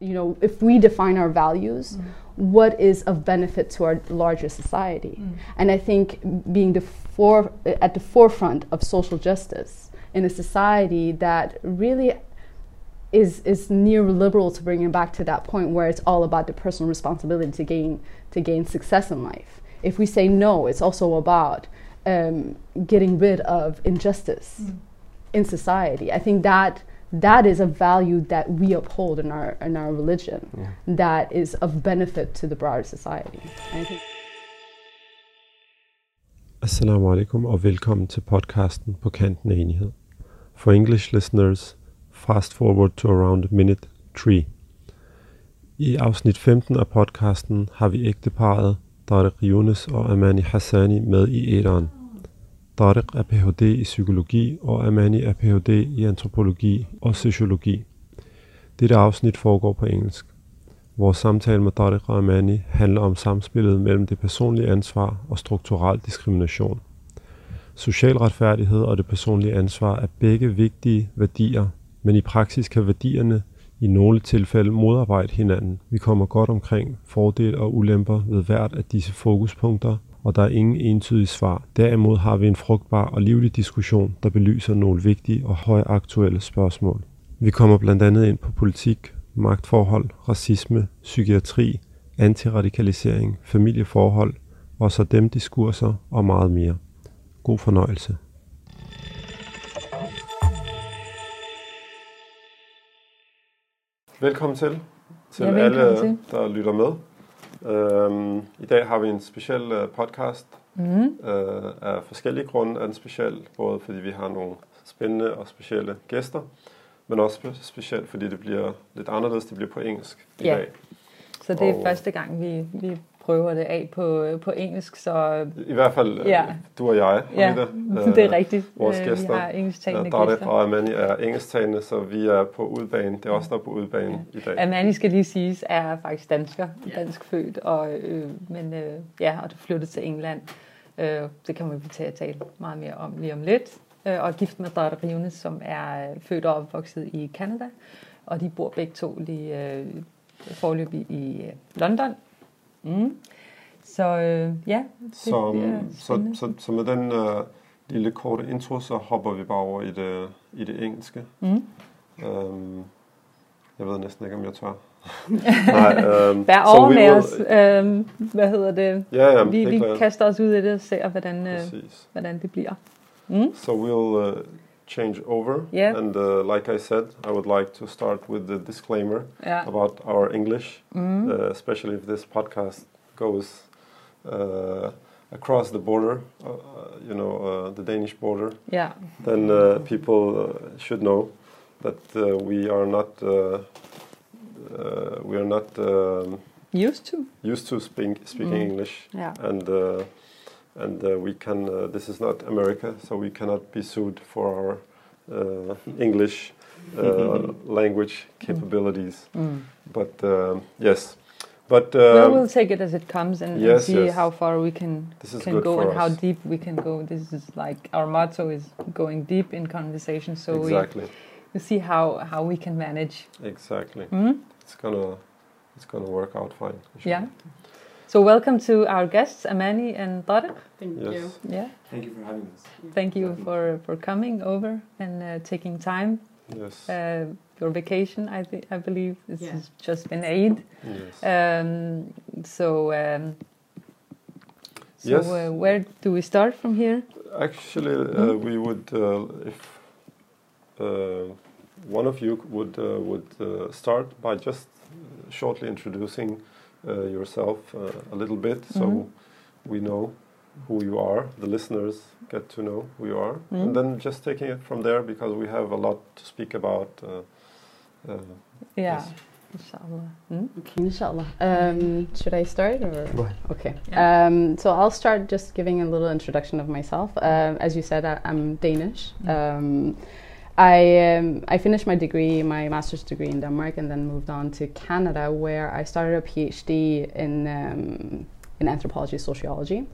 you know, if we define our values, mm. what is of benefit to our larger society? Mm. And I think being the for, at the forefront of social justice in a society that really is is neoliberal to bring it back to that point where it's all about the personal responsibility to gain to gain success in life. If we say no, it's also about um, getting rid of injustice mm. in society. I think that that is a value that we uphold in our in our religion yeah. that is of benefit to the broader society. Assalamu alaikum og velkommen til podcasten på kanten af enighed. For English listeners, fast forward to around minute 3. I afsnit 15 af podcasten har vi ægteparet Tariq Yunus og Amani Hassani med i æderen. Tariq er Ph.D. i psykologi, og Amani er Ph.D. i antropologi og sociologi. Dette afsnit foregår på engelsk. Vores samtale med Tariq og Amani handler om samspillet mellem det personlige ansvar og strukturel diskrimination. Social retfærdighed og det personlige ansvar er begge vigtige værdier, men i praksis kan værdierne i nogle tilfælde modarbejde hinanden. Vi kommer godt omkring fordele og ulemper ved hvert af disse fokuspunkter, og der er ingen entydige svar. Derimod har vi en frugtbar og livlig diskussion, der belyser nogle vigtige og højaktuelle spørgsmål. Vi kommer blandt andet ind på politik, magtforhold, racisme, psykiatri, antiradikalisering, familieforhold, og så dem diskurser og meget mere. God fornøjelse. Velkommen til, til ja, velkommen alle, til. der lytter med. Øhm, I dag har vi en speciel uh, podcast mm. øh, af forskellige grunde er den speciel, både fordi vi har nogle spændende og specielle gæster, men også specielt fordi det bliver lidt anderledes, det bliver på engelsk i ja. dag. Så det er og, første gang, vi, vi prøver det af på, på engelsk. Så, I hvert fald ja. du og jeg, ja, det er rigtigt. Vores gæster, vi har engelsktalende ja, gæster. og Amani er engelsktalende, så vi er på udbanen. Det er også der er på udbanen ja. i dag. Amani skal lige siges, er faktisk dansker, ja. dansk født, og, øh, men øh, ja, og du flyttede til England. Øh, det kan vi til at tale meget mere om lige om lidt. Øh, og gift med Dara Riones, som er født og opvokset i Canada, og de bor begge to lige øh, forløbig i øh, London Mm. Så øh, ja, det så, så, så, så med den øh, lille korte intro, så hopper vi bare over i det, i det engelske. Mm. Øhm, jeg ved næsten ikke, om jeg tør. Nej, um, Bær over med os. Um, hvad hedder det? Ja, ja, vi, vi kaster os ud i det og ser, hvordan, uh, hvordan det bliver. Mm. So we'll uh, change over. Yeah. And uh, like I said, I would like to start with the disclaimer yeah. about our English, mm. uh, especially if this podcast goes uh, across the border, uh, you know, uh, the Danish border. Yeah. Then uh, people should know that we are not we are not um, used to used to speak, speaking mm. English. Yeah. And and uh, we can. Uh, this is not America, so we cannot be sued for our uh, English language capabilities. Mm. But yes. But um, well, we'll take it as it comes and, yes, and see yes. how far we can can go and us. how deep we can go. This is like our motto is going deep in conversation. So exactly. we, we see how how we can manage. Exactly. Mm? It's gonna it's gonna work out fine. Sure. Yeah. So welcome to our guests, Amani and Tariq. Thank yes. you. Yeah. Thank you for having us. Thank you for, for coming over and uh, taking time. Yes. Uh, your vacation, I, th- I believe, this yeah. has just been Eid. Yes. Um, so, um, so yes. Uh, where do we start from here? Actually, mm. we would, uh, if uh, one of you would would start by just shortly introducing yourself uh, a little bit so mm -hmm. we know who you are, the listeners get to know who you are, mm -hmm. and then just taking it from there because we have a lot to speak about. Uh, yeah. Inshallah. Hmm? Okay, inshallah. Um, should I start or? Okay. Yeah. Um, so I'll start just giving a little introduction of myself. Um, as you said, I, am Danish. Mm. I um, I finished my degree, my master's degree in Denmark, and then moved on to Canada, where I started a PhD in um, in anthropology, sociology,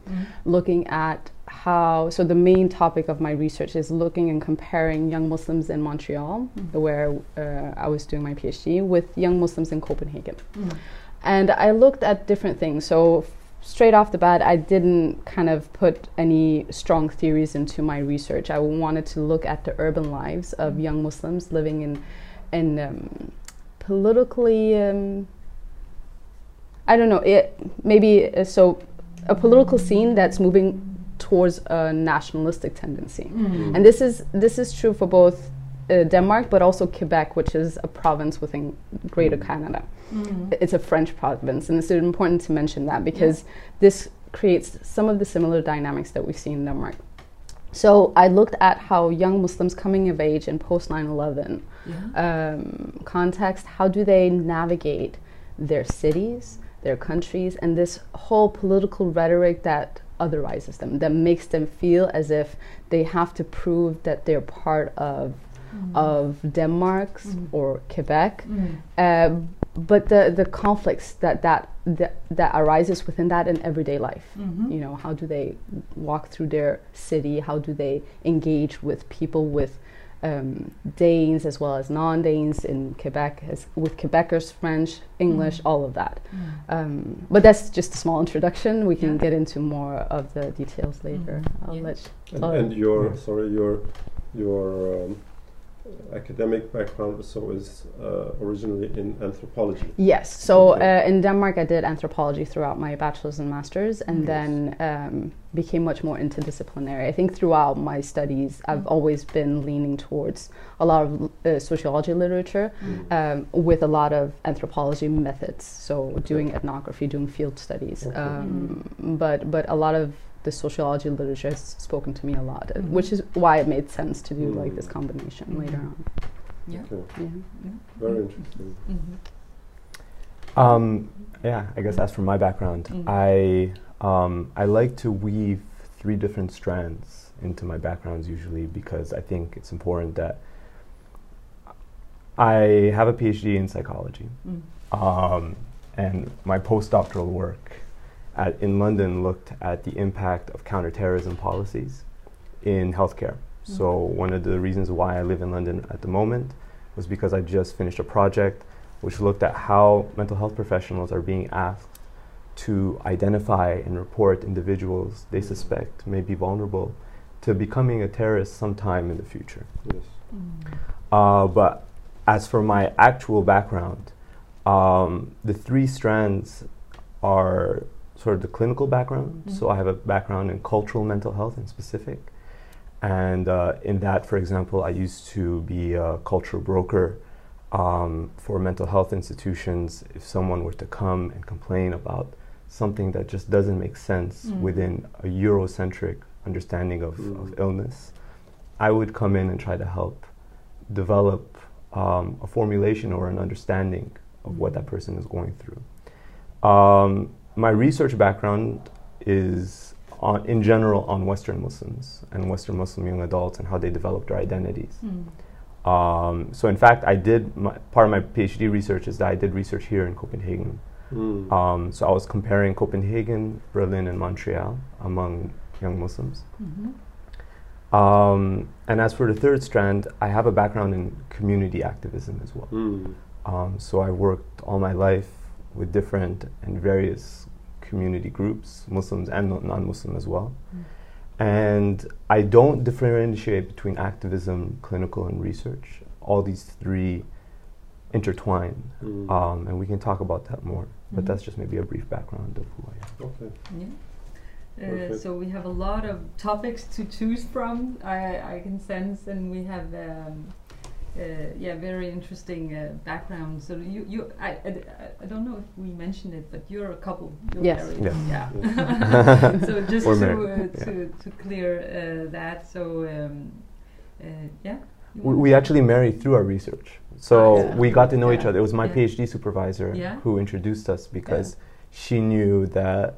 looking at how. So the main topic of my research is looking and comparing young Muslims in Montreal, where uh, I was doing my PhD, with young Muslims in Copenhagen. And I looked at different things. So straight off the bat, I didn't kind of put any strong theories into my research. I wanted to look at the urban lives of young Muslims living in, in um, politically, um, I don't know, it maybe uh, so a political scene that's moving towards a nationalistic tendency. And this is this is true for both uh, Denmark, but also Quebec, which is a province within Greater Canada. It's a French province, and it's important to mention that because this creates some of the similar dynamics that we see in Denmark. So I looked at how young Muslims coming of age in post 9/11 um, context, how do they navigate their cities, their countries, and this whole political rhetoric that otherizes them, that makes them feel as if they have to prove that they're part of of Denmark's or Quebec. Um, but the, the conflicts that that, that that arises within that in everyday life, you know, how do they walk through their city? How do they engage with people with um, Danes as well as non-Danes in Quebec, as with Quebecers, French, English, all of that. Um, but that's just a small introduction. We can Yeah. get into more of the details later. I'll Yeah. let And, Oh. and your sorry your your um, academic background so is uh, originally in anthropology. Yes. So Okay. uh, in Denmark, I did anthropology throughout my bachelor's and master's, and Yes. then um, became much more interdisciplinary. I think throughout my studies, I've always been leaning towards a lot of uh, sociology literature um, with a lot of anthropology methods. So doing ethnography, doing field studies, Okay. um, but but a lot of the sociology literature has spoken to me a lot, uh, which is why it made sense to do like this Mm. combination later on. Yeah. Okay, Yeah. very interesting. Um, yeah, I guess as for my background, Mm. I um, I like to weave three different strands into my backgrounds usually because I think it's important that I have a PhD in psychology, um, and my postdoctoral work at, in London looked at the impact of counterterrorism policies in healthcare. So one of the reasons why I live in London at the moment was because I just finished a project which looked at how mental health professionals are being asked to identify and report individuals they suspect may be vulnerable to becoming a terrorist sometime in the future. Yes. Uh, but as for my actual background, um, the three strands are sort of the clinical background. So I have a background in cultural mental health in specific. And uh, in that, for example, I used to be a cultural broker um, for mental health institutions. If someone were to come and complain about something that just doesn't make sense Mm. within a Eurocentric understanding of, Mm. of illness, I would come in and try to help develop um, a formulation or an understanding of what that person is going through. Um, my research background is on, in general on Western Muslims and Western Muslim young adults and how they develop their identities. Um, so, in fact, I did my, part of my PhD research is that I did research here in Copenhagen. Mm. Um, so, I was comparing Copenhagen, Berlin, and Montreal among young Muslims. Um, and as for the third strand, I have a background in community activism as well. Mm. Um, so I worked all my life with different and various community groups, Muslims and non- non-Muslim as well. And I don't differentiate between activism, clinical, and research. All these three intertwine, Mm. um, and we can talk about that more. But Mhm. that's just maybe a brief background of who I am. Okay. Yeah. Uh, so we have a lot of topics to choose from. I, I can sense, and we have um, uh, yeah very interesting uh, background. So you you I, I, I don't know if we mentioned it, but you're a couple. You're Yes. married. Yes. Yeah. so just We're to married, uh, to to clear uh, that. So um, uh, yeah. We, we actually married through our research. So Ah, yeah. we got to know each other. It was my Yeah. PhD supervisor Yeah. who introduced us because she knew that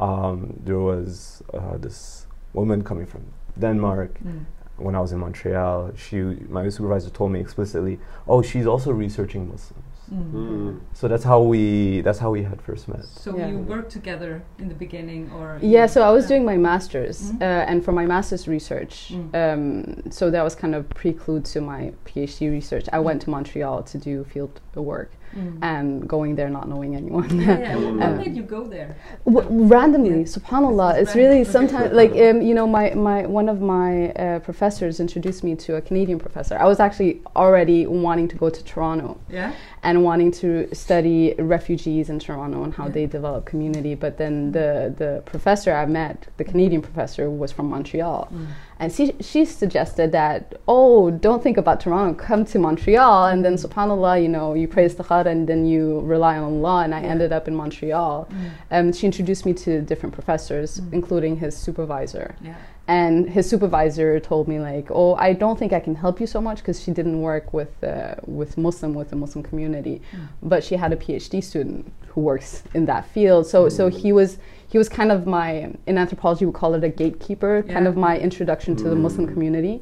um, there was uh, this woman coming from Denmark. Mm. When I was in Montreal, she, my supervisor told me explicitly, "Oh, she's also researching Muslims." Mm. Mm. So that's how we that's how we had first met. So Yeah. you worked together in the beginning, or Yeah, so I was doing my master's, Mhm. uh, and for my master's research, Mm. um, so that was kind of preclude to my PhD research. I went to Montreal to do field work, Mm. and going there not knowing anyone. yeah, yeah. What, what Um, made you go there? W- randomly, Yeah. subhanallah, This is it's really sometimes like um, you know my, my one of my uh, professors introduced me to a Canadian professor. I was actually already wanting to go to Toronto Yeah. and wanting to study refugees in Toronto and how Yeah. they develop community. But then the the professor I met, the Canadian professor, was from Montreal, Mm. And she she suggested that oh don't think about Toronto, come to Montreal, and then Subhanallah, you know you pray istikhara and then you rely on Allah. And I Yeah. ended up in Montreal. Mm. Um, she introduced me to different professors, Mm. including his supervisor. Yeah. And his supervisor told me like, "Oh, I don't think I can help you so much because she didn't work with uh, with Muslim with the Muslim community, Mm. but she had a PhD student who works in that field. So so he was he was kind of my in anthropology we call it a gatekeeper, kind of my introduction to the Muslim Mm. community.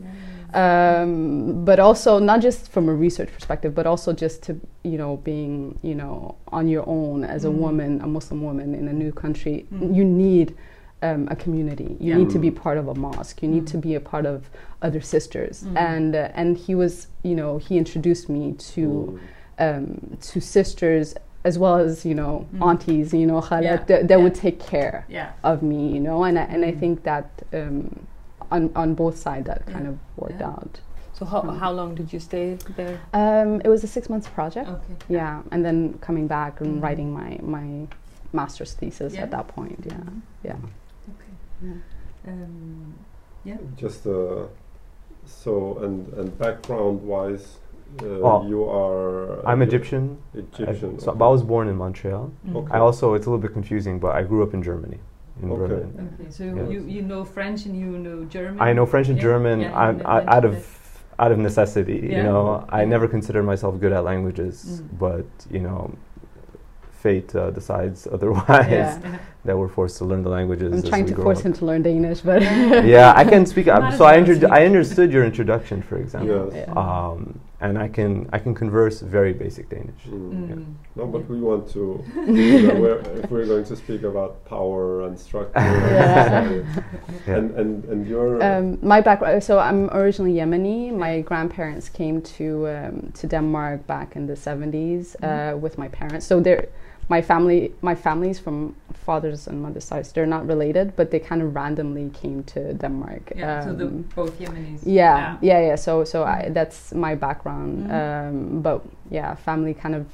Um, but also not just from a research perspective, but also just to you know being you know on your own as a Mm. woman, a Muslim woman in a new country, Mm. you need um, a community. You Yeah. need to be Mm. part of a mosque. You need Mm. to be a part of other sisters. Mm. And uh, and he was you know he introduced me to Mm. um, to sisters as well as you know Mm. aunties. You know khalat Yeah. that, that Yeah. would take care Yeah. of me. You know, and I, and I Mm. think that um, on on both sides that kind Yeah. of worked Yeah. out. So how, Mm. how long did you stay there? Um, it was a six months project. Okay. Yeah, and then coming back and Mhm. writing my my master's thesis Yeah. at that point. Yeah, Mhm. yeah. Okay. Yeah. Um, yeah. Just uh, so and and background wise, uh, Oh. you are. I'm uh, Egyptian. Egyptian. I, so okay. I was born in Montreal. Mm. Okay. I also it's a little bit confusing, but I grew up in Germany, in Okay. Berlin. Okay. So Yeah. you you know French and you know German. I know French and Yeah, German. yeah, I'm I, out of out of necessity. Yeah. You know, I never considered myself good at languages, Mm. but you know, fate uh, decides otherwise. Yeah. Yeah. That we're forced to learn the languages. I'm trying to force up. him to learn Danish, but yeah, I can speak. Might so I, well. I understood your introduction, for example, Yes. Yeah. um, and I can I can converse very basic Danish. Mm. Mm. No, but we want to. you know, we're, if we're going to speak about power and structure, and, Yeah. society. Yeah. and and and your um, my background. So I'm originally Yemeni. My grandparents came to um, to Denmark back in the 70s uh, Mhm. with my parents. So they're my family. My family's from fathers and mother's sides. They're not related, but they kind of randomly came to Denmark. Yeah. so the Um, both Yemenis. yeah, yeah, yeah. So, so I, Mhm. that's my background. Mhm. Um, but yeah, family kind of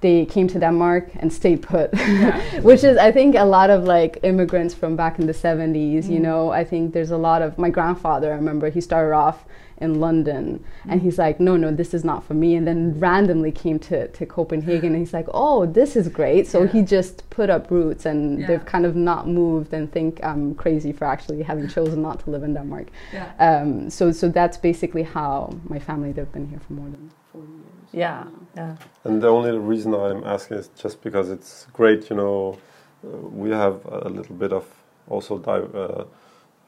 they came to Denmark and stayed put, Yeah. which is I think a lot of like immigrants from back in the seventies. You Mm. know, I think there's a lot of my grandfather. I remember he started off in London, and he's like, no, no, this is not for me. And then randomly came to to Copenhagen, and he's like, oh, this is great. So Yeah. he just put up roots, and Yeah. they've kind of not moved and think I'm crazy for actually having chosen not to live in Denmark. Yeah. Um, so, so that's basically how my family they've been here for more than forty years. Yeah, yeah. And the only reason I'm asking is just because it's great, you know, uh, we have a little bit of also di- uh,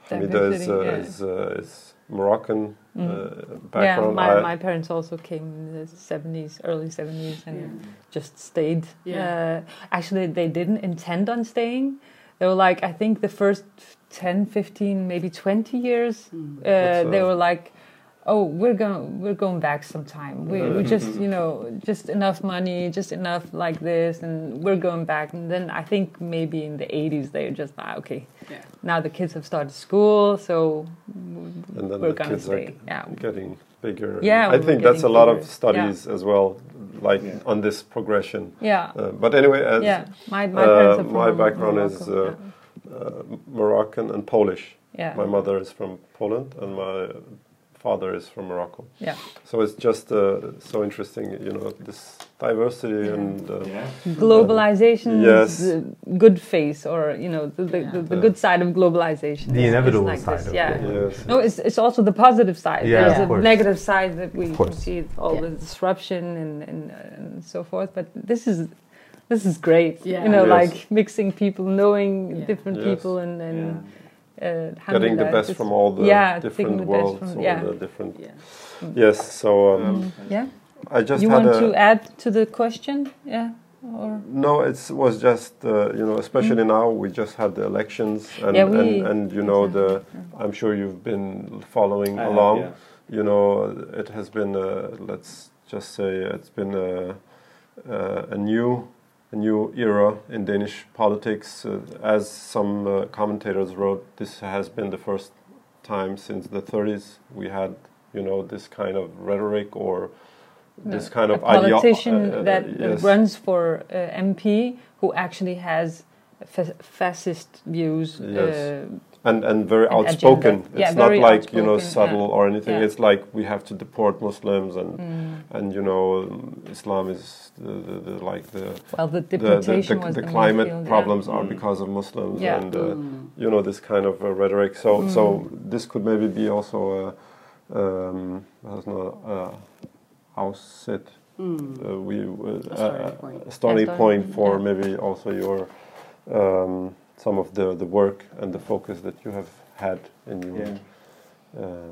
Hamida is, Diversity, uh, yeah. is, uh, is Moroccan Mm. uh, Yeah, my, I- my parents also came in the 70s, early 70s, and Yeah. just stayed. Yeah. Uh, actually, they didn't intend on staying. They were like, I think the first 10, 15, maybe 20 years, uh, they uh, were like, oh, we're going, we're going back sometime. We, we just, you know, just enough money, just enough like this, and we're going back. And then I think maybe in the 80s, they're just, ah, okay, Yeah. now the kids have started school, so and then we're the gonna kids are stay. g- Yeah. getting bigger. Yeah, I think that's a lot bigger. of studies as well, like Yeah. on this progression. Yeah. Uh, but anyway, as yeah, my, my uh, parents are from my background is, Morocco, uh, Moroccan and Polish. yeah. My mother is from Poland and my father is from Morocco. Yeah. So it's just uh, so interesting, you know, this diversity Yeah. and uh, globalization Yes. good face or you know the, the, Yeah. the, the Yeah. good side of globalization The It's inevitable like side this, of yeah it. yes, no it's, it's also the positive side Yeah, there's of a negative side that we Of can course. see all Yeah. the disruption and, and, and so forth but this is this is great Yeah. you know Yes. like mixing people knowing Yeah. different Yes. people and, and uh, getting the best from all the yeah, different the worlds from- or yeah. the different. Yeah. Yes, so um, Mm, yeah I just you had want a, to add to the question? Yeah. Or No, it was just uh, you know, especially now we just had the elections, and Mm. Yeah, and, and you know the. Exactly, I'm sure you've been following I have, along. yeah. You know, it has been uh, let's just say it's been a, uh, a new a new era in Danish politics. Uh, as some uh, commentators wrote, this has been the first time since the 30s we had you know this kind of rhetoric or this kind a of politician uh, uh, that uh, yes. runs for uh, MP who actually has fa- fascist views. Yes. And and very An outspoken. agenda. Yeah, It's not very like you know subtle yeah. or anything. Yeah. It's like we have to deport Muslims and mm. and you know Islam is the, the, the like the Well, the the, the, deportation the, was the the main climate field, yeah. problems are Mm. because of Muslims Yeah. and uh, Mm. you know this kind of uh, rhetoric. So so Mm. this could maybe be also a um, there's no uh, outset. Mm. Uh, we uh, A starting point. a starting Yeah, point for yeah. maybe also your um, some of the the work and the focus that you have had in your Yeah. uh,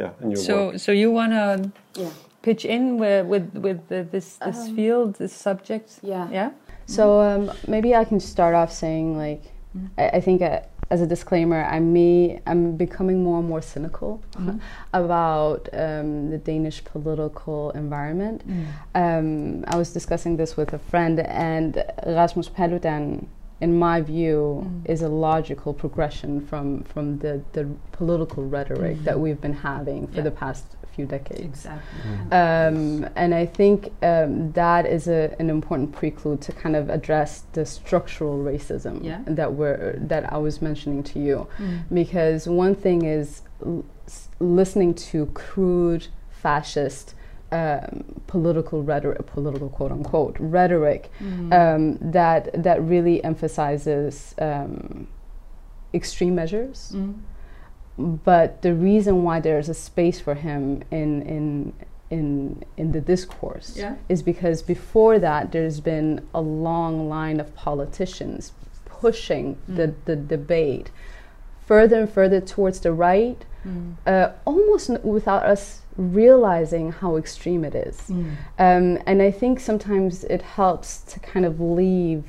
yeah in your So, work. so you want to Yeah. pitch in with with, with the, this this Um, field, this subject? Yeah. Yeah. So um, maybe I can start off saying like, Mm. I, I think uh, as a disclaimer, I may I'm becoming more and more cynical Mhm. about um, the Danish political environment. Mm. Um, I was discussing this with a friend, and Rasmus Paludan, in my view, Mm. is a logical progression from from the the political rhetoric Mm. that we've been having for Yeah. the past few decades. Exactly. Um, and I think um, that is a, an important prelude to kind of address the structural racism Yeah. that we're that I was mentioning to you, Mm. because one thing is l- s- listening to crude fascist um, political rhetoric, political quote unquote rhetoric Mm. um, that that really emphasizes um, extreme measures Mm. but the reason why there's a space for him in in in in the discourse Yeah. is because before that there's been a long line of politicians pushing the, the debate further and further towards the right Mm. uh, almost n- without us realizing how extreme it is Mm. um, and I think sometimes it helps to kind of leave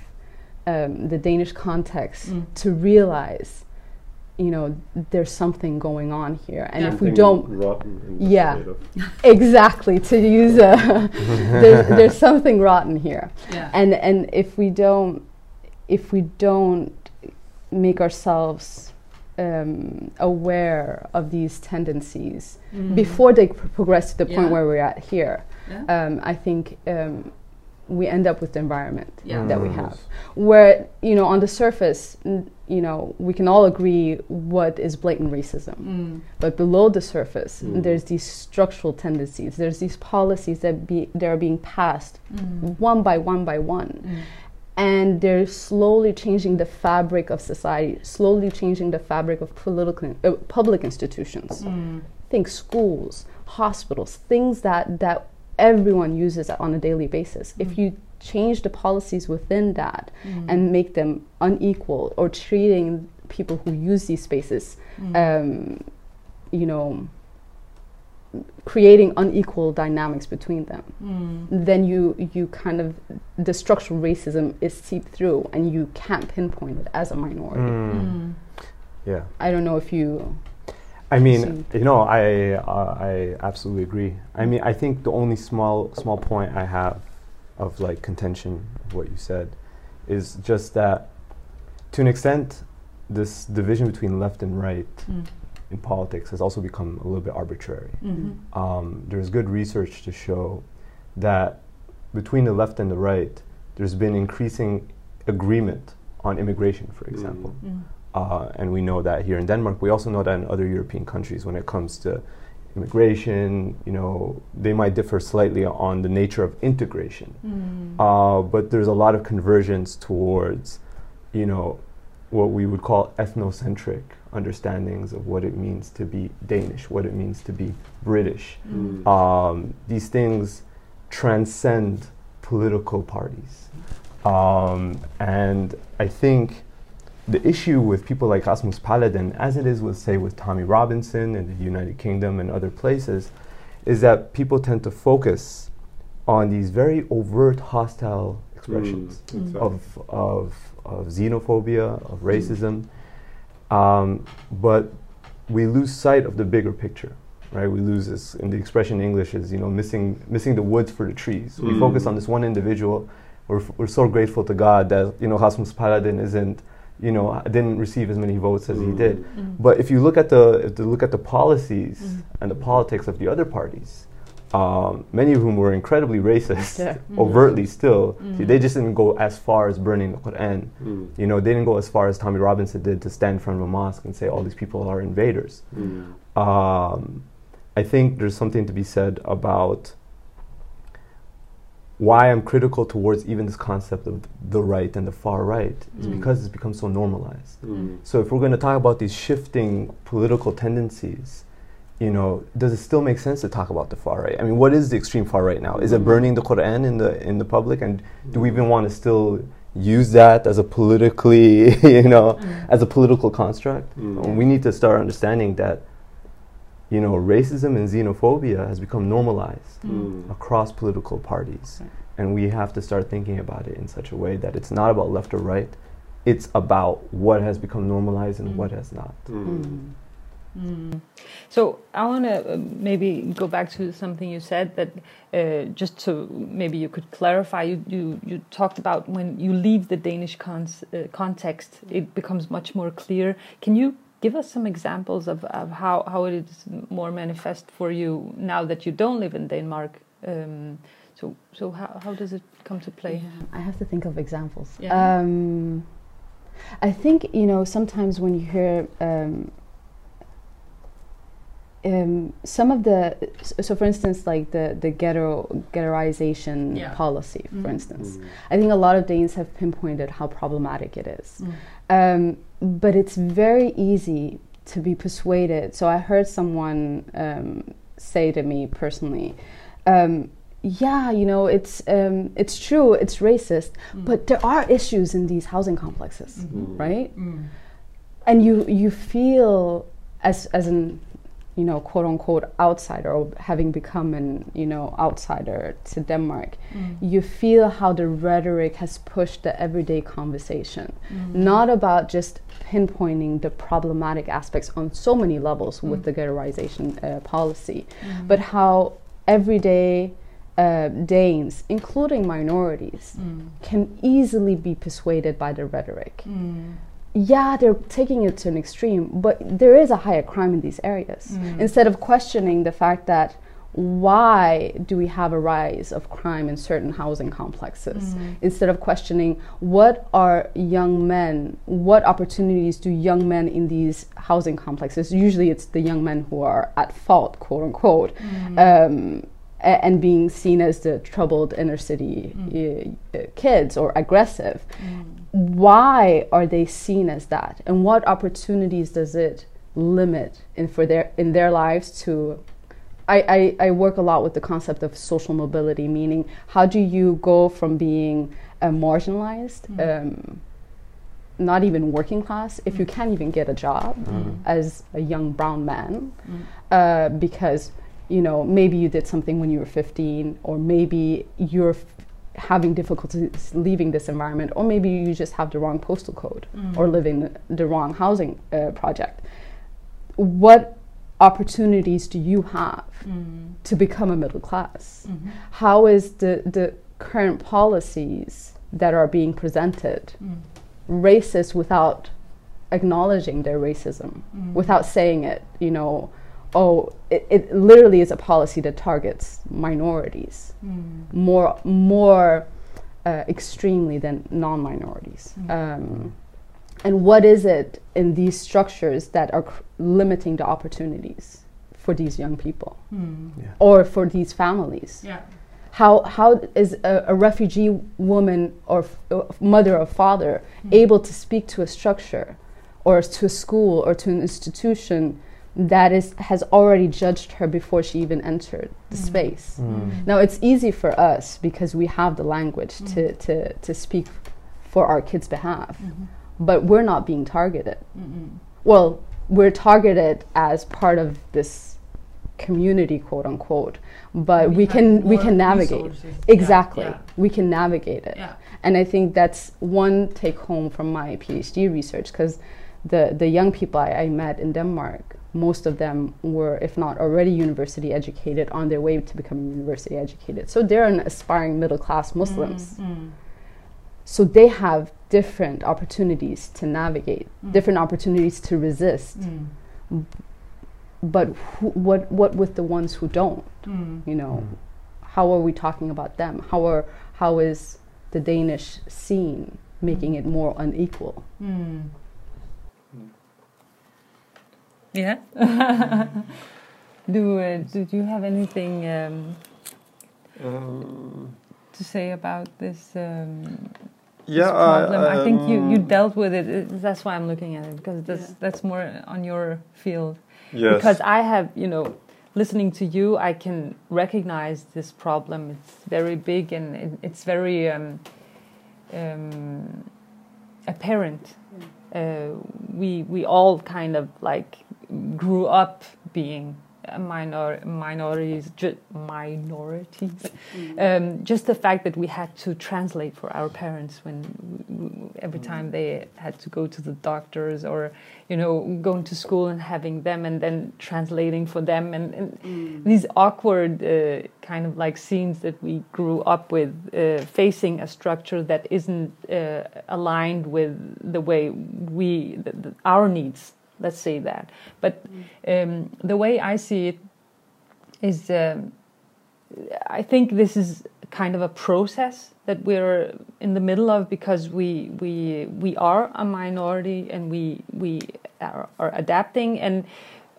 um, the Danish context Mm. to realize, you know, there's something going on here, and Yeah. if we don't rotten in Yeah. exactly to use a, there's, there's something rotten here, Yeah. and and if we don't, if we don't make ourselves um, aware of these tendencies Mm. before they pr- progress to the point where we're at here, Yeah. um, I think um, we end up with the environment Yeah. that we Mm. have, where you know on the surface, n- you know, we can all agree what is blatant racism, Mm. but below the surface, Mm. there's these structural tendencies. There's these policies that be that are being passed Mm. one by one by one, Mm. And they're slowly changing the fabric of society, slowly changing the fabric of political uh, public institutions Mm. think schools, hospitals, things that that everyone uses on a daily basis. If you change the policies within that Mm. and make them unequal or treating people who use these spaces, Mm. um, you know, creating unequal dynamics between them, Mm. then you you kind of the structural racism is seeped through, and you can't pinpoint it as a minority. Mm. Mm. Yeah. I don't know if you. I mean, you know, I uh, I absolutely agree. I mean, I think the only small small point I have of like contention of what you said is just that to an extent this division between left and right Mm. In politics has also become a little bit arbitrary. Mhm. Um, there's good research to show that between the left and the right, there's been increasing agreement on immigration, for example. Mm. Uh, and we know that here in Denmark. We also know that in other European countries, when it comes to immigration, you know, they might differ slightly on the nature of integration. Mm. Uh, but there's a lot of convergence towards, you know, what we would call ethnocentric understandings of what it means to be Danish, what it means to be British. Mm. Um, these things transcend political parties. Um, and I think the issue with people like Rasmus Paludan, as it is with, say, with Tommy Robinson in the United Kingdom and other places, is that people tend to focus on these very overt hostile expressions Mm, exactly. of, of, of xenophobia, of racism, um, but we lose sight of the bigger picture, right? We lose this, and the expression in English is, you know, missing, missing the woods for the trees. We Mm. focus on this one individual. We're, f- we're so grateful to God that, you know, Rasmus Paludan isn't, you know, didn't receive as many votes as he Mm. did. Mm. But if you look at the, if you look at the policies Mm. and the politics of the other parties, um, many of whom were incredibly racist, Yeah. Mm. overtly still. Mm. See, they just didn't go as far as burning the Quran. Mm, You know, they didn't go as far as Tommy Robinson did to stand in front of a mosque and say all these people are invaders. mm, Um, I think there's something to be said about why I'm critical towards even this concept of the right and the far right is Mm. because it's become so normalized. mm, So if we're going to talk about these shifting political tendencies, you know, does it still make sense to talk about the far right? I mean, what is the extreme far right now? Is it burning the Quran in the in the public, and do we even want to still use that as a politically, you know, Mm. as a political construct? Mm. We need to start understanding that, you know, racism and xenophobia has become normalized mm, across political parties. Right. And we have to start thinking about it in such a way that it's not about left or right, it's about what has become normalized and Mm. what has not. Mm. So I want to uh, maybe go back to something you said that uh, just to maybe you could clarify. You, you you talked about when you leave the Danish cons- uh, context, it becomes much more clear. Can you give us some examples of, of how how it is more manifest for you now that you don't live in Denmark? Um, so so how how does it come to play? Yeah, I have to think of examples. Yeah. Um, I think you know sometimes when you hear um, um, some of the so for instance like the the ghetto ghettoization Yeah. policy for Mhm. instance mm, I think a lot of Danes have pinpointed how problematic it is Mm. um, but it's very easy to be persuaded. So I heard someone um, say to me personally, um, "Yeah, you know, it's um, it's true, it's racist, Mm. but there are issues in these housing complexes, Mhm. right? Mm. And you you feel as as an you know quote unquote outsider or having become an you know outsider to Denmark, Mm. you feel how the rhetoric has pushed the everyday conversation Mm. not about just pinpointing the problematic aspects on so many levels with Mm. the ghettoization uh, policy, Mm. but how everyday uh, Danes, including minorities, Mm. can easily be persuaded by the rhetoric. Mm. Yeah, they're taking it to an extreme, but there is a higher crime in these areas. Mm. Instead of questioning the fact that why do we have a rise of crime in certain housing complexes? Mm. Instead of questioning what are young men, what opportunities do young men in these housing complexes, usually it's the young men who are at fault, quote unquote, Mm. um, a- and being seen as the troubled inner city uh, uh, kids or aggressive. Mm. Why are they seen as that? And what opportunities does it limit in for their in their lives to I, I, I work a lot with the concept of social mobility, meaning how do you go from being uh, marginalized, Mm. um, not even working class, if you can't even get a job Mm. as a young brown man, Mm. uh, because you know maybe you did something when you were 15, or maybe you're f- having difficulties leaving this environment, or maybe you just have the wrong postal code Mm. or live in the wrong housing uh, project. What opportunities do you have Mm. to become a middle class? Mhm. How is the, the current policies that are being presented Mm. racist without acknowledging their racism, Mm. without saying it, you know, oh, it, it literally is a policy that targets minorities Mm. more more uh, extremely than non-minorities. Mm. Um, and what is it in these structures that are cr- limiting the opportunities for these young people Mm. Yeah. or for these families? Yeah. How how is a, a refugee woman or f- uh, mother or father Mm. able to speak to a structure or to a school or to an institution that is has already judged her before she even entered the Mm. space? Mm. Now it's easy for us because we have the language Mm. to, to, to speak for our kids' behalf, Mhm. but we're not being targeted. Mm-mm. Well, we're targeted as part of this community, quote unquote. But We we, can we can navigate resources. Yeah, exactly. yeah. We can navigate it. Yeah. And I think that's one take home from my PhD research because the, the young people I, I met in Denmark, most of them were, if not already university educated, on their way to becoming university educated. So they're an aspiring middle class Muslims. Mm. So they have different opportunities to navigate, Mm. different opportunities to resist. Mm. But who, what, what with the ones who don't? Mm. You know, how are we talking about them? How are how is the Danish scene making it more unequal? Yeah. do uh, do you have anything um, Um, to say about this? Um, this yeah, problem? I, think you, you um, dealt with it. It- That's why I'm looking at it because that's Yeah. that's more on your field. Yes. Because I have, you know, listening to you, I can recognize this problem. It's very big and it, it's very um, um, apparent. Uh, we we all kind of like grew up being a minor minorities ju- minorities um, just the fact that we had to translate for our parents when w- every time they had to go to the doctors or you know going to school and having them and then translating for them. And, and these awkward uh, kind of like scenes that we grew up with uh, facing a structure that isn't uh, aligned with the way we the, the, our needs let's say that but um, the way i see it is um, I think this is kind of a process that we're in the middle of because we we we are a minority and we we are, are adapting and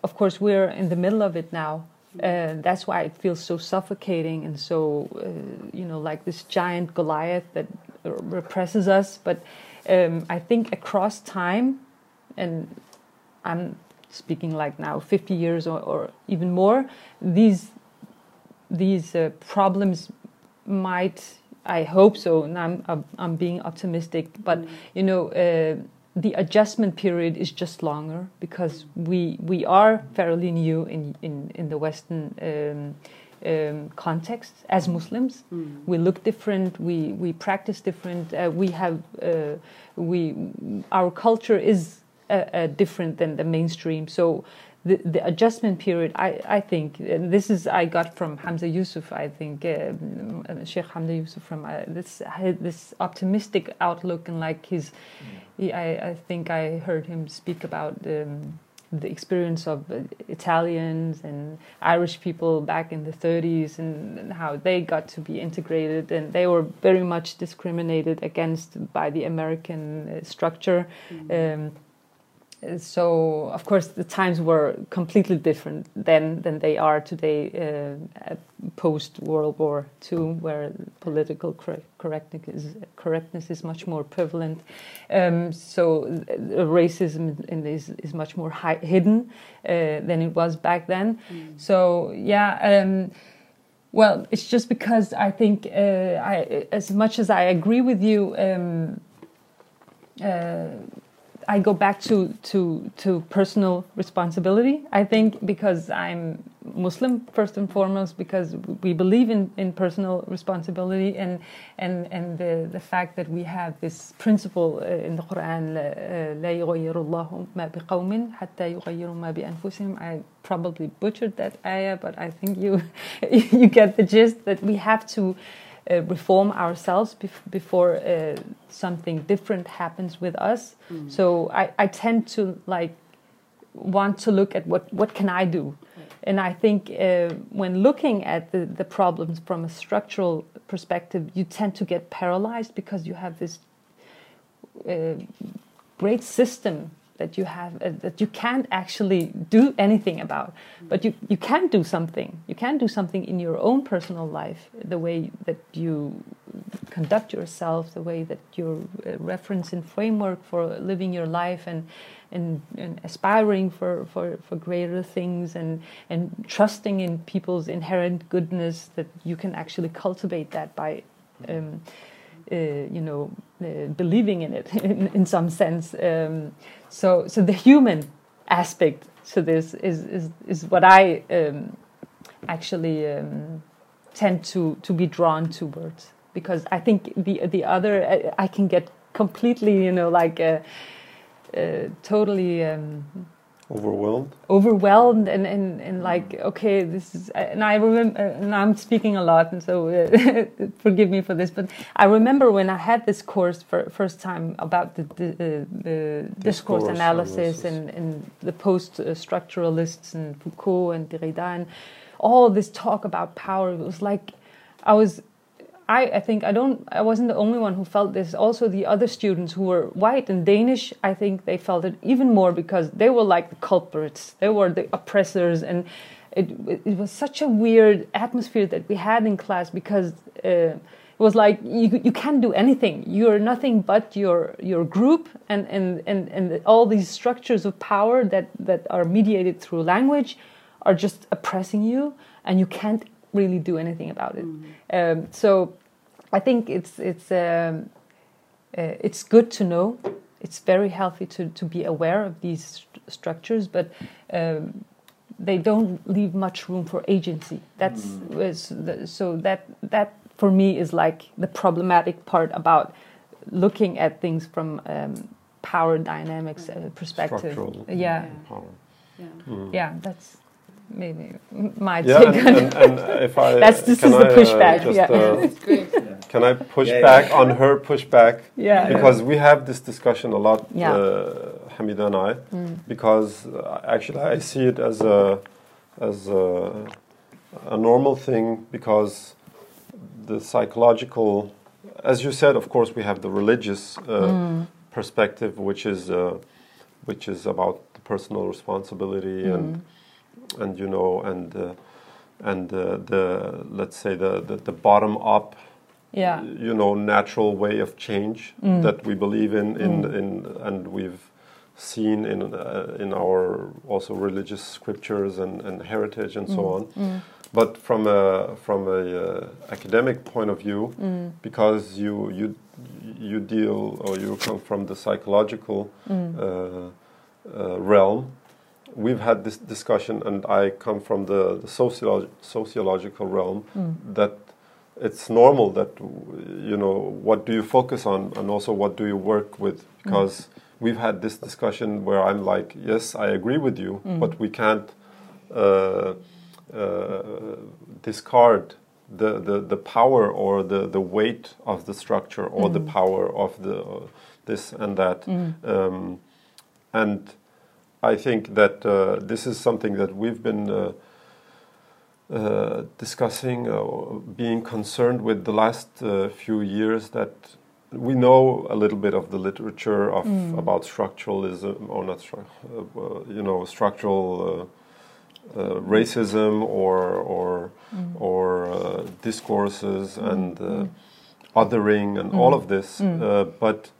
of course we're in the middle of it now. Uh, that's why it feels so suffocating and so uh, you know like this giant Goliath that represses us. But um, I think across time, and I'm speaking like now 50 years or, or even more, these these uh, problems might I hope so and I'm I'm, I'm being optimistic but you know uh, the adjustment period is just longer because we we are fairly new in in, in the western um, um, context as Muslims. We look different we we practice different uh, we have uh, we our culture is uh, different than the mainstream so the, the adjustment period, I, I think, and this is I got from Hamza Yusuf. I think um, Sheikh Hamza Yusuf from uh, this this optimistic outlook and like his, he, I, I think I heard him speak about um, the experience of uh, Italians and Irish people back in the 30s and, and how they got to be integrated and they were very much discriminated against by the American uh, structure. Um, so of course the times were completely different then than they are today uh, post World War II, where political cor- correctness is, correctness is much more prevalent. Um, so uh, racism in this is much more hi- hidden uh, than it was back then. So yeah. Um, well, it's just because I think, uh, I, as much as I agree with you, um, uh, I go back to, to to personal responsibility. I think because I'm Muslim first and foremost, because we believe in, in personal responsibility and and and the, the fact that we have this principle uh, in the Quran, لا يغير الله ما بقوم حتى يغيروا ما بأنفسهم. I probably butchered that ayah, but I think you you get the gist that we have to. uh, reform ourselves bef- before uh, something different happens with us. So I, I tend to like want to look at what what can I do, and I think uh, when looking at the the problems from a structural perspective, you tend to get paralyzed because you have this uh, great system that you have uh, that you can't actually do anything about. But you, you can do something. You can do something in your own personal life the way that you conduct yourself the way that your uh, reference and framework for living your life and and, and aspiring for, for, for greater things and and trusting in people's inherent goodness that you can actually cultivate that by um, you know, uh, believing in it in, in some sense. Um, so, so the human aspect to this is is, is what I um, actually um, tend to to be drawn towards because I think the the other I, I can get completely you know like uh, uh, totally um, Overwhelmed. overwhelmed and, and, and like okay this is and I remember and I'm speaking a lot and so uh, forgive me for this but I remember when I had this course for first time about the, the, uh, the discourse, Discourse analysis, analysis. and, and the post structuralists and Foucault and Derrida and all this talk about power it was like I was I, I think I don't I wasn't the only one who felt this. Also the other students who were white and Danish, I think they felt it even more because they were like the culprits. They were the oppressors and it it was such a weird atmosphere that we had in class because uh, it was like you you can't do anything. You're nothing but your your group and and and and all these structures of power that that are mediated through language are just oppressing you and you can't really do anything about it. Um, so I think it's it's um, uh, it's good to know. It's very healthy to to be aware of these st- structures, but um, they don't leave much room for agency. That's was the, so that that for me is like the problematic part about looking at things from um, power dynamics uh, perspective. Structural Yeah, power. Yeah. yeah, that's maybe my Yeah, take and, on and, and if I That's- this can is the I, uh, pushback, just, yeah. uh, great. can I push Yeah, yeah. back on her pushback? Yeah. because we have this discussion a lot, Yeah. uh, Hamida and I, because uh, actually I see it as a as a, a normal thing because the psychological, as you said, of course, we have the religious uh, perspective, which is uh, which is about the personal responsibility and and you know and uh, and uh, the let's say the, the, the bottom up yeah. you know natural way of change that we believe in in, in and we've seen in uh, in our also religious scriptures and, and heritage and so on. But from a from a uh, academic point of view because you you you deal or you come from the psychological uh, uh, realm we've had this discussion and I come from the, the sociolo- sociological realm that it's normal that you know what do you focus on and also what do you work with? Because we've had this discussion where I'm like yes I agree with you but we can't uh, uh, discard the, the, the power or the, the weight of the structure or the power of the uh, this and that. Um, and I think that uh, this is something that we've been uh, uh, discussing, uh, being concerned with the last uh, few years. That we know a little bit of the literature of about structuralism, or not, stru- you know, structural uh, uh, racism or or or uh, discourses and uh, othering and all of this. Uh, but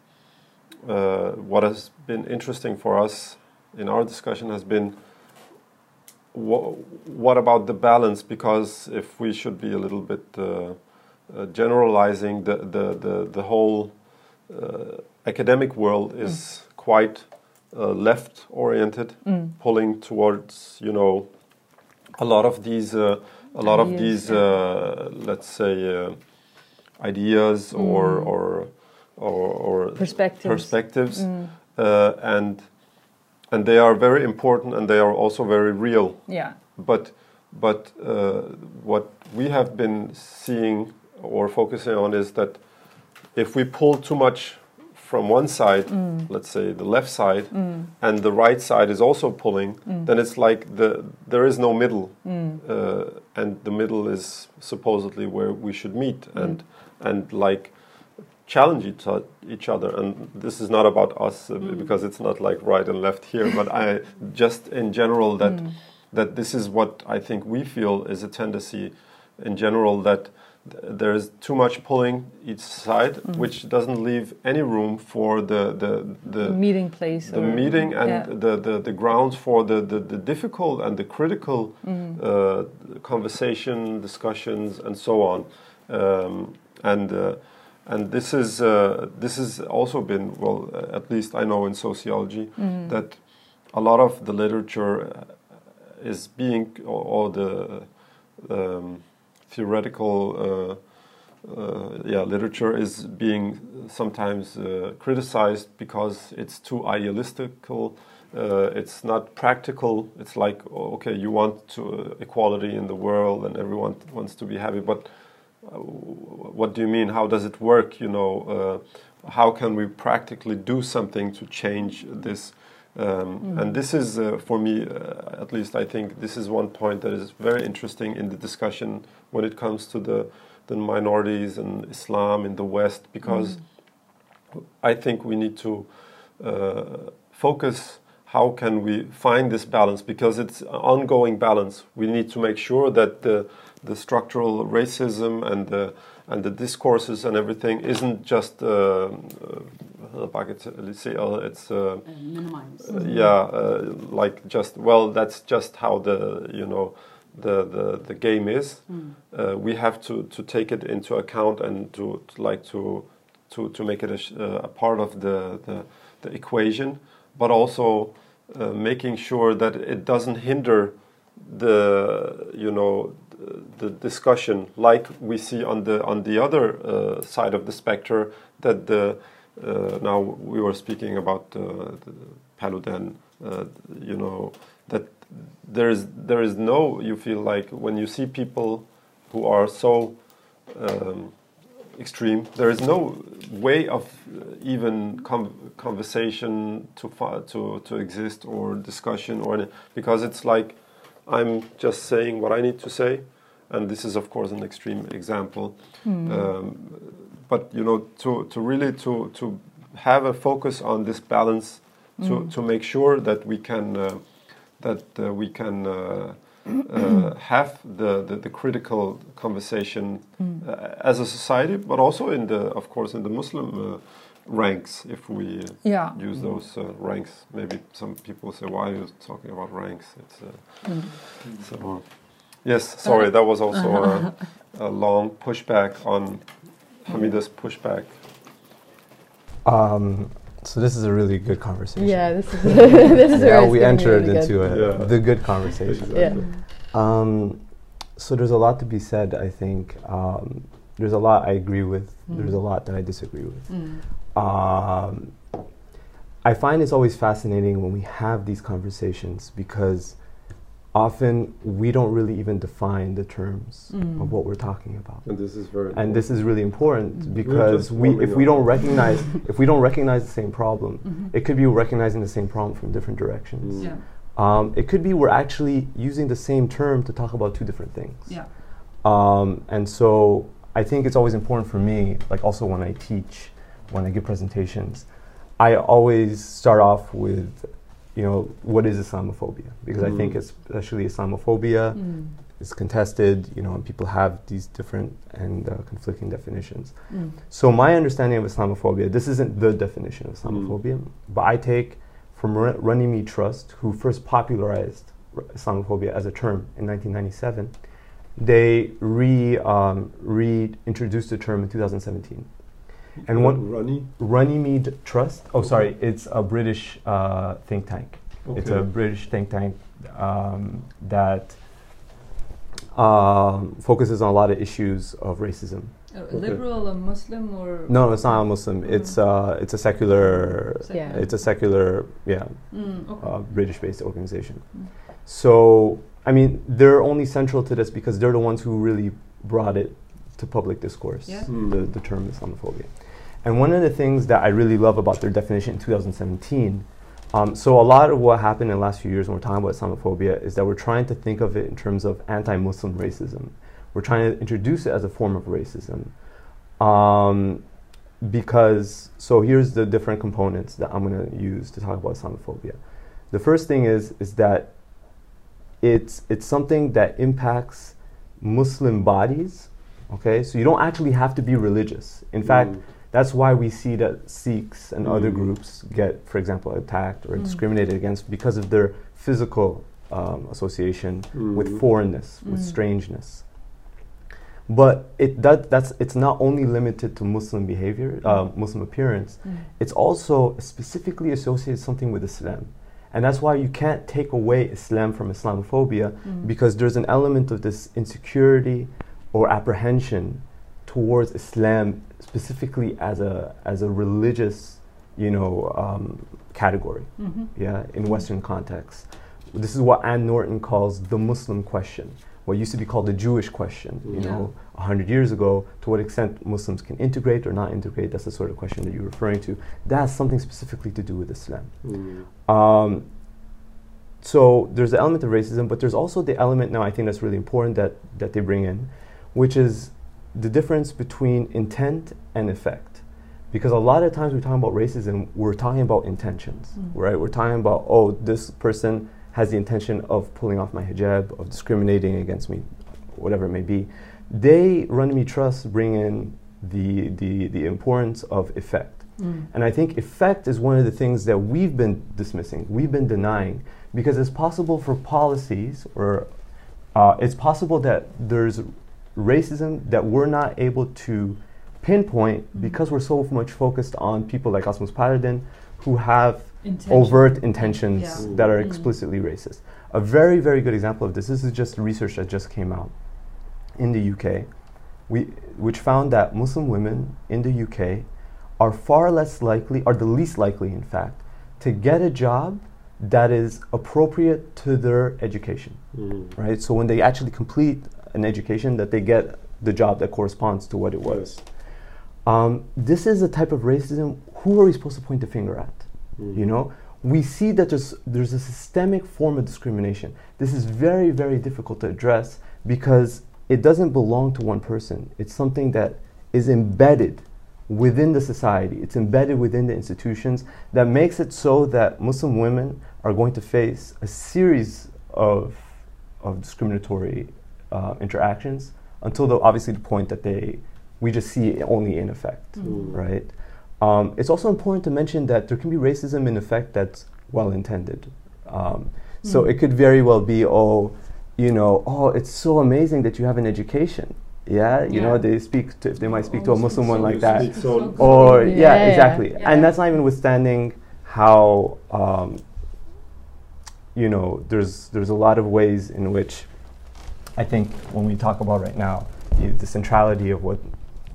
uh, what has been interesting for us in our discussion has been wha- what about the balance? Because if we should be a little bit uh, uh, generalizing, the, the, the, the whole uh, academic world is quite uh, left oriented, pulling towards, you know, a lot of these, uh, a lot of these, uh, let's say, uh, ideas or, or, or, or Perspectives. perspectives, uh, and and they are very important and they are also very real. Yeah. But but uh, what we have been seeing or focusing on is that if we pull too much from one side, mm. let's say the left side, mm. and the right side is also pulling, mm. then it's like the there is no middle, uh, and the middle is supposedly where we should meet. And and like challenge each, each other and this is not about us uh, because it's not like right and left here but i just in general that that this is what i think we feel is a tendency in general that th- there is too much pulling each side which doesn't leave any room for the the the, meeting place. the meeting and yeah. the, the, the grounds for the, the, the difficult and the critical uh, conversation, discussions, and so on. Um, and uh, and this is uh, this has also been well, at least I know in sociology that a lot of the literature uh, is being or, or the um, theoretical uh, uh, yeah literature is being sometimes uh, criticized because it's too idealistical. Uh, it's not practical. It's like okay, you want to, uh, equality in the world and everyone wants to be happy, but uh, what do you mean? How does it work? You know, uh, how can we practically do something to change this? Um, And this is, uh, for me, uh, at least, I think this is one point that is very interesting in the discussion when it comes to the the minorities and Islam in the West, because I think we need to uh, focus. How can we find this balance? Because it's an ongoing balance. We need to make sure that the the structural racism and the and the discourses and everything isn't just uh, uh, uh, it's uh, uh, yeah uh, like just well that's just how the you know the the, the game is. Uh, we have to to take it into account and to, to like to to to make it a, a part of the, the the equation but also uh, making sure that it doesn't hinder the you know the discussion like we see on the on the other uh, side of the spectrum that the uh, now we were speaking about uh, Paludan uh, you know that there is there is no you feel like when you see people who are so um, extreme there is no way of uh, even com- conversation to to to exist or discussion or any, because it's like I'm just saying what I need to say, and this is of course an extreme example. Um, but you know, to, to really to to have a focus on this balance, to to make sure that we can uh, that uh, we can. Uh, uh, have the, the, the critical conversation uh, as a society, but also in the, of course, in the Muslim uh, ranks. If we Yeah. use those uh, ranks. Maybe some people say, "Why are you talking about ranks?" It's uh, so. Yes, sorry, that was also a, a long pushback on Hamida's pushback. Um, so this is a really good conversation. Yeah, this is this is where yeah, it's we entered really into good. a, Yeah. the good conversation. Yeah. Um, so there's a lot to be said. I think um, there's a lot I agree with. There's a lot that I disagree with. Um, I find it's always fascinating when we have these conversations because often we don't really even define the terms Mm. of what we're talking about. And this is very. And this is really important Mm. because we, if we don't recognize, if we don't recognize the same problem, Mm-hmm. it could be recognizing the same problem from different directions. Mm. Yeah. Um, it could be we're actually using the same term to talk about two different things. Yeah. Um, and so I think it's always important for me, like also when I teach, when I give presentations, I always start off with, you know, what is Islamophobia? Because I think Mm. especially Islamophobia Mm. is contested, you know, and people have these different and uh, conflicting definitions. Mm. So my understanding of Islamophobia, this isn't the definition of Mm. Islamophobia, but I take from Ru- Runnymede Trust, who first popularized r- Islamophobia as a term in 1997. They re um, reintroduced the term in 2017. And what Runny. Runnymede Trust? Oh, sorry, it's a British uh, think tank. It's a British think tank um, that um, focuses on a lot of issues of racism. A liberal or Muslim or No, it's not a Muslim. It's uh, it's a secular. Yeah. It's a secular, yeah, Mm, okay. uh, British-based organization. Mm. So, I mean, they're only central to this because they're the ones who really brought it to public discourse. Yeah. Mm. The, the term Islamophobia. And one of the things that I really love about their definition in 2017. Um, so a lot of what happened in the last few years when we're talking about Islamophobia is that we're trying to think of it in terms of anti-Muslim racism. We're trying to introduce it as a form of racism. Um, because, so here's the different components that I'm going to use to talk about Islamophobia. The first thing is, is that it's, it's something that impacts Muslim bodies, okay? So you don't actually have to be religious. In fact, Mm. that's why we see that Sikhs and other Mm. groups get, for example, attacked or Mm. discriminated against because of their physical um, association Mm. with foreignness, with Mm. strangeness. But it that that's it's not only limited to Muslim behavior, uh, Muslim appearance. Mm. It's also specifically associated something with Islam, And that's why you can't take away Islam from Islamophobia Mm. because there's an element of this insecurity or apprehension towards Islam specifically as a as a religious, you know, um, category. Mhm. Yeah, in Western context, this is what Anne Norton calls the Muslim question. What used to be called the Jewish question. You Yeah. know, a hundred years ago, to what extent Muslims can integrate or not integrate. That's the sort of question that you're referring to. That has something specifically to do with Islam. Um, so there's the element of racism, but there's also the element now I think that's really important that, that they bring in, which is the difference between intent and effect. Because a lot of times we're talking about racism, we're talking about intentions, Mm. right? We're talking about, oh, this person has the intention of pulling off my hijab, of discriminating against me, whatever it may be. They, Runnymede Trust, bring in the, the, the importance of effect. Mm. And I think effect is one of the things that we've been dismissing, we've been denying, because it's possible for policies, or uh, it's possible that there's racism that we're not able to pinpoint Mhm. because we're so much focused on people like Rasmus Paludan who have Intention. overt intentions Yeah. that are Mm. explicitly racist. A very, very good example of this, this is just research that just came out in the UK, we, which found that Muslim women in the UK are far less likely, are the least likely, in fact, to get a job that is appropriate to their education, right? So when they actually complete an education, that they get the job that corresponds to what it was. Um, this is a type of racism. Who are we supposed to point the finger at? You know, we see that there's there's a systemic form of discrimination. This is very very difficult to address because it doesn't belong to one person. It's something that is embedded within the society. It's embedded within the institutions that makes it so that Muslim women are going to face a series of of discriminatory uh, interactions until the obviously the point that they we just see it only in effect, Mm. right? Um, it's also important to mention that there can be racism in effect that's well intended. Um, so Mm. it could very well be, oh, you know, oh, it's so amazing that you have an education. Yeah, you know, they speak to, if they might speak to a Oh, so- Muslim one like that, so or Yeah, yeah, yeah. exactly Yeah. and that's not even withstanding how um, you know there's there's a lot of ways in which i think when we talk about right now the, the centrality of what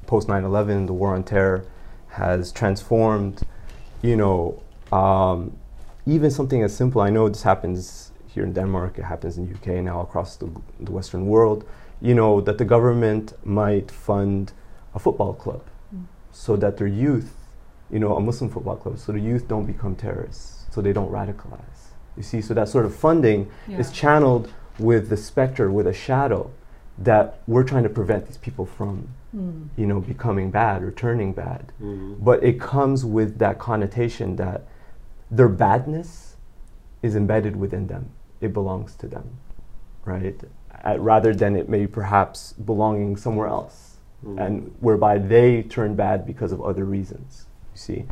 post 9-11 the war on terror has transformed you know um, even something as simple i know this happens here in denmark it happens in the uk now across the, the western world you know that the government might fund a football club Mm. so that their youth, you know, a Muslim football club, so the youth don't become terrorists, so they don't radicalize. You see, so that sort of funding Yeah. is channeled with the specter, with a shadow, that we're trying to prevent these people from, Mm. you know, becoming bad or turning bad. But it comes with that connotation that their badness is embedded within them. It belongs to them, right? Uh, rather than it may perhaps belonging somewhere else and whereby they turn bad because of other reasons. You see,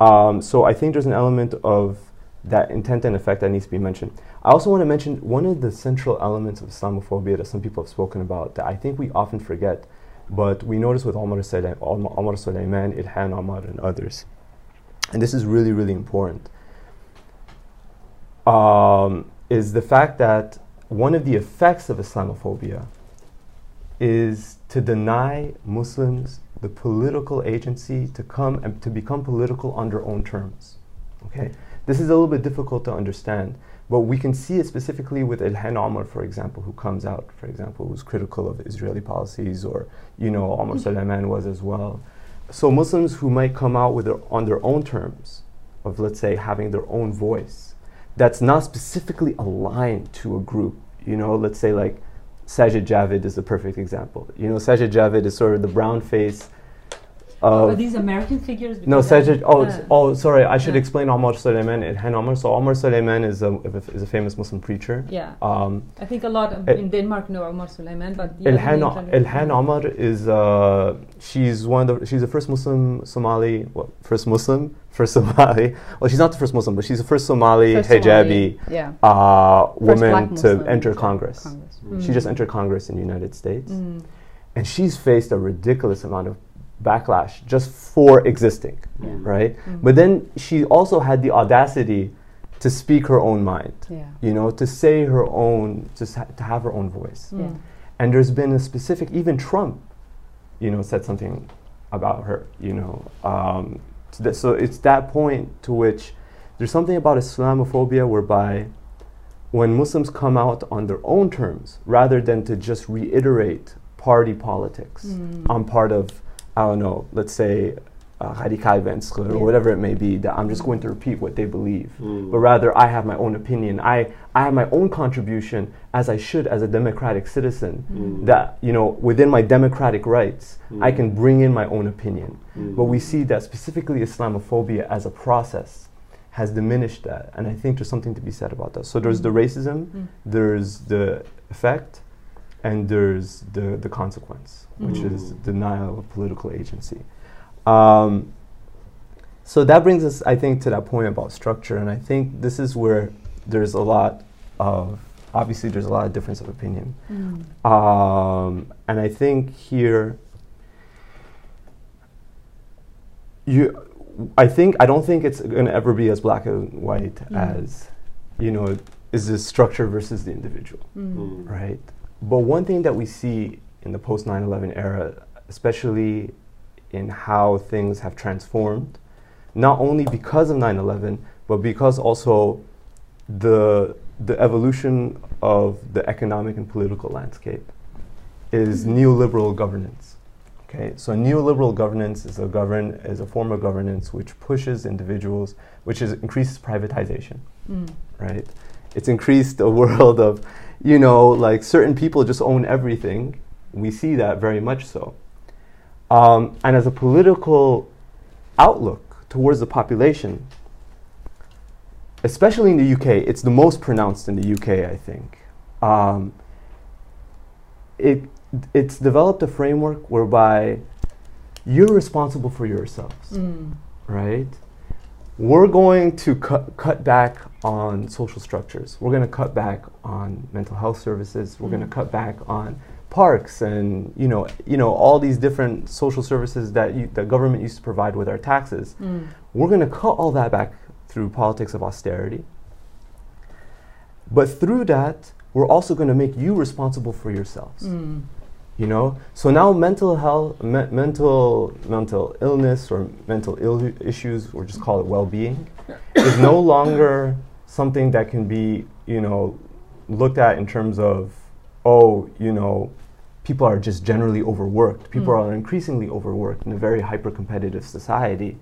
um, so I think there's an element of that intent and effect that needs to be mentioned. I also want to mention one of the central elements of Islamophobia that some people have spoken about that I think we often forget, but we notice with Omar, Sulaim, Omar Suleiman, Ilhan Omar, and others, and this is really really important. Um, is the fact that one of the effects of Islamophobia is to deny Muslims the political agency to come and to become political on their own terms. Okay, this is a little bit difficult to understand, but we can see it specifically with Ilhan Omar, for example, who comes out, for example, who's critical of Israeli policies, or you know, Omar mm-hmm. Suleiman was as well. So Muslims who might come out with their, on their own terms, of let's say having their own voice, that's not specifically aligned to a group. You know, let's say like Sajid Javid is the perfect example. You know, Sajid Javid is sort of the brown face Are these American figures? No, Sajid. Oh, oh, sorry. I should Yeah. explain Omar Suleiman and Ilhan Omar. So Omar Suleiman is a is a famous Muslim preacher. Yeah, Um, I think a lot of, in Denmark know Omar Suleiman, but Ilhan, Ilhan Omar is uh, she's one of the, she's the first Muslim Somali well, first Muslim first Somali well she's not the first Muslim but she's the first Somali First hijabi Somali, yeah. uh, woman to enter Congress. Congress. She just Mm. entered Congress in the United States Mm. and she's faced a ridiculous amount of backlash just for existing Yeah. right Mm. but then she also had the audacity to speak her own mind, Yeah. you know, to say her own, just ha- to have her own voice. Yeah. And there's been a specific, even Trump, you know, said something about her, you know. Um, so, that, so it's that point to which there's something about Islamophobia whereby when Muslims come out on their own terms, rather than to just reiterate party politics, Mm. I'm part of, I don't know, let's say, uh, Radikal Venstre or whatever it may be, that I'm just going to repeat what they believe. Mm. But rather, I have my own opinion. I, I have my own contribution, as I should as a democratic citizen, Mm. that, you know, within my democratic rights, I Mm. can bring in my own opinion. Mm. But we see that specifically Islamophobia as a process has diminished that. And I think there's something to be said about that. So there's the racism, Mm. there's the effect, and there's the, the consequence, which is Mm. denial of political agency. Um, so that brings us, I think, to that point about structure. And I think this is where there's a lot of, obviously, there's a lot of difference of opinion. Mm. Um, and I think here, you, I think I don't think it's going to ever be as black and white Mm. as, you know, is the structure versus the individual, Mm. right? But one thing that we see in the post 9/11 era, especially in how things have transformed, not only because of 9/11, but because also the the evolution of the economic and political landscape is neoliberal governance. Okay, so neoliberal governance is a govern is a form of governance which pushes individuals, which is increases privatization, Mm. right? It's increased a world of, you know, like certain people just own everything. We see that very much so. Um, and as a political outlook towards the population, especially in the UK, it's the most pronounced in the UK, I think. Um, it it's developed a framework whereby you're responsible for yourselves, Mm. right? We're going to cut cut back on social structures. We're going to cut back on mental health services. We're going to Mm. cut back on parks and you know you know all these different social services that you, the government used to provide with our taxes. Mm. We're going to cut all that back through politics of austerity. But through that, we're also going to make you responsible for yourselves. Mm. You know, so now mental health, me- mental mental illness or mental Ill- issues, or just call it well-being, is no longer something that can be you know looked at in terms of oh you know people are just generally overworked. People Mm. are increasingly overworked in a very hyper-competitive society,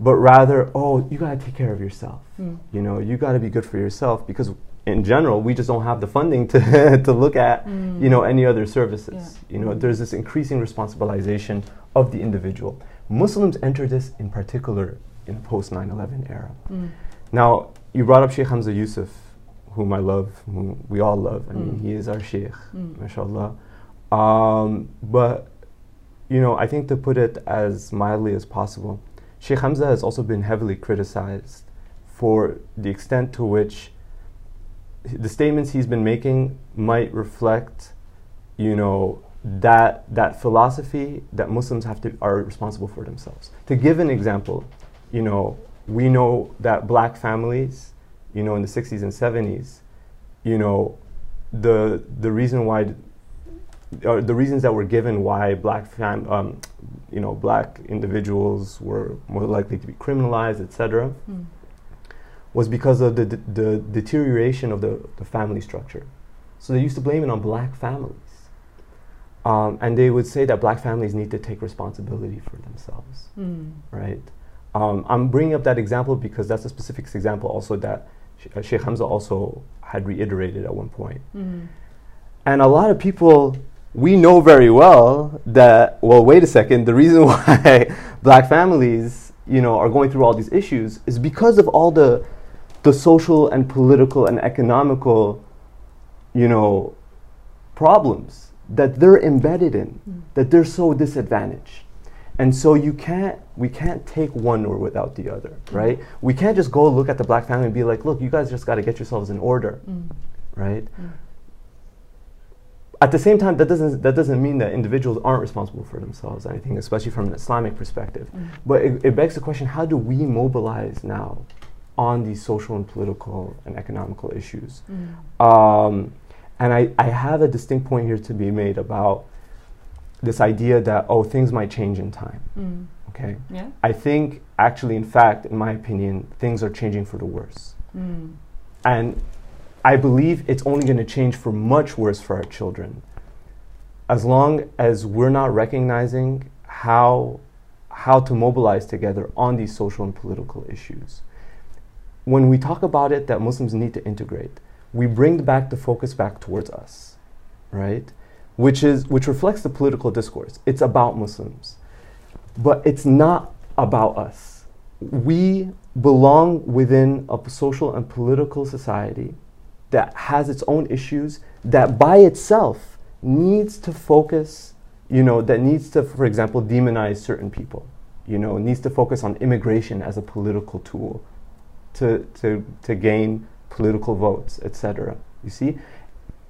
but rather oh you got to take care of yourself. Mm. You know, you got to be good for yourself because in general we just don't have the funding to to look at Mm. you know any other services Yeah. you know there's this increasing responsibilization of the individual muslims enter this in particular in the post 9-11 era Mm. now you brought up sheikh hamza yusuf whom i love whom we all love i mean Mm. he is our sheikh Mm. mashallah um, but you know i think to put it as mildly as possible sheikh hamza has also been heavily criticized for the extent to which the statements he's been making might reflect, you know, that that philosophy that Muslims have to are responsible for themselves. To give an example, you know, we know that black families, you know, in the 60s and 70s, you know, the the reason why or the reasons that were given why black fam, um, you know, black individuals were more likely to be criminalized, etc Mm. was because of the, the, the deterioration of the, the family structure. So they used to blame it on black families. Um, and they would say that black families need to take responsibility for themselves, Mm. right? Um, I'm bringing up that example because that's a specific example also that Sh- uh, Sheikh Hamza also had reiterated at one point. Mm. And a lot of people, we know very well that, well, wait a second, the reason why black families, you know, are going through all these issues is because of all the, the social and political and economical, you know, problems that they're embedded in, Mm. that they're so disadvantaged. And so you can't, we can't take one or without the other, right? We can't just go look at the black family and be like, look, you guys just got to get yourselves in order Mm. right? Mm. At the same time, that doesn't that doesn't mean that individuals aren't responsible for themselves. I think, especially from an Islamic perspective. Mm. But it, it begs the question: How do we mobilize now on these social and political and economical issues. Um, and I, I have a distinct point here to be made about this idea that, oh, things might change in time. Mm. Okay. Yeah. I think, actually, in fact, in my opinion, things are changing for the worse. Mm. And I believe it's only going to change for much worse for our children. As long as we're not recognizing how, how to mobilize together on these social and political issues. When we talk about it, that Muslims need to integrate, we bring back the focus back towards us, right? Which, is, which reflects the political discourse. It's about Muslims. But it's not about us. We belong within a social and political society that has its own issues that by itself needs to focus, you know, that needs to, for example, demonize certain people, you know, needs to focus on immigration as a political tool to, to, to gain political votes, etc. You see,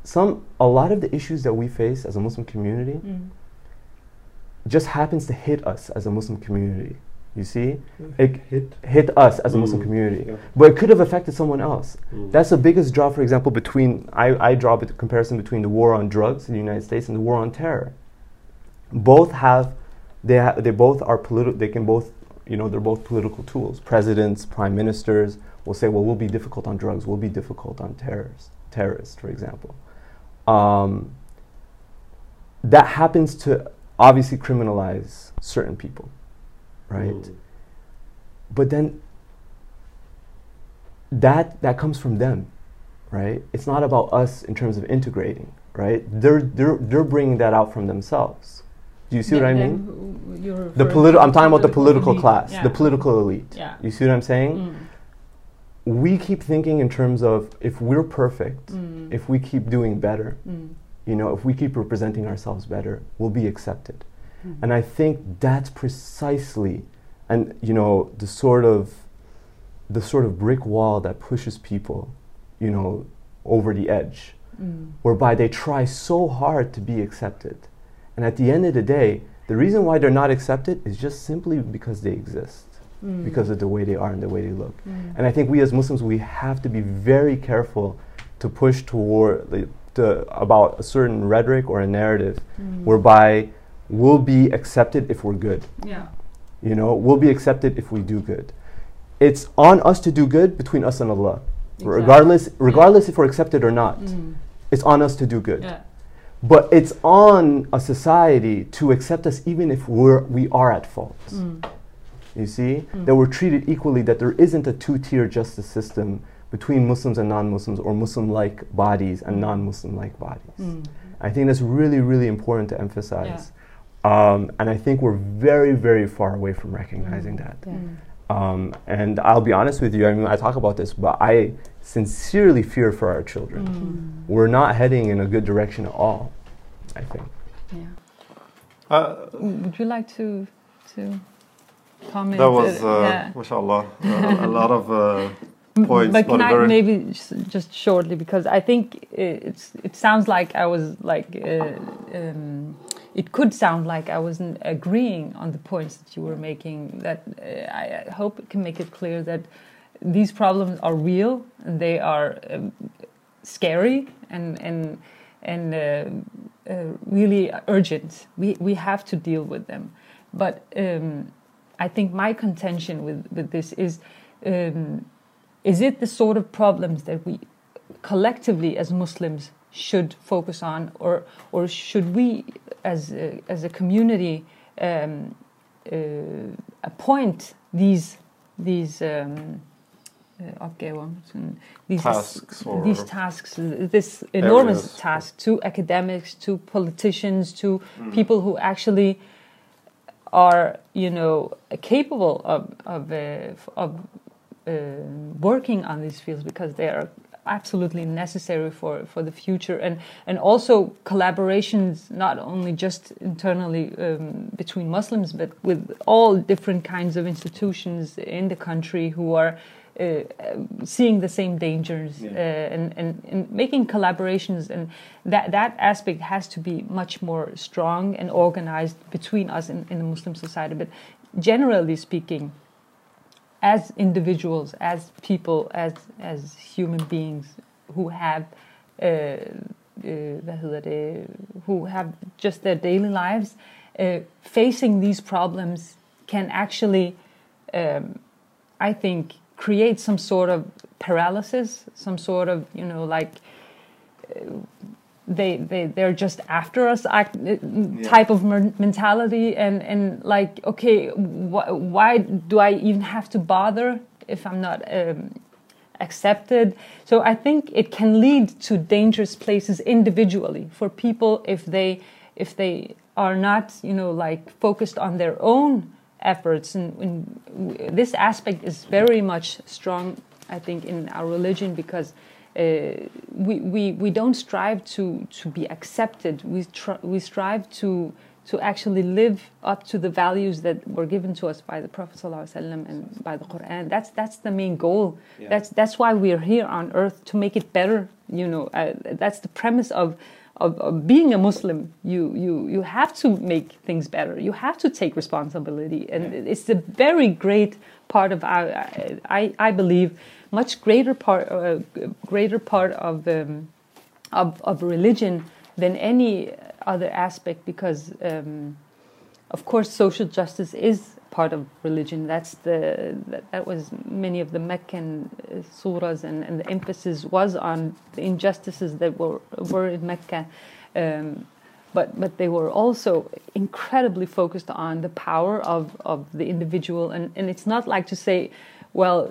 some, a lot of the issues that we face as a Muslim community Mm. just happens to hit us as a Muslim community. You see, it hit. hit us as a Muslim Mm, community, yeah. but it could have affected someone else. Mm. That's the biggest draw, for example, between I, I draw a comparison between the war on drugs in the United States and the war on terror. Both have, they ha- they both are political. They can both, you know, they're both political tools. Presidents, prime ministers will say, well, we'll be difficult on drugs. We'll be difficult on terrorists, terrorists, for example. Um, that happens to obviously criminalize certain people, right? Mm. but then that that comes from them right it's not about us in terms of integrating right they're they're, they're bringing that out from themselves do you see what i mean the politi- i'm talking about the political class the political elite Yeah. you see what i'm saying Mm. we keep thinking in terms of if we're perfect Mm. if we keep doing better Mm. you know if we keep representing ourselves better we'll be accepted Mhm. and I think that's precisely, and you know, the sort of, the sort of brick wall that pushes people, you know, over the edge, Mm. whereby they try so hard to be accepted, and at the end of the day, the reason why they're not accepted is just simply because they exist, Mm. because of the way they are and the way they look. Mm. And I think we as Muslims we have to be very careful to push toward the, the, about a certain rhetoric or a narrative Mm. whereby we'll be accepted if we're good. Yeah. You know, we'll be accepted if we do good. It's on us to do good between us and Allah. Exactly. Regardless regardless if we're accepted or not. Mm. It's on us to do good. Yeah. But it's on a society to accept us even if we're we are at fault. Mm. You see? Mm. That we're treated equally, that there isn't a two-tier justice system between Muslims and non-Muslims or Muslim-like bodies and non-Muslim-like bodies. Mm. I think that's really, really important to emphasize. Um, and I think we're very, very far away from recognizing Mm. that. Yeah. Um, and I'll be honest with you, I mean, I talk about this, but I sincerely fear for our children. Mm. We're not heading in a good direction at all, I think. Yeah. Uh, Would you like to to comment? that was, uh, yeah. mashallah, uh, a lot of uh, points, but can but I maybe just shortly because I think it's it sounds like I was like uh, um, it could sound like I wasn't agreeing on the points that you were making. That uh, I, hope it can make it clear that these problems are real and they are um, scary and and and uh, uh, really urgent. We we have to deal with them, but um, I think my contention with with this is. Um, is it the sort of problems that we collectively as Muslims should focus on, or or should we, as a, as a community, um, uh, appoint these these um, uh, these Tasks these tasks, this enormous areas. task to academics, to politicians, to Mm. people who actually are, you know, capable of of uh, of uh, working on these fields because they are absolutely necessary for, for the future. And and also collaborations not only just internally um, between Muslims but with all different kinds of institutions in the country who are uh, seeing the same dangers Yeah. uh, and, and, and making collaborations. And that that aspect has to be much more strong and organized between us in, in the Muslim society. But generally speaking as individuals, as people, as as human beings who have. Uh, uh, hedder det, who have just their daily lives, uh, facing these problems can actually, um, I think, create some sort of paralysis, some sort of, you know, like uh, they they they're just after us act, uh, type of mentality, and and like, okay, wh- why do I even have to bother if I'm not um, accepted? So I think it can lead to dangerous places individually for people if they if they are not, you know, like focused on their own efforts, and, and w- this aspect is very much strong, I think, in our religion because we, we we don't strive to to be accepted. We tr- we strive to to actually live up to the values that were given to us by the Prophet ﷺ and by the Quran. That's that's the main goal. Yeah. That's that's why we're here on earth to make it better. You know, uh, that's the premise of, of of being a Muslim. You you you have to make things better. You have to take responsibility, and it's a very great part of our. I I believe much greater part uh, greater part of. Um, of, of religion than any other aspect because um, of course social justice is part of religion that's the that, that was many of the meccan uh, surahs and, and the emphasis was on the injustices that were were in mecca um, but but they were also incredibly focused on the power of, of the individual and, and it's not like to say well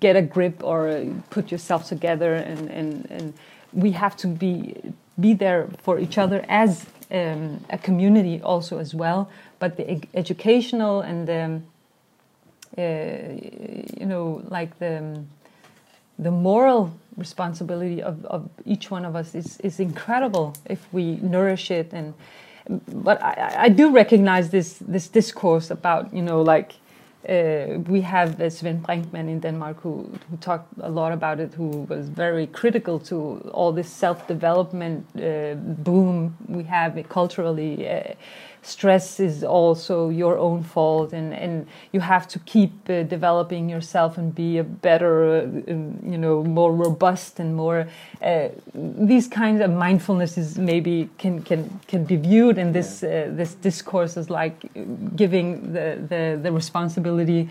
get a grip or uh, put yourself together and, and, and we have to be be there for each other as um, a community also as well. But the ed- educational and um, uh, you know like the um, the moral responsibility of, of each one of us is, is incredible if we nourish it. And but I, I do recognize this this discourse about you know like uh, we have uh, Svend Brinkmann in Denmark who, who talked a lot about it, who was very critical to all this self development uh, boom we have culturally. Uh, stress is also your own fault, and, and you have to keep uh, developing yourself and be a better, uh, um, you know, more robust and more. Uh, these kinds of mindfulness is maybe can can can be viewed in this uh, this discourse as like giving the the, the responsibility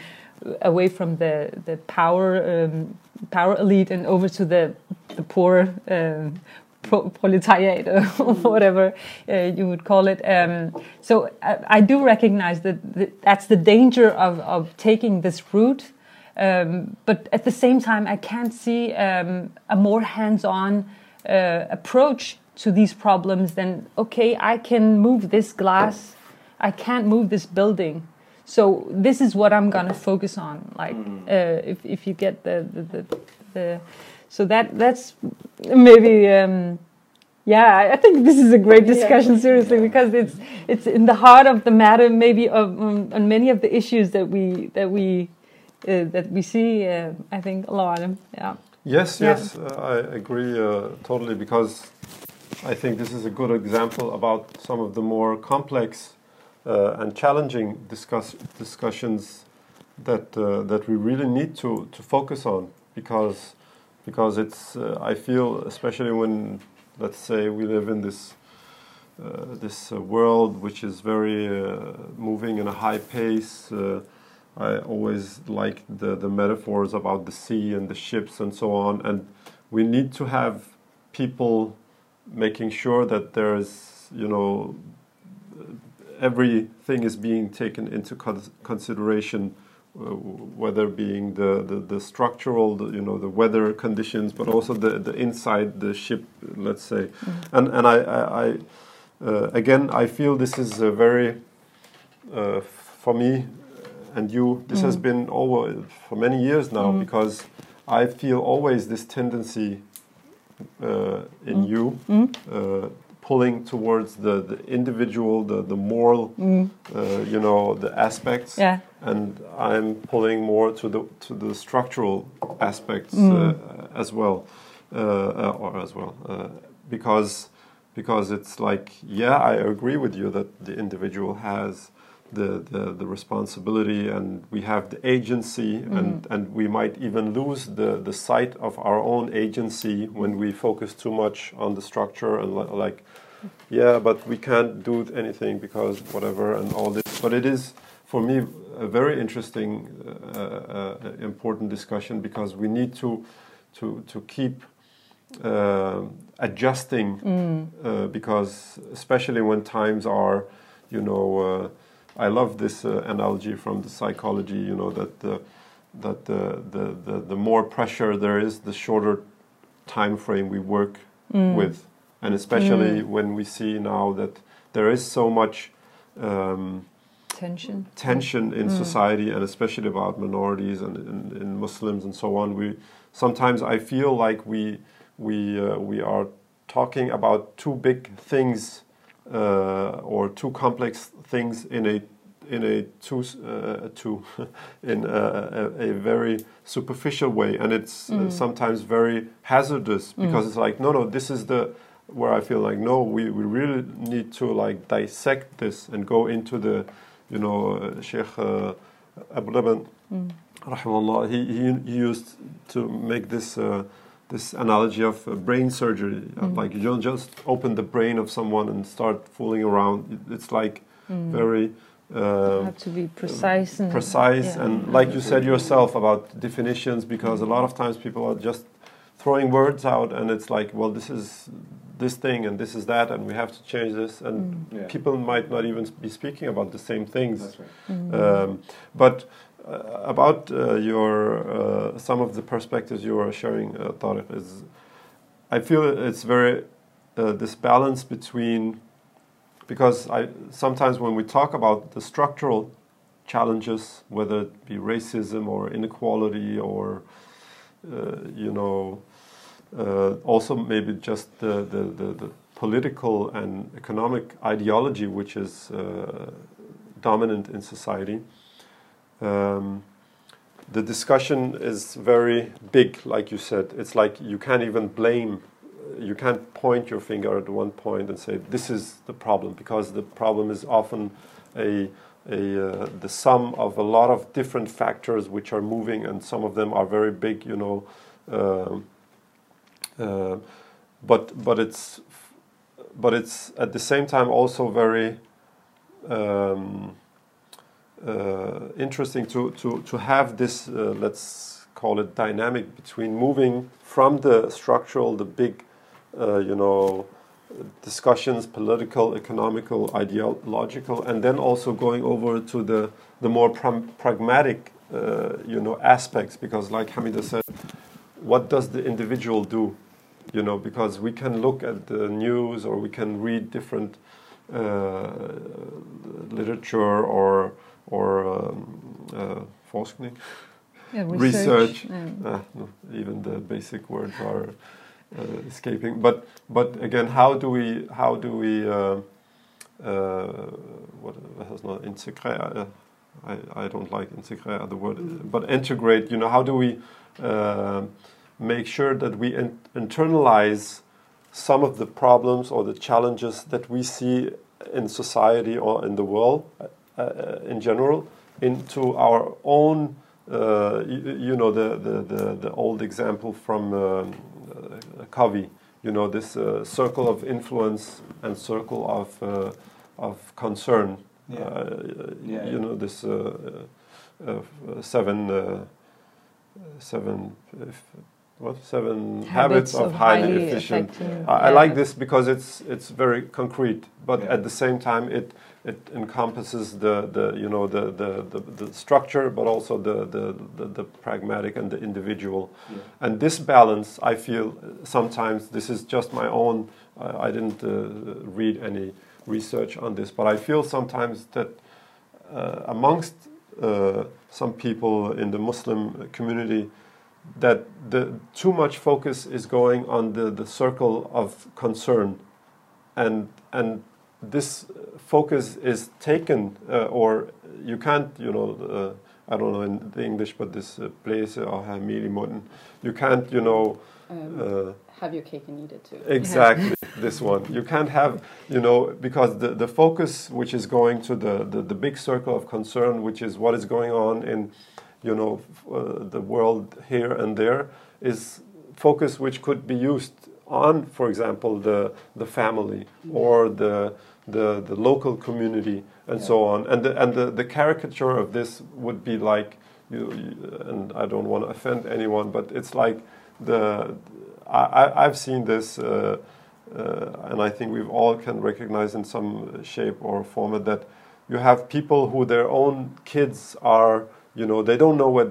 away from the the power um, power elite and over to the the poor um, pro- proletariat or whatever uh, you would call it. Um, so I, I do recognize that, that that's the danger of of taking this route. Um, but at the same time, I can't see um, a more hands-on uh, approach to these problems than okay, I can move this glass, I can't move this building, so this is what I'm gonna focus on. Like uh, if if you get the the, the, the so that that's maybe um, yeah I- I think this is a great discussion seriously because it's it's in the heart of the matter maybe of um, on many of the issues that we that we uh, that we see uh, I think a lot of them yeah. Yes, Yeah. yes, uh, I agree uh, totally because I think this is a good example about some of the more complex uh, and challenging discuss discussions that uh, that we really need to, to focus on because because it's uh, I feel especially when let's say we live in this uh, this uh, world which is very uh, moving in a high pace. Uh, I always like the, the metaphors about the sea and the ships and so on. And we need to have people making sure that there's, you know, everything is being taken into cons- consideration, uh, whether being the, the, the structural, the, you know, the weather conditions, but also the, the inside the ship, let's say. And, and I, I, I uh, again, I feel this is a very, uh, for me and you, this has been over for many years now because I feel always this tendency uh, in you uh, pulling towards the, the individual, the, the moral, uh, you know, the aspects. yeah And I'm pulling more to the to the structural aspects uh, as well, uh, uh, or as well, uh, because because it's like yeah, I agree with you that the individual has the, the, the responsibility and we have the agency and, and we might even lose the, the sight of our own agency when we focus too much on the structure and li- like yeah but we can't do anything because whatever and all this. But it is for me a very interesting uh, uh, important discussion because we need to to to keep uh, adjusting uh, because especially when times are you know uh, I love this uh, analogy from the psychology you know that the that the, the, the, the more pressure there is the shorter time frame we work with. And especially when we see now that there is so much um, Tension. tension in society and especially about minorities and, and, and Muslims and so on. We sometimes I feel like we we uh, we are talking about two big things uh, or two complex things in a in a too uh, too in a, a, a very superficial way, and it's uh, sometimes very hazardous because it's like no no this is the where I feel like no we, we really need to like dissect this and go into the you know uh, Sheikh uh, Abu Laban rahimahullah he, he he used to make this uh, this analogy of uh, brain surgery. Of like you don't just open the brain of someone and start fooling around. It's like very uh, have to be precise and precise yeah. and like you said yourself about definitions because a lot of times people are just throwing words out and it's like well this is this thing and this is that and we have to change this and Yeah. people might not even be speaking about the same things That's right. um, but uh, about uh, your uh, some of the perspectives you are sharing, uh, Tariq, is I feel it's very uh, this balance between because I sometimes when we talk about the structural challenges, whether it be racism or inequality or uh, you know uh, also maybe just the, the, the, the political and economic ideology which is uh, dominant in society. Um, the discussion is very big, like you said. It's like you can't even blame, you can't point your finger at one point and say this is the problem because the problem is often a, a uh, the sum of a lot of different factors which are moving, and some of them are very big, you know. Um, uh, but but it's but it's at the same time also very um, uh, interesting to, to, to have this, uh, let's call it dynamic between moving from the structural, the big, uh, you know, discussions, political, economical, ideological, and then also going over to the, the more pragmatic, uh, you know, aspects. Because, like Hamida said, what does the individual do? You know, because we can look at the news or we can read different uh, literature or or um, uh, forskning, Yeah, research. yeah. uh, no, even the basic words are uh, escaping. But but again, how do we how do we uh, uh, what has not integrate? Uh, I, I don't like integrate the word, but integrate. You know, how do we uh, make sure that we in- internalize some of the problems or the challenges that we see in society or in the world uh, in general into our own, uh, you, you know, the, the, the, the old example from um, uh, Covey, you know, this uh, circle of influence and circle of, uh, of concern. Yeah. Uh, Yeah, you yeah. know, this uh, uh, uh, seven, uh, seven, what, seven habits, of, highly, efficient effective- I, I yeah. like this because it's it's very concrete, but Yeah. at the same time it it encompasses the, the you know the, the, the, the structure, but also the, the, the, the pragmatic and the individual. Yeah. And this balance, I feel uh, sometimes this is just my own. I I didn't uh, read any research on this, but I feel sometimes that uh, amongst uh, some people in the Muslim community that the too much focus is going on the, the circle of concern and and this focus is taken uh, or you can't you know uh, I don't know in the English, but this uh, blæse og have mel i munden. You can't, you know. Um, Uh, have your cake and eat it too. Exactly, this one. You can't have, you know, because the, the focus which is going to the, the, the big circle of concern, which is what is going on in, you know, uh, the world here and there, is focus which could be used on, for example, the, the family or the, the, the local community and so on. And, the, and the, the caricature of this would be like, you, you- and I don't want to offend anyone, but it's like the I, I- I've seen this, uh, uh, and I think we all can recognize in some shape or format that you have people who their own kids are, you know, they don't know what,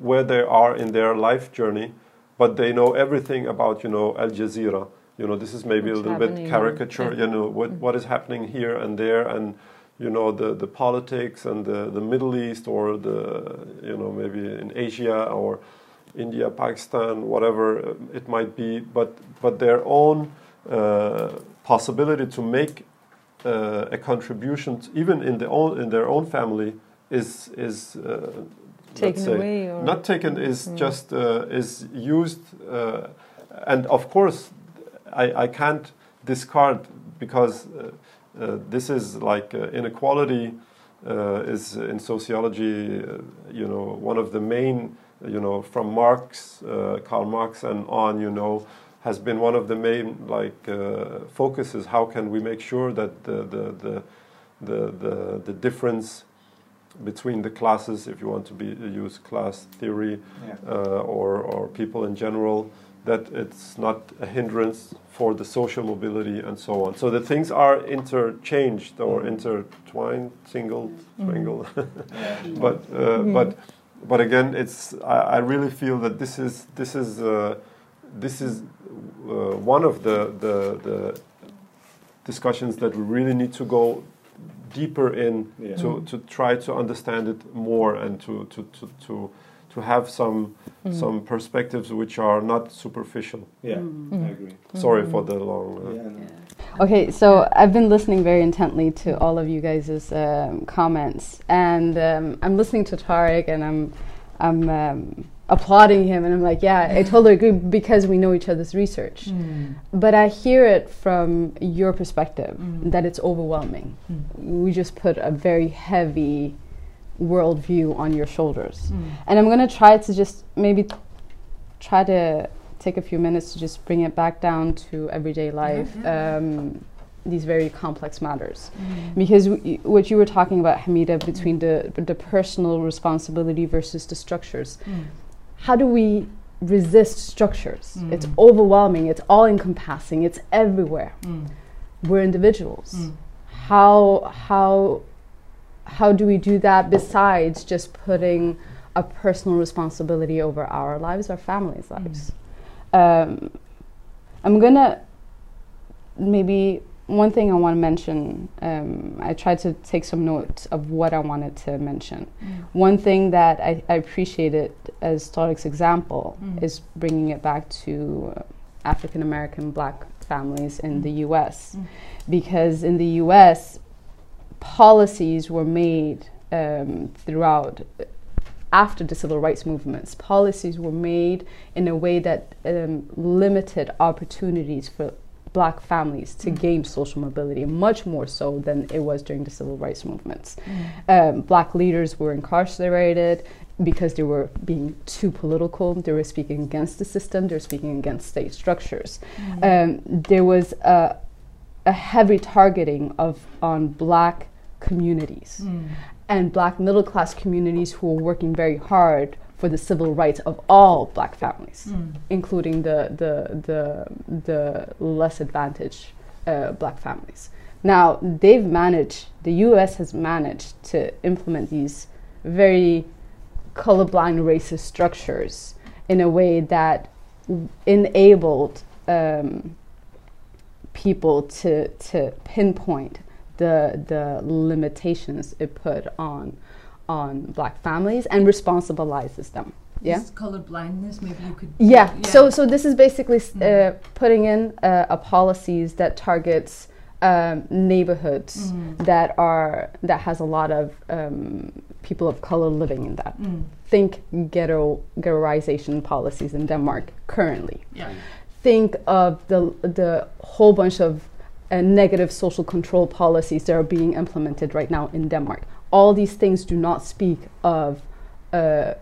where they are in their life journey, but they know everything about, you know, Al Jazeera. You know, this is maybe What's a little bit caricature, you know, what, what is happening here and there, and you know the, the politics and the, the Middle East or the you know maybe in Asia or India, Pakistan, whatever it might be, but but their own uh, possibility to make uh, a contribution, even in their own in their own family, is is uh, Taken say, away or not taken is Mm. just uh, is used, uh, and of course, I, I can't discard because uh, uh, this is like uh, inequality uh, is in sociology, uh, you know, one of the main, you know, from Marx, uh, Karl Marx and on, you know, has been one of the main like uh, focuses. How can we make sure that the the the the, the, the difference between the classes, if you want to be use class theory, Yeah. uh, or, or people in general, that it's not a hindrance for the social mobility and so on. So the things are interchanged or intertwined, single, twangle. but uh, but but again, it's I, I really feel that this is this is uh, this is uh, one of the, the the discussions that we really need to go deeper in Yeah. to, to try to understand it more and to to, to, to to have some some perspectives which are not superficial. Yeah, Mm. I agree. Sorry for the long. Uh, Yeah, no. Okay, so I've been listening very intently to all of you guys' um, comments, and um, I'm listening to Tariq, and I'm I'm um, applauding him, and I'm like, yeah, I totally agree because we know each other's research. Mm. But I hear it from your perspective Mm. that it's overwhelming. Mm. We just put a very heavy worldview on your shoulders. Mm. And I'm going to try to just maybe try to take a few minutes to just bring it back down to everyday life, yeah, yeah. Um, these very complex matters. Mm. Because w- what you were talking about, Hamida, between the, the personal responsibility versus the structures, Mm. How do we resist structures? It's Mm. overwhelming, it's all encompassing, it's everywhere. Mm. We're individuals. Mm. How, how, how do we do that besides just putting a personal responsibility over our lives, our families' lives? Um, I'm gonna maybe one thing I want to mention. Um, I tried to take some notes of what I wanted to mention. Mm. One thing that I, I appreciated as Tariq's example Mm. is bringing it back to uh, African American black families in the US. Mm. Because in the US, policies were made um, throughout after the civil rights movements. Policies were made in a way that um, limited opportunities for black families to Mm. gain social mobility, much more so than it was during the civil rights movements Mm. um, black leaders were incarcerated because they were being too political. They were speaking against the system. They were speaking against state structures. Um, there was a, a heavy targeting of on black communities Mm. and black middle class communities who were working very hard for the civil rights of all black families Mm. including the the the, the less advantaged uh, black families. Now they've managed. The U.S. has managed to implement these very colorblind racist structures in a way that enabled um, people to to pinpoint the the limitations it put on on black families and responsibilizes them. Yeah. This color blindness, maybe you could. Yeah. So so this is basically s- uh, Mm. putting in uh, a policies that targets um, neighborhoods Mm. that are that has a lot of um, people of color living in that. Mm. Think ghetto ghettoization policies in Denmark currently. Yeah. Think of the the whole bunch of uh, negative social control policies that are being implemented right now in Denmark. All these things do not speak of uh,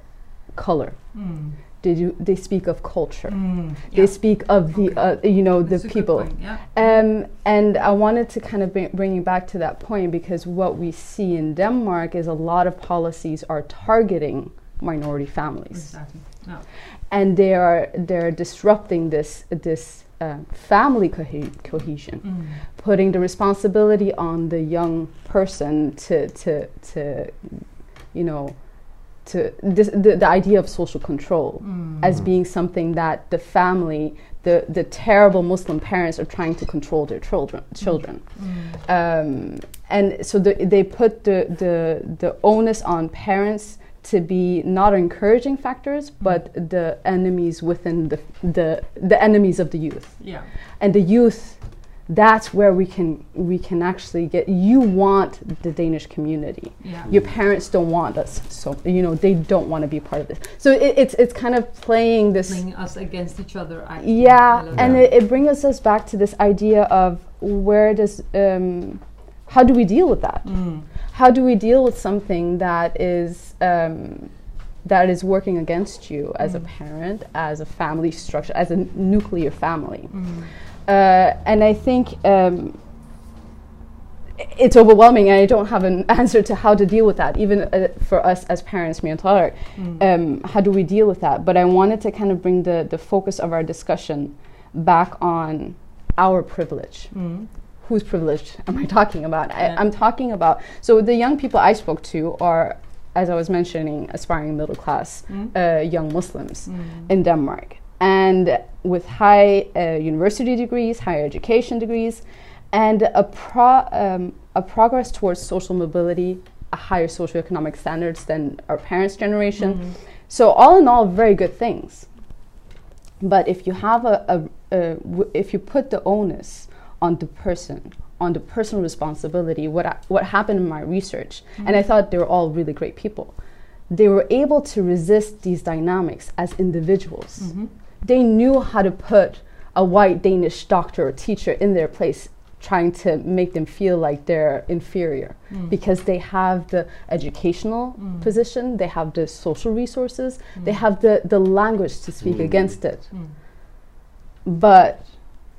color. Mm. They do. They speak of culture. Mm. They speak of the uh, you know That's the people. point, Yeah. Um, and I wanted to kind of bring, bring you back to that point because what we see in Denmark is a lot of policies are targeting minority families, Exactly. No. and they are they're disrupting this this uh, family cohe- cohesion, Mm. putting the responsibility on the young person to to to you know to this, the, the idea of social control Mm. as being something that the family, the, the terrible Muslim parents are trying to control their children. children. Mm. Um, and so the, they put the, the, the onus on parents to be not encouraging factors, but the enemies within the, the, the enemies of the youth. Yeah. And the youth, that's where we can, we can actually get, you want the Danish community Yeah. your parents don't want us so you know they don't want to be part of this so it, it's it's kind of playing this playing us against each other. I yeah and it, it brings us back to this idea of where does um, how do we deal with that Mm. how do we deal with something that is um, that is working against you as a Mm. parent as a family structure as a nuclear family Mm. Uh, and I think um, it's overwhelming, and I don't have an answer to how to deal with that. Even uh, for us as parents, me and Tyler, Mm. um, how do we deal with that? But I wanted to kind of bring the the focus of our discussion back on our privilege. Mm. Whose privilege am I talking about? Yeah. I, I'm talking about so the young people I spoke to are, as I was mentioning, aspiring middle class Mm. uh, young Muslims Mm. in Denmark. And with high uh, university degrees, higher education degrees, and a, pro, um, a progress towards social mobility, a higher socioeconomic standards than our parents' generation. Mm. So all in all, very good things. But if you have a, a, a w- if you put the onus on the person, on the personal responsibility, what I, what happened in my research, and I thought they were all really great people. They were able to resist these dynamics as individuals. Mhm. They knew how to put a white Danish doctor or teacher in their place, trying to make them feel like they're inferior Mm. because they have the educational Mm. position, they have the social resources, they have the, the language to speak Mm. against it. Mm. But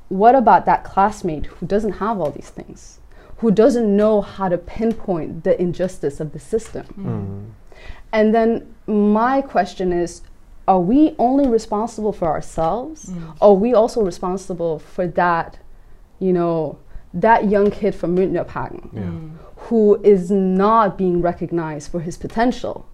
what about that classmate who doesn't have all these things? Who doesn't know how to pinpoint the injustice of the system? Mm. And then my question is are we only responsible for ourselves? Mm. Are we also responsible for that, you know, that young kid from Mjølnerparken Yeah. Mm. who is not being recognized for his potential,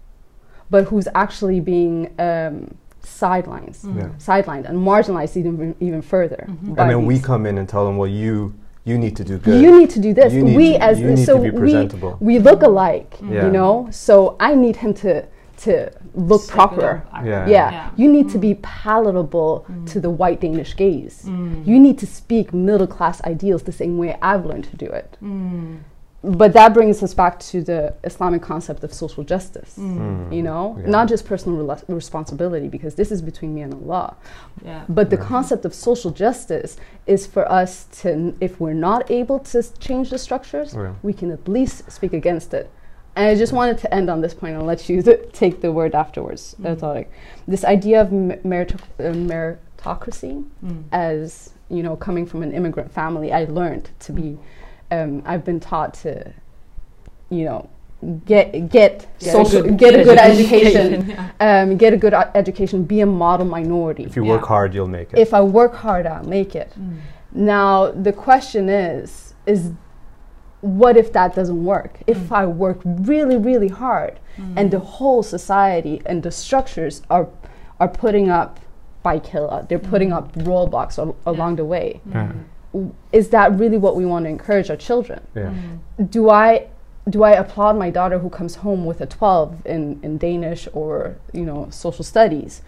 but who's actually being um, sidelined, Mm. Yeah. sidelined and marginalized even even further. Mhm. by And then we come in and tell them, well, you you need to do good. You need to do this. You need we to- as you need so to be we presentable. we look alike, Yeah. you know. So I need him to to look Stick proper. Yeah. Yeah. Yeah. you need to Mm. be palatable to the white Danish gaze. Mm. You need to speak middle class ideals the same way I've learned to do it. Mm. But that brings us back to the Islamic concept of social justice. Mm. You know, Yeah. not just personal rela- responsibility, because this is between me and Allah. Yeah. But the concept of social justice is for us to, if we're not able to s- change the structures, Yeah. we can at least speak against it. And I just wanted to end on this point and let you th- take the word afterwards, uh, Mm. Tariq. This idea of m- merit- uh, meritocracy Mm. as you know coming from an immigrant family i learned to be um, i've been taught to you know get get, Get a social good get a good education. education um, get a good uh, education be a model minority If you Yeah. work hard, you'll make it. if i work hard i'll make it Mm. now the question is is what if that doesn't work if Mm. i work really really hard Mm. and the whole society and the structures are are putting up by killer they're putting Mm. up roadblocks al- along the way Yeah. w- is that really what we want to encourage our children Yeah. Mm. do i do i applaud my daughter who comes home with a 12 in, in danish or you know social studies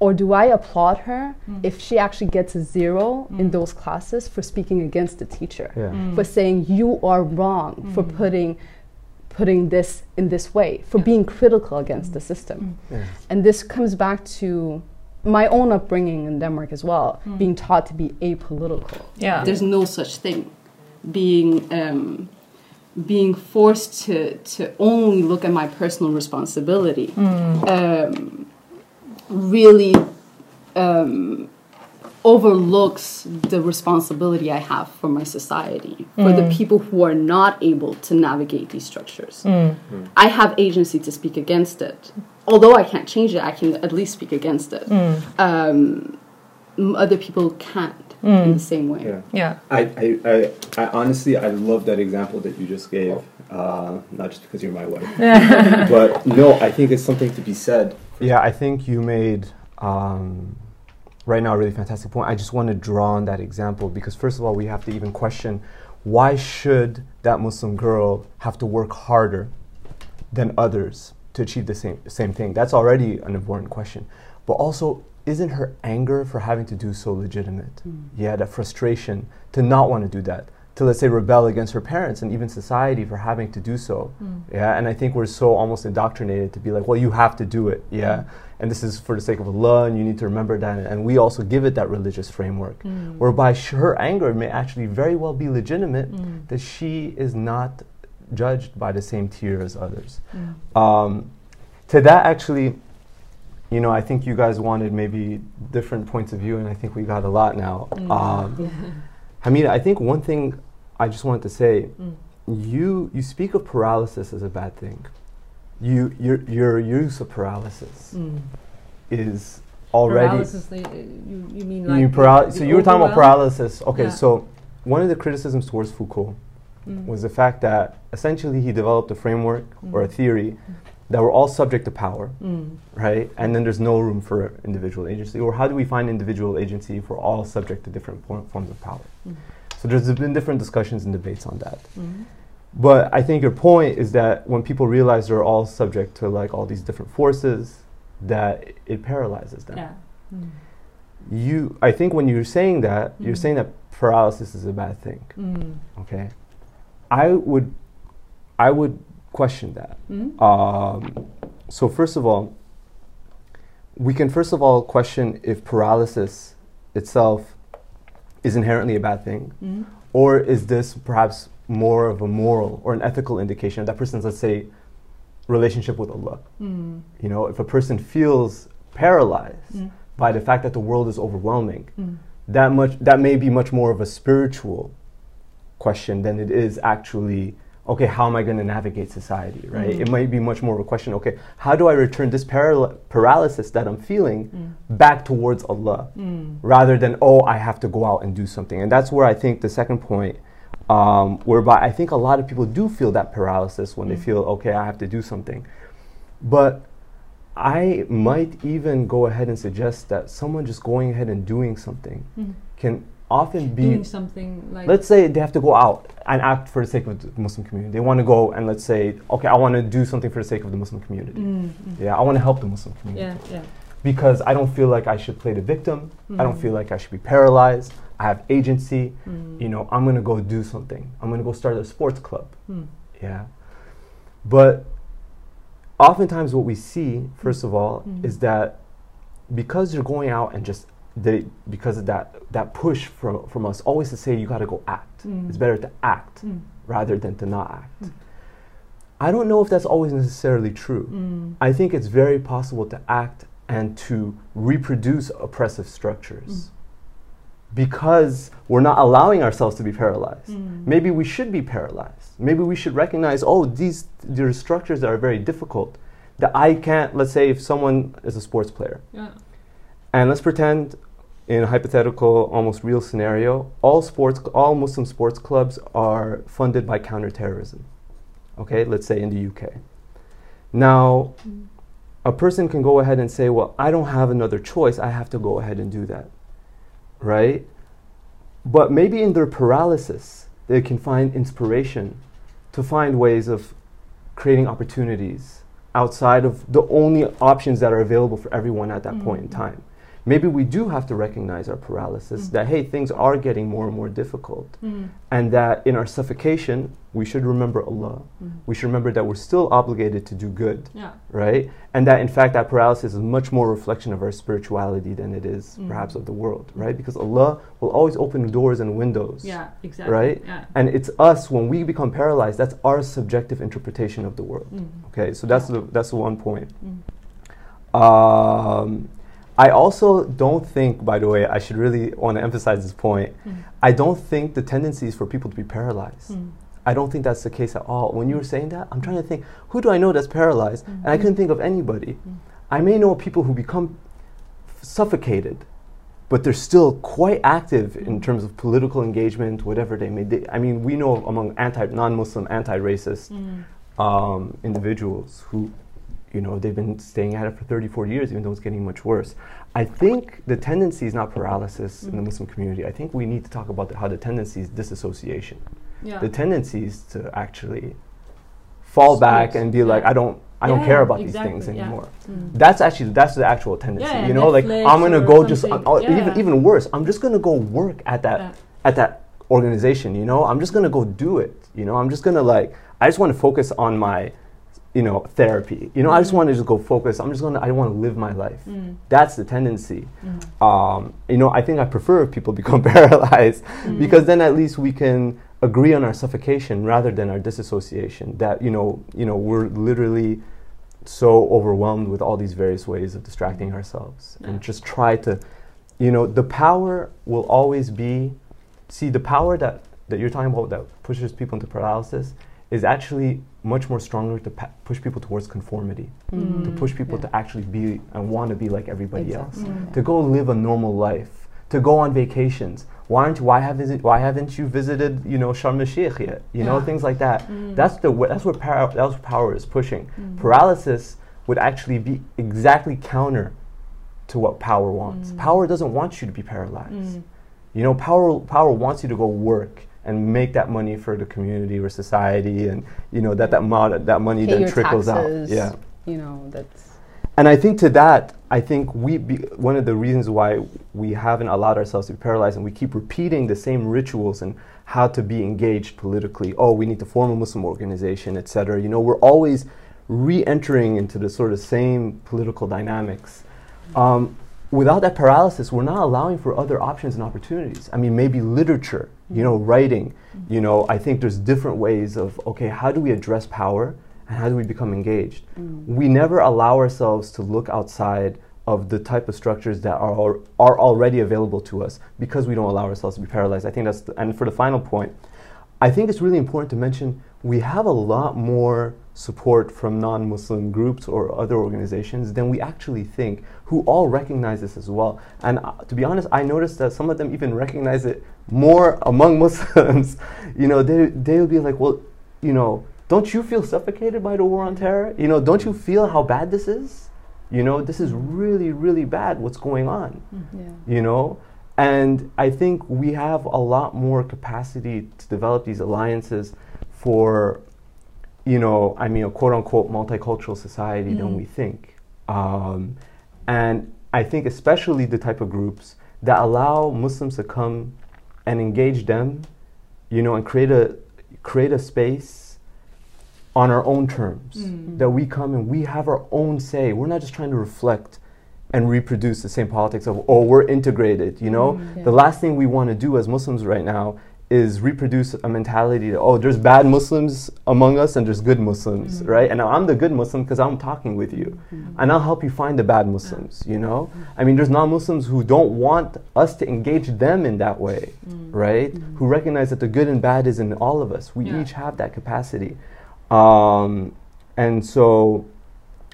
or do I applaud her Mm. if she actually gets a zero in Mm. those classes for speaking against the teacher, Yeah. Mm. for saying you are wrong for Mm. putting putting this in this way, for Yeah. being critical against the system. Yeah. And this comes back to my own upbringing in Denmark as well, Mm. being taught to be apolitical. Yeah. There's no such thing. Being um, being forced to to only look at my personal responsibility um, really um, overlooks the responsibility I have for my society, for the people who are not able to navigate these structures. I have agency to speak against it. Although I can't change it, I can at least speak against it. Um, other people can't in the same way. Yeah. Yeah. I, I, I, I honestly, I love that example that you just gave. Uh, not just because you're my wife, but no, I think it's something to be said. Yeah, I think you made um, right now a really fantastic point. I just want to draw on that example because, first of all, we have to even question why should that Muslim girl have to work harder than others to achieve the same same thing? That's already an important question. But also, isn't her anger for having to do so legitimate? Yeah, that frustration to not want to do that, to let's say rebel against her parents and even society for having to do so. Hmm. Yeah, and I think we're so almost indoctrinated to be like, well, you have to do it. Yeah, hmm. and this is for the sake of Allah, and you need to remember that. And we also give it that religious framework, hmm. whereby her anger may actually very well be legitimate, that she is not judged by the same tier as others. Um, to that, actually, you know, I think you guys wanted maybe different points of view, and I think we got a lot now. Um, Hamida, I think one thing I just wanted to say, you you speak of paralysis as a bad thing. You your your use of paralysis is already Paralysis, uh, you, you mean like you the- paral- the so you were talking about paralysis. Okay, Yeah. so one of the criticisms towards Foucault Mm. was the fact that essentially he developed a framework or a Mm. theory that we're all subject to power, Mm. right? And then there's no room for individual agency. Or how do we find individual agency if we're all subject to different for- forms of power? Mm. So there's been different discussions and debates on that. Mm. But I think your point is that when people realize they're all subject to like all these different forces, that it paralyzes them. Yeah. Mm. You, I think when you're saying that, you're Mm. saying that paralysis is a bad thing. Mm. Okay, I would, I would question that. Mm. Um, so first of all, we can first of all question if paralysis itself is inherently a bad thing, Mm. or is this perhaps more of a moral or an ethical indication of that person's, let's say, relationship with Allah? Mm. You know, if a person feels paralyzed Mm. by the fact that the world is overwhelming, Mm. that much that may be much more of a spiritual question than it is actually okay how am i going to navigate society right Mhm. it might be much more of a question okay how do i return this paral- paralysis that i'm feeling Mm. back towards allah Mm. rather than oh i have to go out and do something and that's where i think the second point um, whereby i think a lot of people do feel that paralysis when they Mm. feel okay i have to do something but i might even go ahead and suggest that someone just going ahead and doing something Mm. can often be Doing something like let's say they have to go out and act for the sake of the muslim community they want to go and let's say okay i want to do something for the sake of the muslim community Mm. Mm. yeah i want to help the muslim community Yeah. Yeah. because i don't feel like i should play the victim i don't Mm. feel like i should be paralyzed i have agency Mm. you know i'm going to go do something i'm going to go start a sports club Mm. yeah but oftentimes what we see first of all is that because you're going out and just they because of that that push from from us always to say you got to go act Mm. it's better to act Mm. rather than to not act Mm. i don't know if that's always necessarily true Mm. i think it's very possible to act and to reproduce oppressive structures because we're not allowing ourselves to be paralyzed Mm. maybe we should be paralyzed maybe we should recognize oh these there are structures that are very difficult that i can't let's say if someone is a sports player Yeah. and let's pretend in a hypothetical almost real scenario all sports all muslim sports clubs are funded by counterterrorism okay let's say in the uk now Mm. a person can go ahead and say well i don't have another choice i have to go ahead and do that right but maybe in their paralysis they can find inspiration to find ways of creating opportunities outside of the only options that are available for everyone at that point in Mm. time. Maybe we do have to recognize our paralysis Mm. that hey, things are getting more and more difficult, Mm. and that in our suffocation, we should remember Allah. Mm. We should remember that we're still obligated to do good, Yeah. right? And that in fact, that paralysis is much more a reflection of our spirituality than it is Mm. perhaps of the world, right? Because Allah will always open doors and windows. Yeah. Exactly. Right? Yeah. And it's us when we become paralyzed. That's our subjective interpretation of the world. Mm. Okay, so that's the that's the one point. Mm. Um, I also don't think, by the way, I should really want to emphasize this point. Mm. I don't think the tendency is for people to be paralyzed. Mm. I don't think that's the case at all. When you were saying that, I'm trying to think, who do I know that's paralyzed? And I couldn't think of anybody. Mm. I may know people who become suffocated, but they're still quite active in Mm. terms of political engagement, whatever they may. They, I mean, we know among anti, non-Muslim, anti-racist Mm. um, individuals who, you know, they've been staying at it for 34 years, even though it's getting much worse. I think the tendency is not paralysis in the Mm. Muslim community. I think we need to talk about the, how the tendency is disassociation. Yeah. The tendency is to actually fall back and be like. I don't, I don't care about exactly, these things yeah. anymore. Mm. That's actually that's the actual tendency. Yeah, you know, like I'm gonna go just uh, uh, Yeah. even even worse. I'm just gonna go work at that Yeah. at that organization. You know, I'm just gonna go do it. You know, I'm just gonna like I just want to focus on my you know therapy. You know, I just want to just go focus. I'm just gonna I want to live my life. Mm. That's the tendency. Mm. Um, you know, I think I prefer if people become paralyzed Mm. because then at least we can agree on our suffocation rather than our disassociation. That you know, you know, we're literally so overwhelmed with all these various ways of distracting ourselves Yeah. and just try to, you know, the power will always be. See, the power that that you're talking about that pushes people into paralysis is actually much more stronger to pa- push people towards conformity, Mm. to push people Yeah. to actually be and want to be like everybody else Exactly. Mm. to go live a normal life, to go on vacations. Why aren't why haven't why haven't you visited you know Sharm el Sheikh yet? You know things like that. Mm. That's the wh- that's what power that's what power is pushing. Mm. Paralysis would actually be exactly counter to what power wants. Mm. Power doesn't want you to be paralyzed. Mm. You know, power power wants you to go work and make that money for the community or society, and you know that that mod- that money Pay then trickles taxes. out. Yeah. You know, that's. And I think to that, I think we be, one of the reasons why we haven't allowed ourselves to be paralyzed and we keep repeating the same rituals and how to be engaged politically. Oh, we need to form a Muslim organization, etc. You know, we're always re-entering into the sort of same political dynamics. Um, without that paralysis, we're not allowing for other options and opportunities. I mean, maybe literature, you know, writing. Mm-hmm. You know, I think there's different ways of okay, how do we address power and how do we become engaged? Mm. we never allow ourselves to look outside of the type of structures that are, are already available to us because we don't allow ourselves to be paralyzed. I think that's, the, and for the final point, I think it's really important to mention we have a lot more support from non Muslim groups or other organizations than we actually think, who all recognize this as well. And uh, to be honest, I noticed that some of them even recognize it more among Muslims. you know, they, they would be like, well, you know, don't you feel suffocated by the war on terror? You know, don't you feel how bad this is? You know, this is really, really bad what's going on Yeah. you know and i think we have a lot more capacity to develop these alliances for you know i mean a quote unquote multicultural society than Mm. we think um, and i think especially the type of groups that allow muslims to come and engage them you know and create a create a space on our own terms Mm. that we come and we have our own say we're not just trying to reflect and reproduce the same politics of oh we're integrated you know Mm. the last thing we want to do as muslims right now is reproduce a mentality that oh there's bad muslims among us and there's good muslims Mm. right? And i'm the good muslim because i'm talking with you. And i'll help you find the bad muslims you know? I mean there's non-muslims who don't want us to engage them in that way Mm. right? Who recognize that the good and bad is in all of us. We Yeah. each have that capacity. Um, and so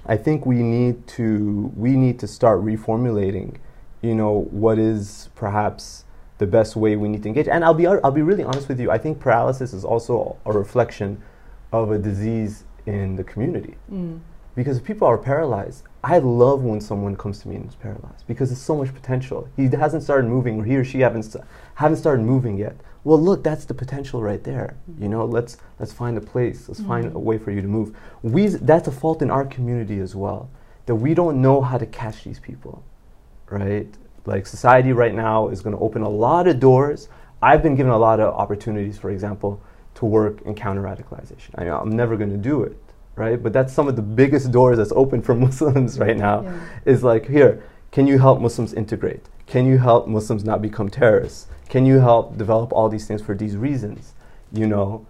I think we need to we need to start reformulating, you know, what is perhaps the best way we need to engage. And I'll be I'll be really honest with you. I think paralysis is also a reflection of a disease in the community Mm. because if people are paralyzed. I love when someone comes to me and is paralyzed because there's so much potential. He hasn't started moving, or he or she haven't st- haven't started moving yet, well look that's the potential right there you know let's let's find a place let's find a way for you to move we that's a fault in our community as well that we don't know how to catch these people right like society right now is going to open a lot of doors. I've been given a lot of opportunities for example to work in counter radicalization I know i'm never going to do it right? But that's some of the biggest doors that's open for muslims right now Yeah. is like here can you help muslims integrate? Can you help muslims not become terrorists? Can you help develop all these things for these reasons you know?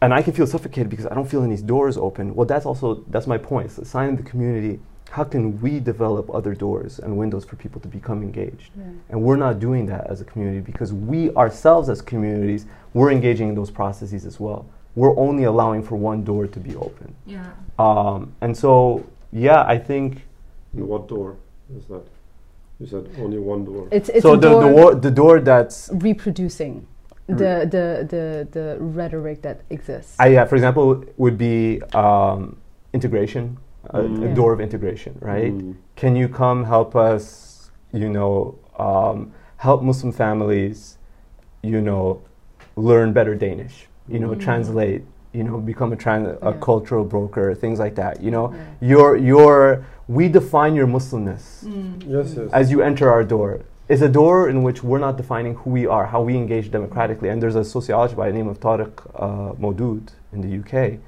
And i can feel suffocated because i don't feel any doors open. Well that's also that's my point. It's a sign of the community how can we develop other doors and windows for people to become engaged Yeah. and we're not doing that as a community because we ourselves as communities we're engaging in those processes as well we're only allowing for one door to be open Yeah. um, and so yeah i think And what door is that? You said only one door. It's, it's so the, door the, war, the door that's reproducing the, the, the, the rhetoric that exists. I, yeah, for example, would be um, integration, a, Mm. a door of integration, right? Mm. Can you come help us, you know, um, help Muslim families, you know, learn better Danish, you know, Mm. translate, you know, become a, tran- a Yeah. cultural broker, things like that, you know? Yeah. Your, your, we define your Muslimness Yes, yes. as you enter our door is a door in which we're not defining who we are, how we engage democratically. And there's a sociologist by the name of Tariq uh, Modood in the UK.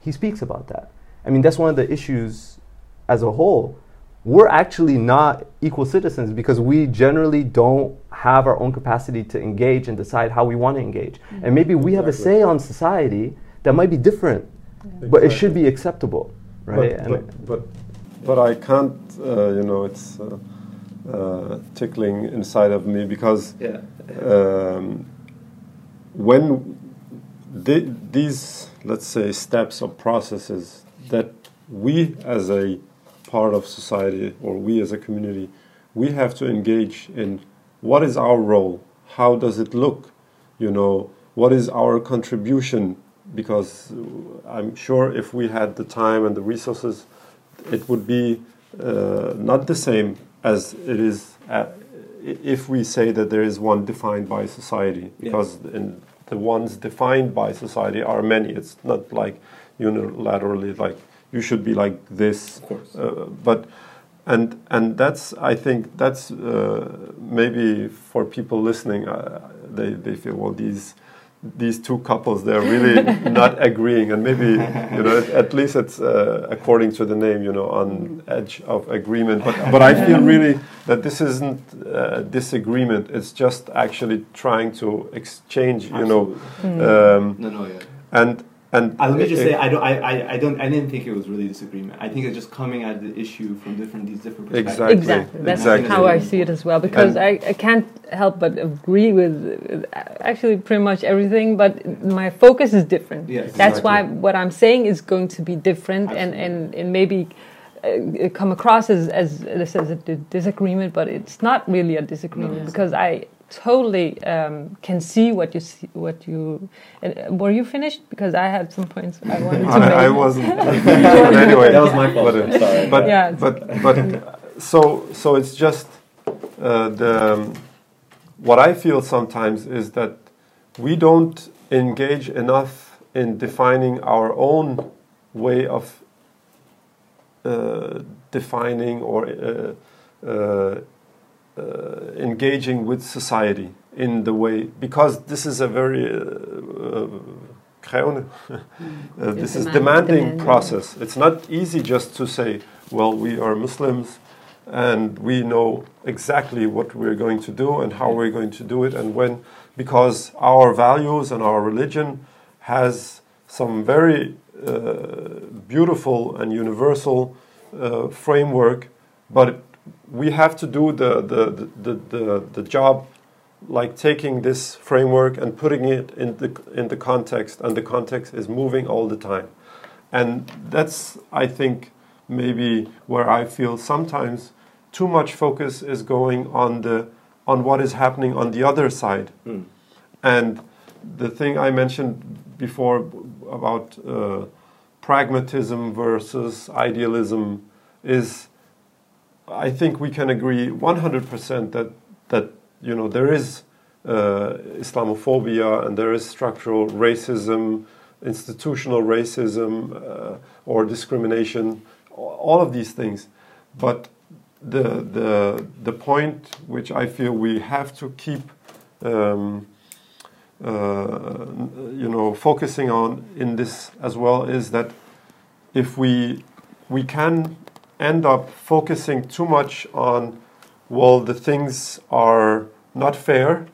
He speaks about that. I mean, that's one of the issues as a whole. We're actually not equal citizens because we generally don't have our own capacity to engage and decide how we want to engage. And maybe we have a say on society that might be different, but it should be acceptable, right? But, And- but, but, but I can't, uh, you know, it's uh, uh, tickling inside of me because Yeah. um, when the, these, let's say, steps or processes that we as a part of society or we as a community, we have to engage in what is our role? How does it look? You know, what is our contribution? Because I'm sure if we had the time and the resources, it would be uh, not the same as it is i- if we say that there is one defined by society. Because in the ones defined by society are many. It's not like unilaterally like you should be like this. Of course. Uh, but and and that's I think that's uh, maybe for people listening, uh, they they feel well these these two couples they're really not agreeing and maybe you know at, least it's uh, according to the name you know on edge of agreement but but I feel really that this isn't uh, disagreement it's just actually trying to exchange you know um, No, no, yeah. and and Uh, let me just it- say, I don't, I, I, I don't, I didn't think it was really disagreement. I think it's just coming at the issue from different, these different perspectives. Exactly. Exactly. That's exactly. how I see it as well. Because And- I, I can't help but agree with with actually pretty much everything, but my focus is different. Yes, That's why what I'm saying is going to be different and, and, and maybe uh, come across as, as this as a disagreement, but it's not really a disagreement No. because I totally um, can see what you see, what you. Uh, were you finished? Because I had some points I wanted to make. I, I wasn't. but anyway, That was my fault. But, sorry. but, Yeah. but, but uh, so so it's just uh, the um, what I feel sometimes is that we don't engage enough in defining our own way of uh, defining or uh, engaging with society in the way because this is a very uh, uh, krevende, uh, this is demanding demanding. process. It's not easy just to say, well, we are Muslims and we know exactly what we're going to do and how we're going to do it and when because our values and our religion has some very uh, beautiful and universal uh, framework but we have to do the, the, the, the, the job like taking this framework and putting it in the, in the context and the context is moving all the time and that's i think maybe where i feel sometimes too much focus is going on the on what is happening on the other side Mm. and the thing i mentioned before about uh, pragmatism versus idealism is i think we can agree 100% that that you know there is uh, Islamophobia and there is structural racism, institutional racism, uh, or discrimination, all of these things. But the, the, the point which I feel we have to keep um, uh, you know, focusing on in this as well is that if we we can end up focusing too much on well the things are not fair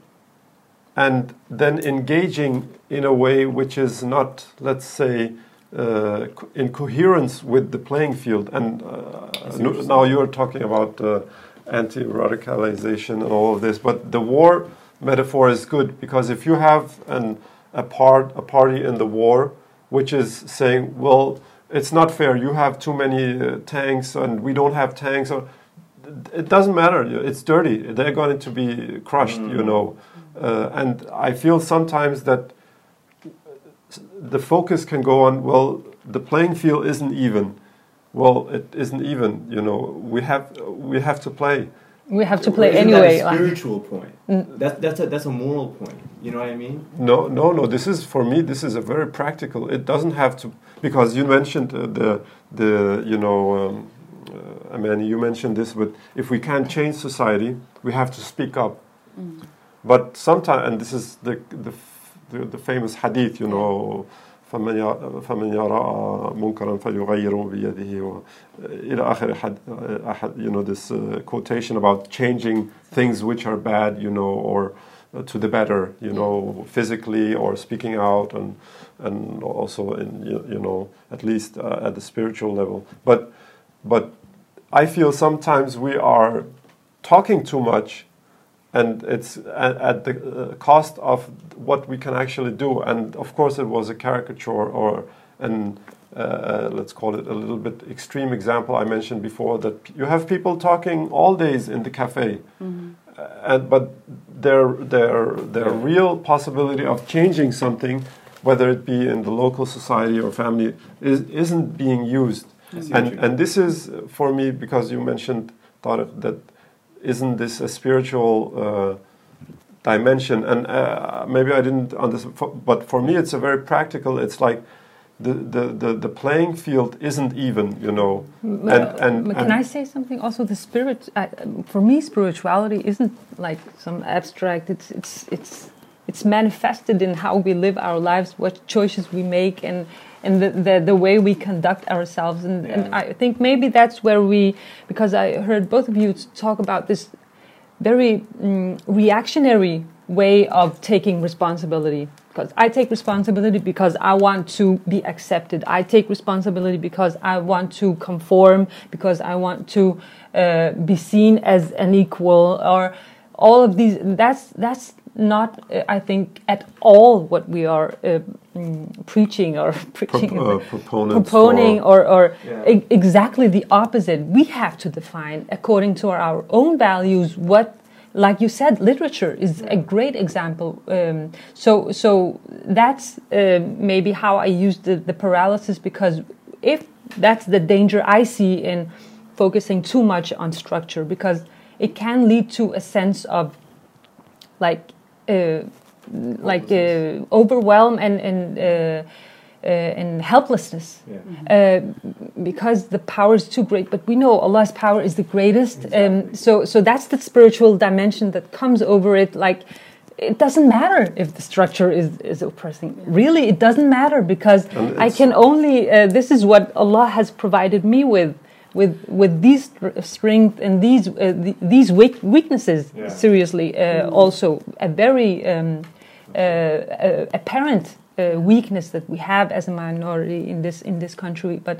and then engaging in a way which is not let's say uh, in coherence with the playing field. And uh, now you're talking about uh, anti-radicalization and all of this but the war metaphor is good because if you have an, a part a party in the war which is saying well it's not fair. You have too many uh, tanks and we don't have tanks. Or it doesn't matter. It's dirty. They're going to be crushed mm. you know. Uh, and i feel sometimes that the focus can go on well the playing field isn't even. Well it isn't even you know. We have we have to play we have to play Isn't anyway. That a spiritual point. Mm. That, that's a that's a moral point. You know what I mean? No, no, no. This is for me. This is a very practical. It doesn't have to because you mentioned uh, the the you know. Um, uh, I mean, you mentioned this, but if we can't change society, we have to speak up. Mm. But sometimes, and this is the the, the, the famous hadith, you know. فمن فمن يرى منكرا فليغيره بيده إلى آخر أحد أحد you know this uh, quotation about changing things which are bad you know or uh, to the better you know physically or speaking out and and also in you, you know at least uh, at the spiritual level but but I feel sometimes we are talking too much and it's at, at the uh, cost of what we can actually do. And of course, it was a caricature or an uh, let's call it a little bit extreme example I mentioned before that you have people talking all days in the cafe, mm-hmm. and but their their their real possibility of changing something, whether it be in the local society or family, is isn't being used. And and this is for me because you mentioned Tariq, that isn't this a spiritual uh, dimension? And uh, maybe I didn't understand, but for me, it's a very practical. It's like the, the, the, the playing field isn't even, you know. And, and, and can I say something? Also, the spirit. Uh, for me, spirituality isn't like some abstract. It's it's it's it's manifested in how we live our lives, what choices we make, and and the, the, the way we conduct ourselves. And, yeah. and I think maybe that's where we, because I heard both of you talk about this very um, reactionary way of taking responsibility. Because I take responsibility because I want to be accepted. I take responsibility because I want to conform, because I want to uh, be seen as an equal, or all of these. That's that's not, uh, I think, at all what we are uh, mm, preaching or preaching, Pro- uh, proponing, or, or yeah. e- exactly the opposite. We have to define, according to our, our own values, what like you said, literature is a great example. Um, so, so that's uh, maybe how I use the, the paralysis because if that's the danger I see in focusing too much on structure, because it can lead to a sense of like like uh, overwhelm and and uh, and helplessness yeah. because the power is too great. But we know Allah's power is the greatest. Exactly. Um, so so that's the spiritual dimension that comes over it. Like it doesn't matter if the structure is, is oppressing. Really, it doesn't matter because I can only, uh, this is what Allah has provided me with with with these strength and these uh, the, these weaknesses yeah. seriously uh, also a very um, uh, apparent uh, weakness that we have as a minority in this in this country but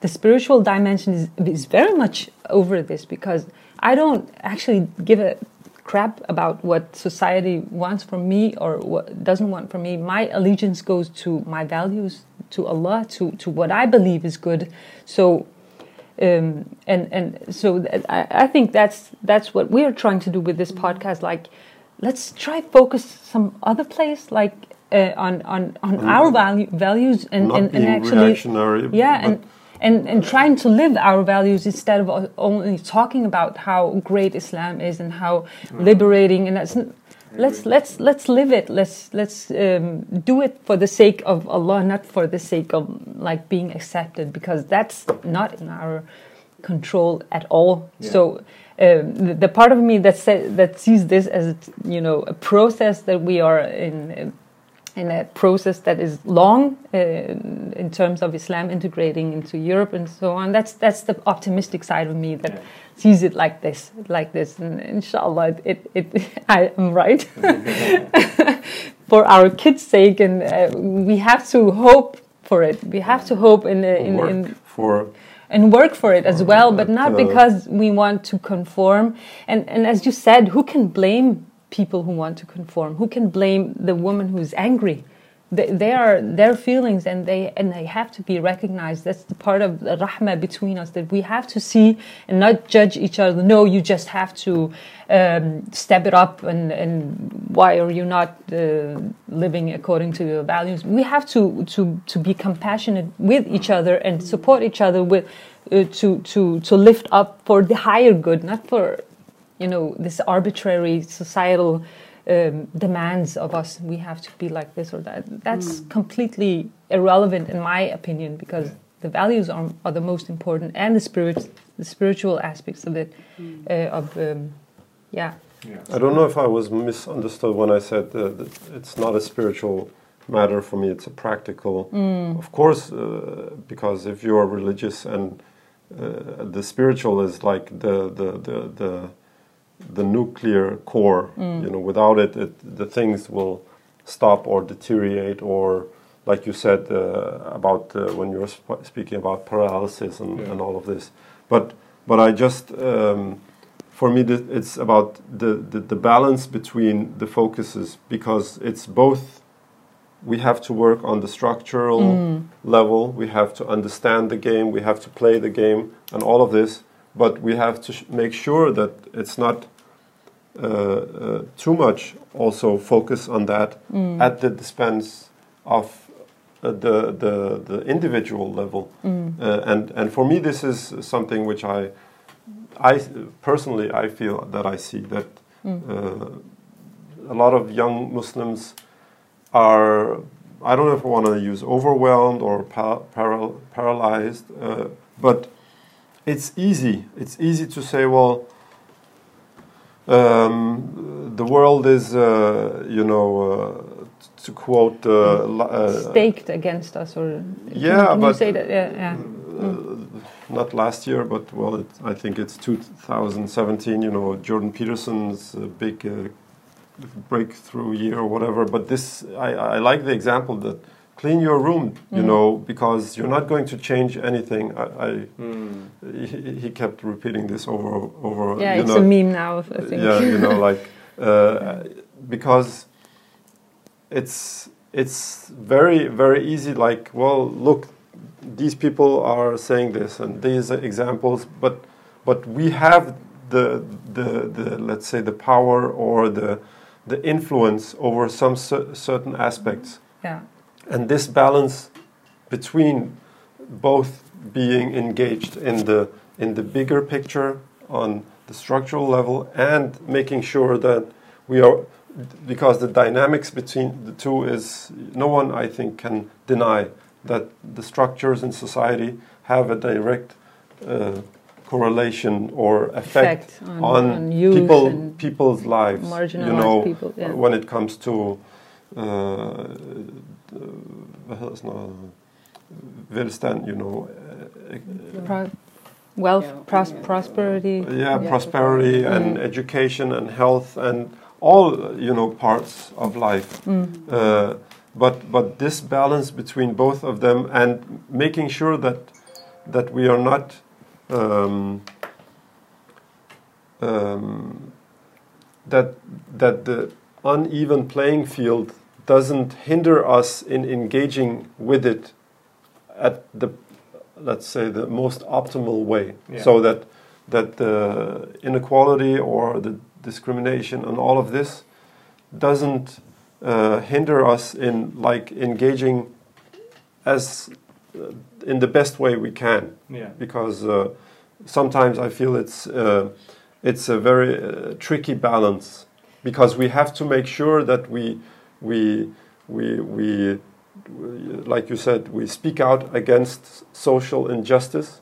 the spiritual dimension is, is very much over this because I don't actually give a crap about what society wants from me or what doesn't want from me. My allegiance goes to my values, to Allah, to, to what I believe is good. So um, and and so I, I, think that's that's what we are trying to do with this podcast. Like, let's try focus some other place, like uh, on on on mm. our value values and and, and actually reactionary, yeah and and and trying to live our values instead of only talking about how great Islam is and how liberating and that's. Let's let's let's live it. Let's let's um, do it for the sake of Allah, not for the sake of like being accepted, because that's not in our control at all. Yeah. So um, the, the part of me that sa- that sees this as you know a process that we are in in a process that is long uh, in terms of Islam integrating into Europe and so on. That's that's the optimistic side of me that Yeah. sees it like this, like this, and inshallah, it it, it I am right for our kids' sake, and uh, we have to hope for it. We have to hope in uh, in, in for and work for it as well, but not because we want to conform. And and as you said, who can blame people who want to conform? Who can blame the woman who's angry? They, they are their feelings, and they and they have to be recognized. That's the part of the rahmah between us that we have to see and not judge each other. No, you just have to um, step it up, and and why are you not uh, living according to your values? We have to to to be compassionate with each other and support each other with uh, to to to lift up for the higher good, not for you know this arbitrary societal um, demands of us. We have to be like this or that. That's completely irrelevant in my opinion because the values are, are the most important and the spirit, the spiritual aspects of it, uh, of um, yeah. I don't know if I was misunderstood when I said uh, that it's not a spiritual matter for me, it's a practical. Of course, uh, because if you are religious and uh, the spiritual is like the, the, the, the, the nuclear core, you know, without it, it, the things will stop or deteriorate or like you said uh, about uh, when you were sp- speaking about paralysis and, Yeah. and all of this. But, but I just, um, for me, th- it's about the, the, the balance between the focuses because it's both. We have to work on the structural level. We have to understand the game. We have to play the game, and all of this. But we have to sh- make sure that it's not uh, uh, too much. Also, focus on that at the dispense of uh, the, the the individual level. Uh, and and for me, this is something which I I personally I feel that I see that uh, a lot of young Muslims are I don't know if I want to use overwhelmed or pa- paral- paralyzed, uh, but it's easy. It's easy to say, well, um, the world is, uh, you know, uh, to quote, uh, uh, Staked against us, or Yeah, can you but- say that? Yeah, yeah. uh, not last year, but well, it, I think it's 2017. You know, Jordan Peterson's uh, big uh, breakthrough year or whatever. But this, I, I like the example that clean your room. You Mhm. know, because you're not going to change anything. I, I Mm. he, he kept repeating this over over. Yeah, you it's know, a meme now. I think. yeah, you know, like uh, because it's it's very very easy. Like, well, look, these people are saying this and these are examples, but but we have the the the let's say the power or the the influence over some cer- certain aspects yeah. And this balance between both being engaged in the in the bigger picture on the structural level and making sure that we are because the dynamics between the two is no one I think can deny that the structures in society have a direct uh, correlation or effect, Effect on, on, on people people's lives you know people. Yeah. when it comes to uh, uh, hvad hedder sådan noget, velstand, you know, uh, Pro- wealth, Yeah. pros- prosperity. yeah, Yeah. prosperity and Mm. education and health and all, you know, parts of life. Mm. Uh, but but this balance between both of them and making sure that that we are not um, um, that that the uneven playing field doesn't hinder us in engaging with it at the let's say the most optimal way Yeah. so that that the inequality or the discrimination and all of this doesn't uh, hinder us in like engaging as uh, in the best way we can Yeah. because uh, sometimes I feel it's uh, it's a very uh, tricky balance because we have to make sure that we we we we we- like you said we speak out against social injustice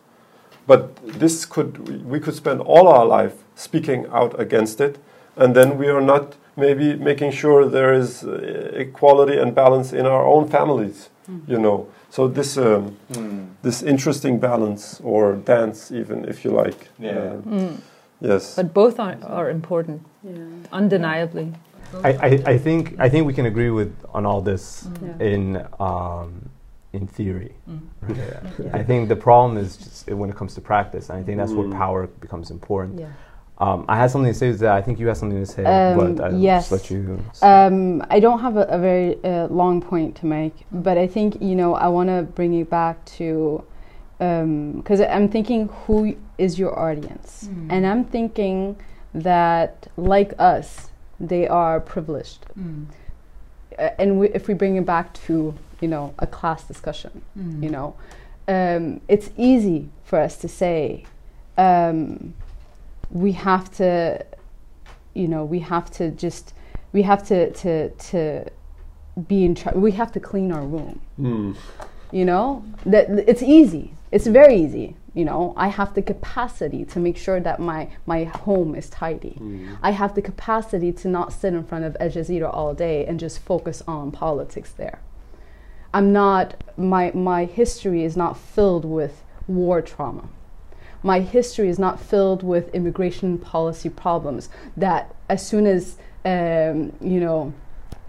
but this could we could spend all our life speaking out against it and then we are not maybe making sure there is uh, equality and balance in our own families you know so this um, Mm. this interesting balance or dance even if you like Yeah. Uh, Mm. yes But both are, are important, Yeah. undeniably. I, I, I think I think we can agree with on all this Yeah. in um, in theory. Mm. Yeah. I think the problem is just when it comes to practice, and I think that's Mm. where power becomes important. Yeah. Um, I had something to say with that. I think you had something to say, Um, but I'll yes. just let you. say. Um, I don't have a, a very uh, long point to make, but I think you know I want to bring you back to because I'm thinking who is your audience, Mm. and I'm thinking that like us, they are privileged, Mm. uh, and we, if we bring it back to you know a class discussion, Mm. you know, um, it's easy for us to say um, we have to, you know, we have to just, we have to to to be in charge. We have to clean our room. Mm. You know, that it's easy. It's very easy. You know, I have the capacity to make sure that my my home is tidy. Mm. I have the capacity to not sit in front of Al Jazeera all day and just focus on politics there. I'm not my my history is not filled with war trauma. My history is not filled with immigration policy problems that as soon as um, you know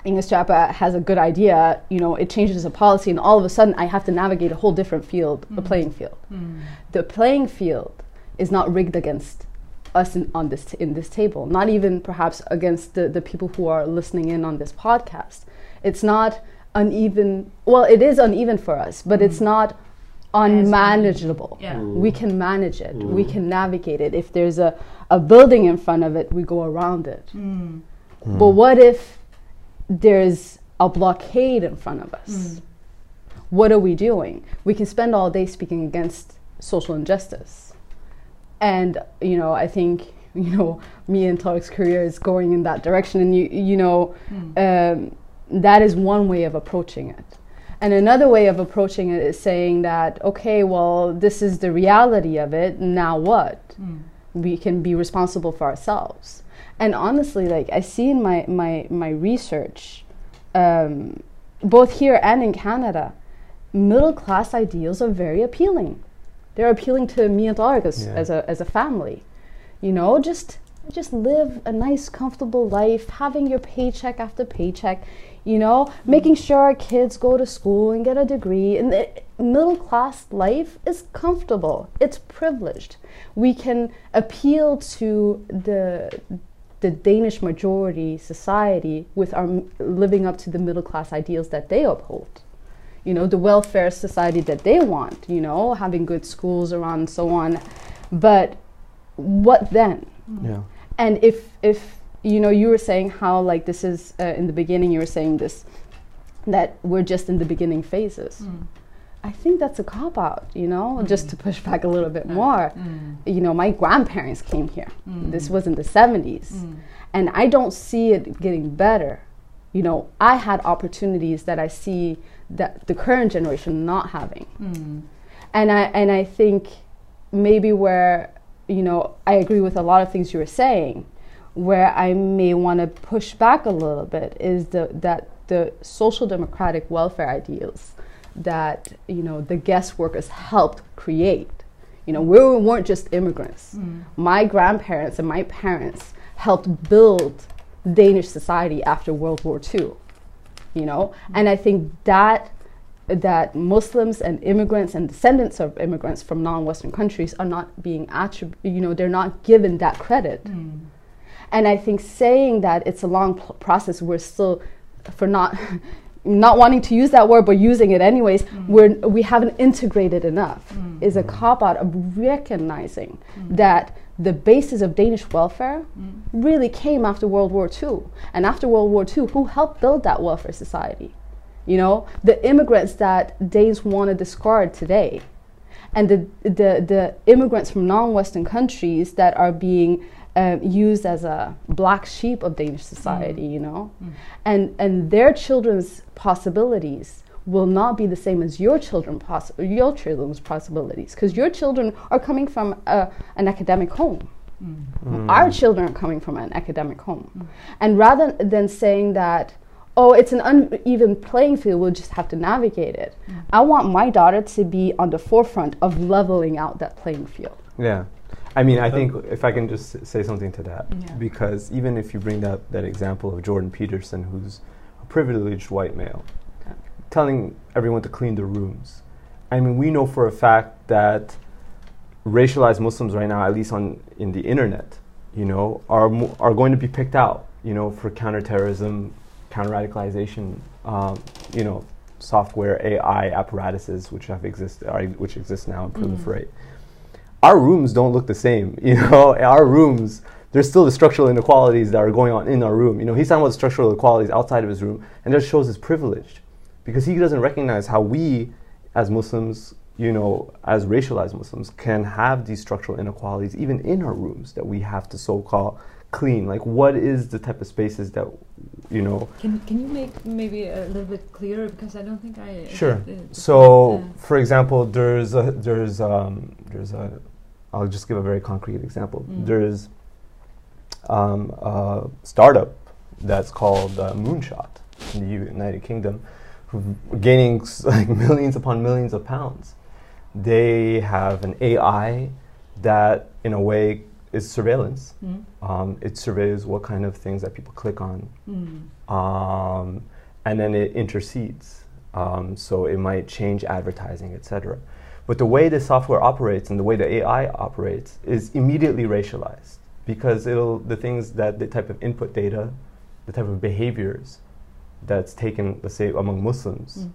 Inger Støjberg has a good idea, you know, it changes a policy and all of a sudden I have to navigate a whole different field, a playing field. Mm. the playing field is not rigged against us in, on this in this table not even perhaps against the, the people who are listening in on this podcast. It's not uneven well it is uneven for us but it's not unmanageable. Yeah. we can manage it. We Mm. can navigate it. If there's a, a building in front of it we go around it. Mm. but what if there's a blockade in front of us Mm. what are we doing? We can spend all day speaking against social injustice. And, you know, I think, you know, me and Tariq's career is going in that direction. And, you, you know, Mm. um, that is one way of approaching it. And another way of approaching it is saying that, okay, well, this is the reality of it. Now what? Mm. we can be responsible for ourselves. And honestly, like I see in my my my research, um, both here and in Canada, middle class ideals are very appealing. They're appealing to me and Tariq as, Yeah. as a as a family. You know, just just live a nice, comfortable life, having your paycheck after paycheck. You know, making sure our kids go to school and get a degree. And the middle class life is comfortable. It's privileged. We can appeal to the the Danish majority society with our living up to the middle class ideals that they uphold. You know, the welfare society that they want, you know, having good schools around and so on. But what then? yeah. And if if you know, you were saying how like this is uh, in the beginning. You were saying this that we're just in the beginning phases. Mm. I think that's a cop out. You know, just to push back a little bit more. Mm. You know, my grandparents came here. Mm. This was in the seventies, Mm. and I don't see it getting better. You know, I had opportunities that I see that the current generation not having Mm. and I and I think maybe where you know I agree with a lot of things you were saying, where I may want to push back a little bit is the that the social democratic welfare ideals that you know the guest workers helped create. You know, we weren't just immigrants. Mm. My grandparents and my parents helped build Danish society after World War II. You know, and I think that that Muslims and immigrants and descendants of immigrants from non-Western countries are not being attrib- you know, they're not given that credit. Mm. And I think saying that it's a long process, we're still, for not, not wanting to use that word, but using it anyways, we're, we haven't integrated enough, Mm. is a cop out of recognizing that the basis of Danish welfare Mm. really came after World War II. And after World War II, who helped build that welfare society? You know, the immigrants that Danes want to discard today, and the, the, the immigrants from non Western countries that are being um, used as a black sheep of Danish society, mm. you know, mm. and, and their children's possibilities will not be the same as your children poss- your children's possibilities because your children are coming from a, an academic home. Mm. Our children are coming from an academic home. And rather than saying that oh it's an uneven playing field we'll just have to navigate it i want my daughter to be on the forefront of leveling out that playing field. Yeah. I mean, I think if I can just say something to that, Yeah. because even if you bring that, that example of Jordan Peterson, who's a privileged white male, telling everyone to clean their rooms, I mean, we know for a fact that racialized Muslims right now, at least on in the internet, you know, are mo- are going to be picked out, you know, for counterterrorism, counter radicalization, um, you know, software, AI apparatuses which have exist, are, which exist now and proliferate. Our rooms don't look the same, you know. Our rooms, there's still the structural inequalities that are going on in our room. You know, he's talking about the structural inequalities outside of his room, and that shows his privilege, because he doesn't recognize how we, as Muslims, you know, as racialized Muslims, can have these structural inequalities even in our rooms that we have to so-called clean. Like, what is the type of spaces that, you know, Can can you make maybe a little bit clearer because I don't think I Sure. get the- the So, for example, there's a there's um, there's a I'll just give a very concrete example. Mm. There's um, a startup that's called uh, Moonshot in the United Kingdom, gaining like millions upon millions of pounds. They have an AI that, in a way, is surveillance. mm, Um, it surveys what kind of things that people click on mm, um, and then it intercedes. Um, so it might change advertising, etc. But the way the software operates and the way the AI operates is immediately racialized because it'll the things that the type of input data, the type of behaviors that's taken, let's say, among Muslims, Mm.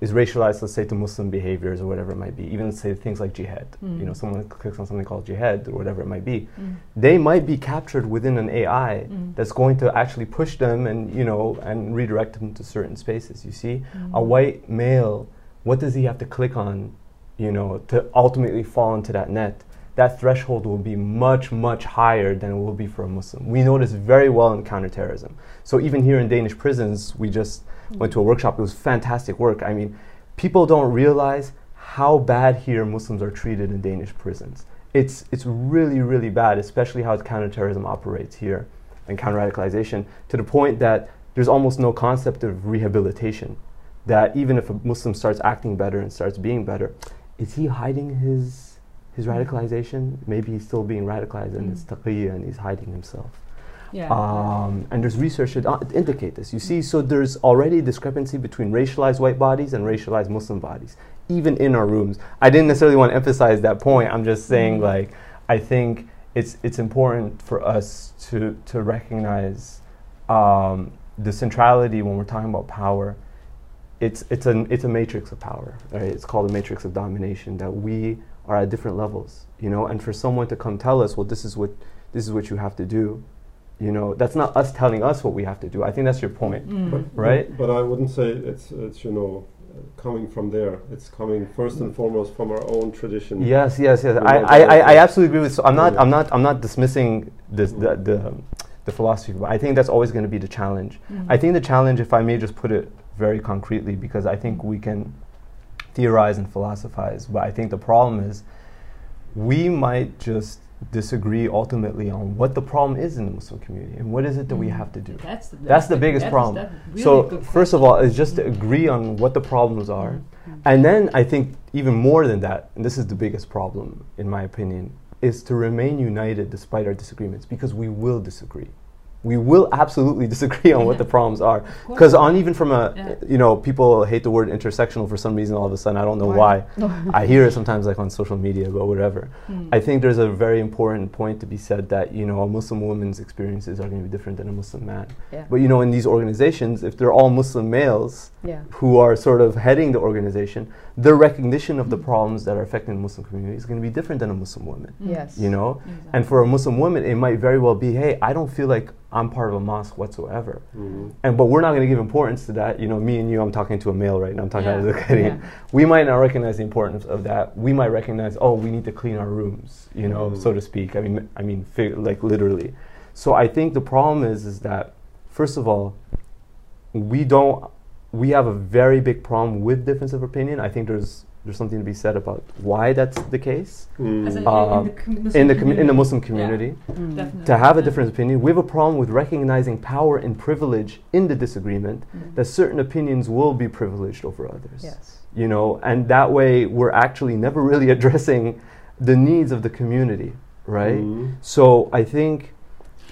is racialized, let's say, to Muslim behaviors or whatever it might be. Even say things like jihad. Mm. You know, someone clicks on something called jihad or whatever it might be mm, they might be captured within an AI Mm. that's going to actually push them and you know and redirect them to certain spaces. You see, a mm. white male, what does he have to click on, you know, to ultimately fall into that net? That threshold will be much much higher than it will be for a Muslim. We know this very well in counterterrorism. So even here in Danish prisons, we just went to a workshop. It was fantastic work. I mean, people don't realize how bad here Muslims are treated in Danish prisons. It's it's really really bad, especially how counterterrorism operates here and counter radicalization to the point that there's almost no concept of rehabilitation. That even if a Muslim starts acting better and starts being better, is he hiding his his radicalization? Maybe he's still being radicalized and it's taqiyya and he's hiding himself. yeah. Um, and there's research that uh, indicate this. You see, so there's already a discrepancy between racialized white bodies and racialized Muslim bodies, even in our rooms. I didn't necessarily want to emphasize that point. I'm just saying, Mm. like, I think it's it's important for us to to recognize um, the centrality when we're talking about power. It's it's an it's a matrix of power. Right? It's called a matrix of domination. That we are at different levels, you know. And for someone to come tell us, well, this is what this is what you have to do, you know, that's not us telling us what we have to do. I think that's your point. Mm. But, Right? But, but I wouldn't say it's it's you know uh, coming from there. It's coming first and foremost from our own tradition. Yes, yes, yes. I, I, I, I absolutely agree with. So I'm not, Yeah. I'm not, I'm not dismissing this, the, the, the philosophy, but I think that's always going to be the challenge. Mm. I think the challenge, if I may just put it very concretely, because I think we can theorize and philosophize, but I think the problem is we might just disagree ultimately on what the problem is in the Muslim community and what is it that we Mm. have to do. That's the, That's the biggest that is problem. really so first of all, is just to agree on what the problems are, and then I think even more than that, and this is the biggest problem in my opinion, is to remain united despite our disagreements because we will disagree. We will absolutely disagree on what the problems are. Because on even from a, Yeah. you know, people hate the word intersectional for some reason all of a sudden. I don't know Why? I hear it sometimes like on social media, but whatever. Mm. I think there's a very important point to be said that you know a Muslim woman's experiences are going to be different than a Muslim man. Yeah. But you know, in these organizations, if they're all Muslim males Yeah. who are sort of heading the organization, their recognition of the problems that are affecting the Muslim community is going to be different than a Muslim woman. Mm. Yes. You know, Exactly. and for a Muslim woman, it might very well be, hey, I don't feel like I'm part of a mosque whatsoever. Mhm. And but we're not going to give importance to that. You know, me and you, I'm talking to a male right now. I'm talking Yeah. to the Korean. Yeah. We might not recognize the importance of that. We might recognize, oh, we need to clean our rooms, you know, Mm. so to speak. I mean, I mean, fig- like literally. So I think the problem is, is that first of all, we don't. We have a very big problem with difference of opinion. I think there's there's something to be said about why that's the case Mm. As in, Uh, in the, com- Muslim in the commu- in the community. Muslim Yeah, community to have a Yeah. different opinion. We have a problem with recognizing power and privilege in the disagreement. Mm. That certain opinions will be privileged over others. Yes. You know, and that way we're actually never really addressing the needs of the community, right? Mhm. So I think,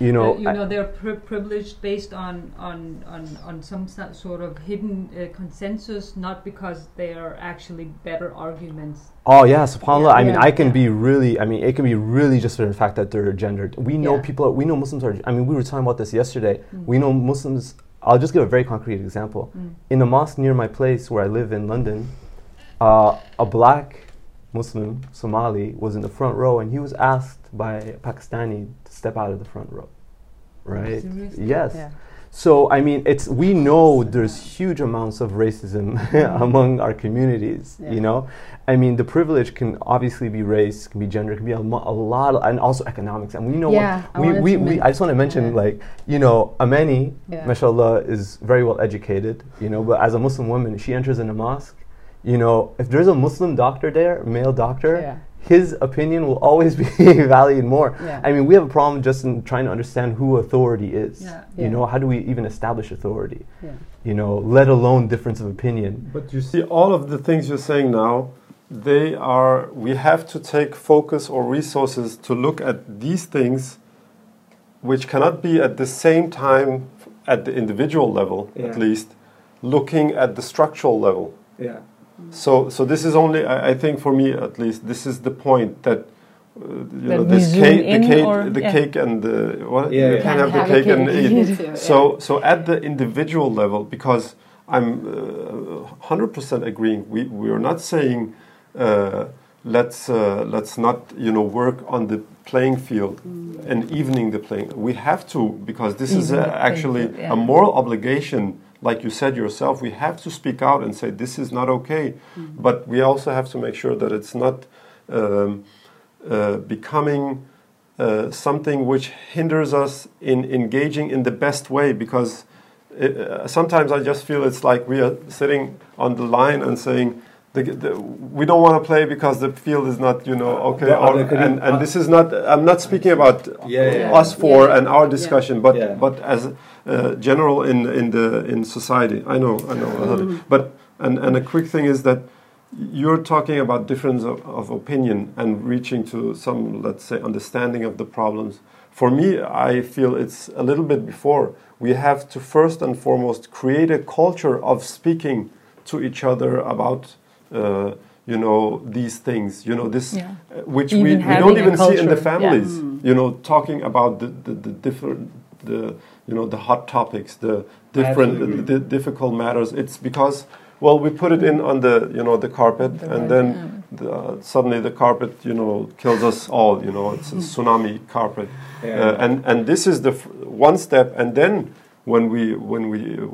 you know, Uh, you know they're pri- privileged based on on on on some sort of hidden uh, consensus, not because they are actually better arguments. Oh yeah, subhanallah. I mean, Yeah. I can Yeah. be really. I mean, it can be really just for the fact that they're gendered. We know Yeah. people. We know Muslims are. I mean, we were talking about this yesterday. Mm. We know Muslims. I'll just give a very concrete example. Mm. In a mosque near my place where I live in London, uh, a black Muslim Somali was in the front row, and he was asked by a Pakistani to step out of the front row. Right? Seriously? Yes. Yeah. So I mean, it's we know there's huge amounts of racism mm-hmm. among our communities. Yeah. You know, I mean, the privilege can obviously be race, can be gender, can be a, a lot, of, and also economics. And we know Yeah, I we we, we I just want to mention yeah. like you know, Amani, Yeah. mashallah, is very well educated. You know, but as a Muslim woman, she enters in a mosque. You know, if there's a Muslim doctor there, male doctor, Yeah. his opinion will always be valued more. Yeah. I mean, we have a problem just in trying to understand who authority is. Yeah. You know, how do we even establish authority? Yeah. You know, let alone difference of opinion. But you see, all of the things you're saying now, they are, we have to take focus or resources to look at these things, which cannot be at the same time at the individual level, Yeah. at least, looking at the structural level. Yeah. So, so this is only, I, I think for me at least, this is the point that. Uh, you That know, this cake, the cake, or- the yeah. cake, and the what? Yeah, you yeah. can Can't have the have cake and cake. eat. So, so at the individual level, because I'm uh, hundred percent agreeing. We we are not saying uh, let's uh, let's not you know work on the playing field and evening the playing. We have to because this is Even uh, the actually field, yeah. a moral obligation. Like you said yourself, we have to speak out and say this is not okay. But we also have to make sure that it's not um, uh, becoming uh, something which hinders us in engaging in the best way because it, uh, sometimes I just feel it's like we are sitting on the line and saying the, the, we don't want to play because the field is not you know okay or, there- could you- and, and this is not I'm not speaking about Yeah, yeah. us four Yeah. and our discussion but Yeah. but as uh, general in in the in society I know I know but and and a quick thing is that you're talking about difference of, of opinion and reaching to some let's say understanding of the problems for me i feel it's a little bit before we have to first and foremost create a culture of speaking to each other about uh, you know these things you know this Yeah. uh, which Even we, we don't even see in the culture, yeah. families you know talking about the, the, the different the you know the hot topics the different the, the difficult matters. It's because well we put it in on the you know the carpet The and then the, uh, suddenly the carpet you know kills us all you know it's a tsunami carpet. Yeah. uh, and and this is the f- one step. And then when we when we uh,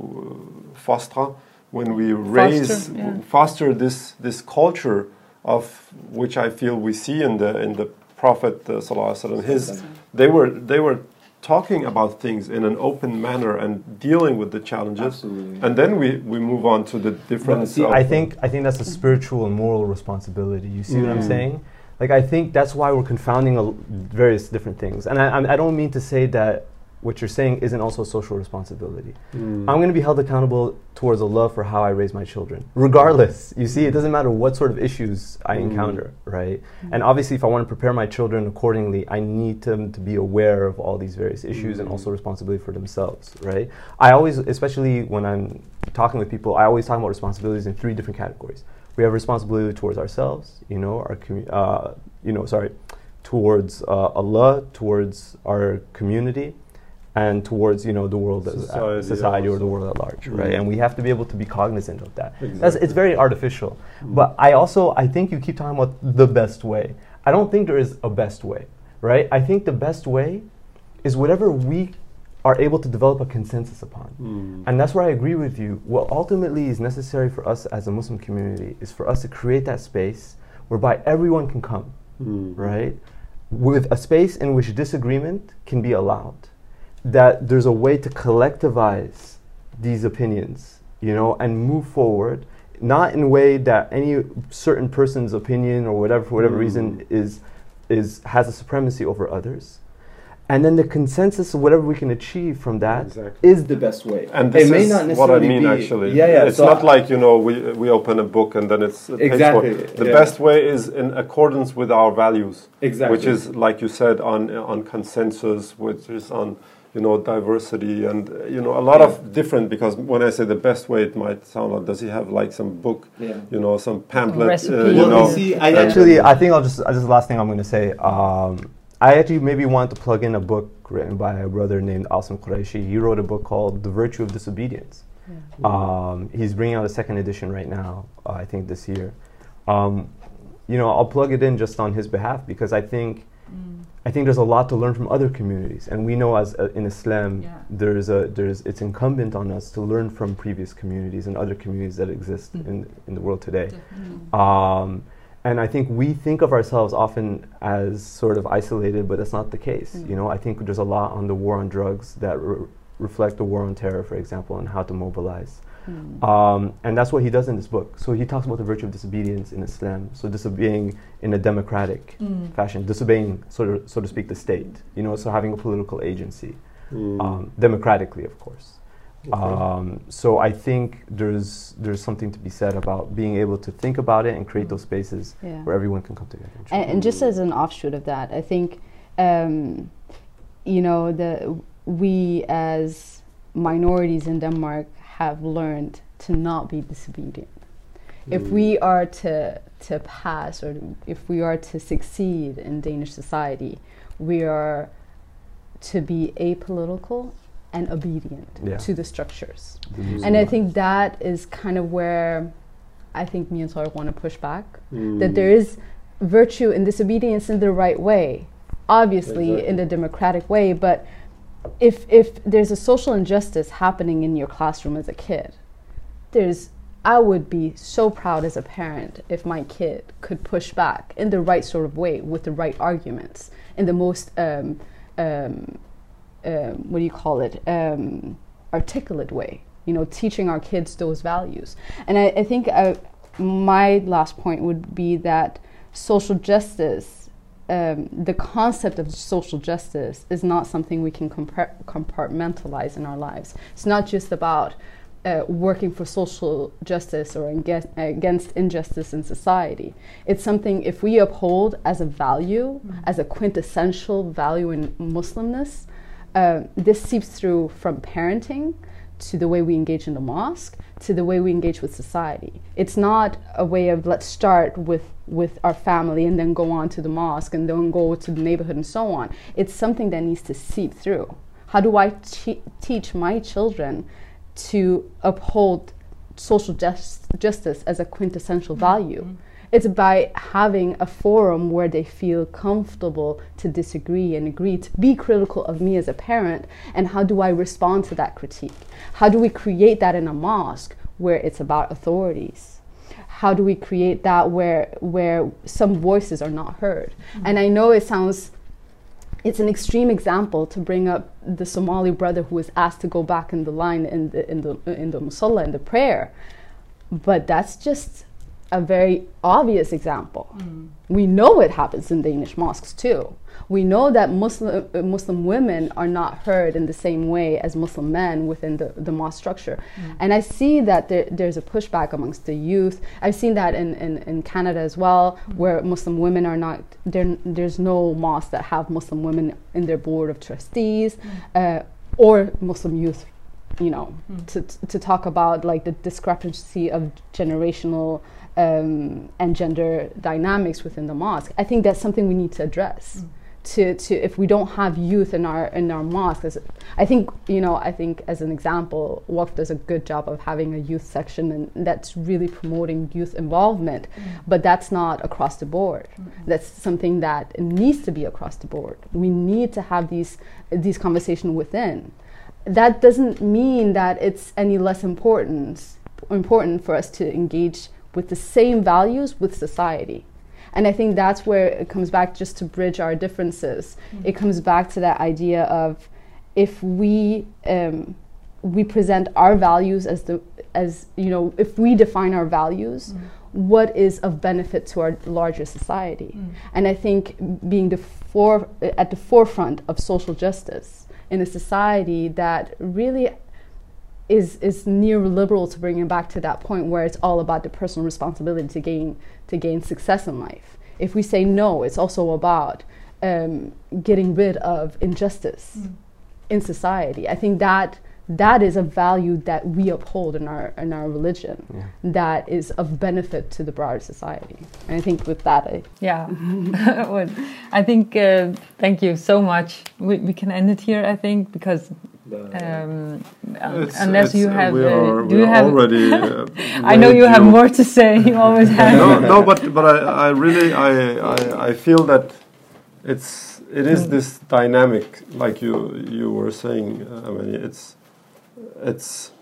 foster when we raise yeah. foster this this culture of which I feel we see in the in the Prophet uh, sallallahu alaihi wasallam his they were they were talking about things in an open manner and dealing with the challenges Absolutely. and then we, we move on to the difference See, of, I think I think that's a spiritual and moral responsibility. You see what I'm Mm. saying? Like I think that's why we're confounding a, various different things. And I, I I don't mean to say that what you're saying isn't also a social responsibility. Mm. I'm going to be held accountable towards Allah for how I raise my children, regardless. You see, it doesn't matter what sort of issues I Mm. encounter, right? And obviously, if I want to prepare my children accordingly, I need them to be aware of all these various issues and Mm. also responsibility for themselves, right? I always, especially when I'm talking with people, I always talk about responsibilities in three different categories. We have responsibility towards ourselves, you know, our commu- uh, you know, sorry, towards uh, Allah, towards our community, and towards you know the world, as- uh, Society society or the world at large, right? And we have to be able to be cognizant of that. That's, Exactly. it's very artificial. Mm. But I also I think you keep talking about the best way. I don't think there is a best way, right? I think the best way is whatever we are able to develop a consensus upon. Mm. And that's where I agree with you. What ultimately is necessary for us as a Muslim community is for us to create that space whereby everyone can come, Mm. right? With a space in which disagreement can be allowed. That there's a way to collectivize these opinions, you know, and move forward, not in a way that any certain person's opinion or whatever, for whatever Mm. reason, is, is, has a supremacy over others. And then the consensus of whatever we can achieve from that is Exactly. the best way. And this it may is not what I mean, be- actually. Yeah, yeah. It's so not I- like you know we we open a book and then it's paid for. Exactly, The yeah. best way is in accordance with our values, exactly. which is like you said on on consensus, which is on you know diversity and you know a lot of different. Because when I say the best way, it might sound like does he have like some book, yeah. you know, some pamphlet, uh, you Well, know. you see, I actually, I think I'll just, this is the last thing I'm going to say. Um, I actually maybe want to plug in a book written by a brother named Asim Qureshi. He wrote a book called The Virtue of Disobedience. Um, he's bringing out a second edition right now, uh, I think this year. Um, you know, I'll plug it in just on his behalf because I think I think there's a lot to learn from other communities, and we know as uh, in Islam, Yeah. there's a there's it's incumbent on us to learn from previous communities and other communities that exist Mm. in in the world today. Um, and I think we think of ourselves often as sort of isolated, but that's not the case. Mm. You know, I think there's a lot on the war on drugs that re- reflect the war on terror, for example, and how to mobilize. Mm. Um, and that's what he does in this book. So he talks about the virtue of disobedience in Islam. So disobeying in a democratic Mm. fashion, disobeying, sort of, so to speak, the state. You know, so having a political agency, Mm. um, democratically, of course. Okay. Um, so I think there's there's something to be said about being able to think about it and create those spaces Yeah. where everyone can come together. and. And, and just as an offshoot of that, I think, um, you know, the we as minorities in Denmark have learned to not be disobedient. If Mm. we are to to pass, or if we are to succeed in Danish society, we are to be apolitical and obedient Yeah. to the structures. Mhm. And I think that is kind of where I think me and Sarah want to push back Mm. that there is virtue in disobedience in the right way, obviously in the democratic way. But if if there's a social injustice happening in your classroom as a kid, there's I would be so proud as a parent if my kid could push back in the right sort of way with the right arguments in the most um, um, um, what do you call it? Um, articulate way you know teaching our kids those values. And i, I think uh, my last point would be that social justice um, the concept of social justice is not something we can compar- compartmentalize in our lives it's not just about uh, working for social justice or against, against injustice in society. It's something, if we uphold as a value, as a quintessential value in Muslimness, uh, this seeps through from parenting to the way we engage in the mosque to the way we engage with society. It's not a way of let's start with with our family and then go on to the mosque and then go to the neighborhood and so on. It's something that needs to seep through. How do I te- teach my children to uphold social just- justice as a quintessential mm-hmm. value? Mm-hmm. It's by having a forum where they feel comfortable to disagree and agree, to be critical of me as a parent, and how do I respond to that critique? How do we create that in a mosque where it's about authorities? How do we create that where where some voices are not heard? Mm-hmm. And I know it sounds it's an extreme example to bring up the Somali brother who was asked to go back in the line in the in the in the musalla in the prayer, but that's just a very obvious example. Mm. We know it happens in Danish mosques too. We know that Muslim uh, uh, Muslim women are not heard in the same way as Muslim men within the, the mosque structure. Mm. And I see that there, there's a pushback amongst the youth. I've seen that in, in, in Canada as well, mm. where Muslim women are not, there, there's no mosque that have Muslim women in their board of trustees uh, or Muslim youth you know to, to talk about like the discrepancy of generational um, and gender dynamics within the mosque i think that's something we need to address. To, to if we don't have youth in our in our mosque I think you know I think as an example WAF does a good job of having a youth section and that's really promoting youth involvement but that's not across the board. That's something that needs to be across the board. We need to have these these conversations within. That doesn't mean that it's any less important important for us to engage with the same values with society. And I think that's where it comes back just to bridge our differences. Mm-hmm. It comes back to that idea of if we um, we present our values as the as you know if we define our values mm-hmm. what is of benefit to our larger society mm-hmm. and i think being the for, at the forefront of social justice in a society that really is is neoliberal to bring it back to that point where it's all about the personal responsibility to gain to gain success in life. If we say no, it's also about um, getting rid of injustice in society. I think that that is a value that we uphold in our in our religion that is of benefit to the broader society. And I think with that, I Yeah, well, I think. Uh, thank you so much. We, we can end it here, I think, because um, um, It's- unless it's, you uh, have, we uh, do we you are have? already. Uh, I know you have more to say. You always have. no, no, but but I, I really I, I I feel that it's it is Mm. this dynamic, like you you were saying. uh, I mean, it's it's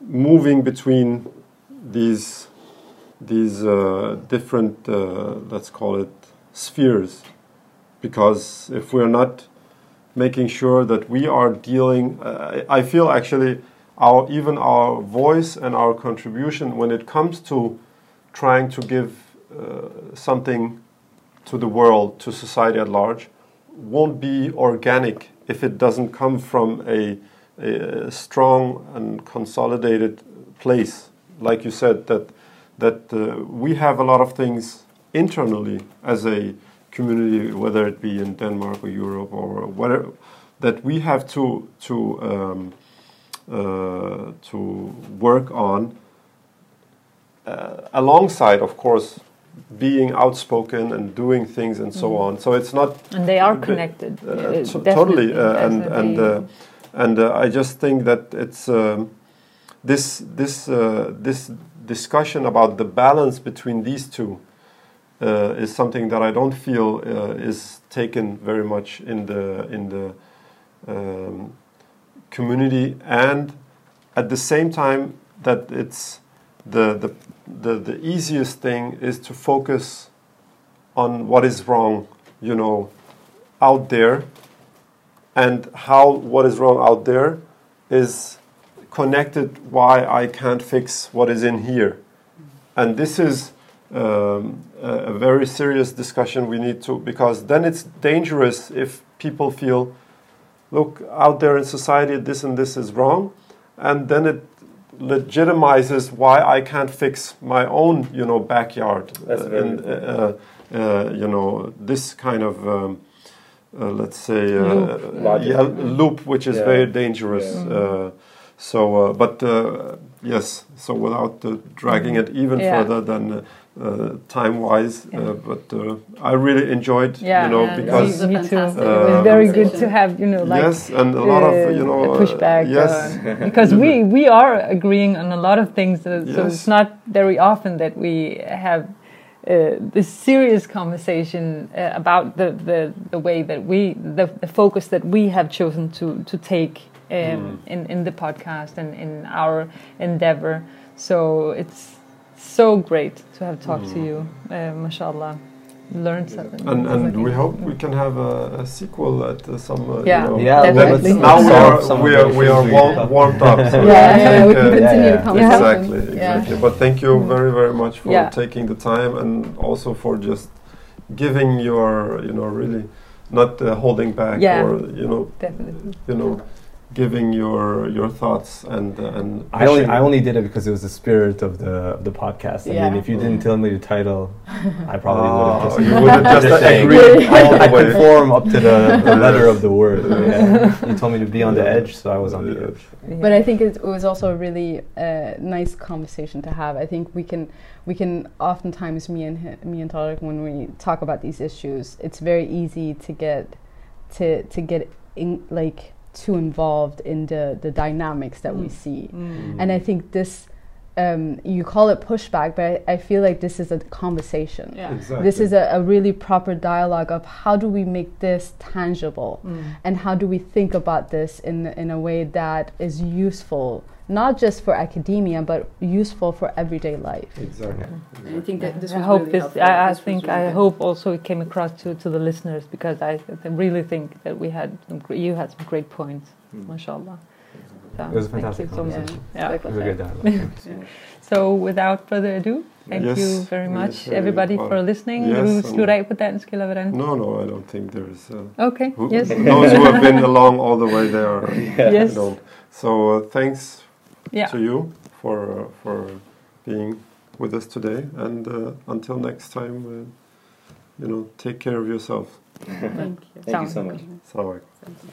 moving between these these uh, different uh, let's call it spheres, because if we're not making sure that we are dealing, uh, I feel actually our even our voice and our contribution when it comes to trying to give uh, something to the world, to society at large, won't be organic if it doesn't come from a, a strong and consolidated place. Like you said, that that uh, we have a lot of things internally as a community, whether it be in Denmark or Europe or whatever, that we have to to um, uh, to work on uh, alongside, of course, being outspoken and doing things and so on. So it's not And they are connected. uh, to- totally, uh, and and uh, and uh, I just think that it's um, this this uh, this discussion about the balance between these two uh, is something that I don't feel uh, is taken very much in the in the um, community, and at the same time that it's the the the, the easiest thing is to focus on what is wrong, you know, out there, and how what is wrong out there is connected why I can't fix what is in here. And this is um, a, a very serious discussion we need to, because then it's dangerous if people feel, look, out there in society, this and this is wrong, and then it legitimizes why I can't fix my own, you know, backyard. That's Uh, and, uh, uh, you know, this kind of, um, uh, let's say, uh, Loop. Yeah, loop, which is Yeah. very dangerous. Yeah. Uh, so, uh, but uh, yes, so without uh, dragging it even Yeah. further than uh, uh, time-wise, Yeah. uh, but uh, I really enjoyed, yeah, you know, yeah, because me, me too. fantastic it was uh, very good to have, you know, like yes, and a lot of uh, you know a uh, pushback. yes, uh, because we we are agreeing on a lot of things, uh, so Yes. it's not very often that we have uh, this serious conversation uh, about the, the the way that we the, the focus that we have chosen to to take um, Mm. in in the podcast and in our endeavor. So it's so great to have talked to Mm. you, uh, mashallah. Learned something. and and we hope we can have a, a sequel at uh, some. Uh, Yeah. you know, Yeah, definitely. now we are we are we are warm, warmed up. So yeah, I yeah, think, we can uh, continue yeah, the yeah. conversation. Exactly, Yeah. exactly. But thank you very, very much for Yeah. taking the time and also for just giving your, you know, really not uh, holding back Yeah. or you know, Definitely. you know, giving your your thoughts and uh, and. I only I only did it because it was the spirit of the of the podcast. I Yeah. mean, if you didn't tell me the title, I probably would have Oh, just. you would have just Just agreed all I the way. conform up to the, the letter of the word. Yeah. You told me to be on the edge, so I was on the Yeah. edge. But I think it, it was also a really uh, nice conversation to have. I think we can we can oftentimes me and hi- me and Tariq when we talk about these issues, it's very easy to get to to get in, like too involved in the the dynamics that we Mm. see. Mm. And I think this um, you call it pushback, but I, I feel like this is a conversation. Yeah. Exactly. This is a, a really proper dialogue of how do we make this tangible Mm. and how do we think about this in, in a way that is useful, not just for academia, but useful for everyday life. Exactly. And I think that this I was hope really this. I, I This think really I good. hope also it came across to, to the listeners because I, I really think that we had some, you had some great points, Mm. mashallah. So It was a thank fantastic you so much. conversation. Yeah. It was a good dialogue. So without further ado, thank Yes, you very much very everybody well. for listening. Yes, Vil du and- slutte af på dansk eller hvordan? No, no, I don't think there's. Uh, Okay. who, Yes. Those who have been along all the way there. Yes. Don't. So uh, thanks Yeah. to you for uh, for being with us today, and uh, until next time, uh, you know, take care of yourself. Thank you. Thank you so much. Assalamu. Thank you.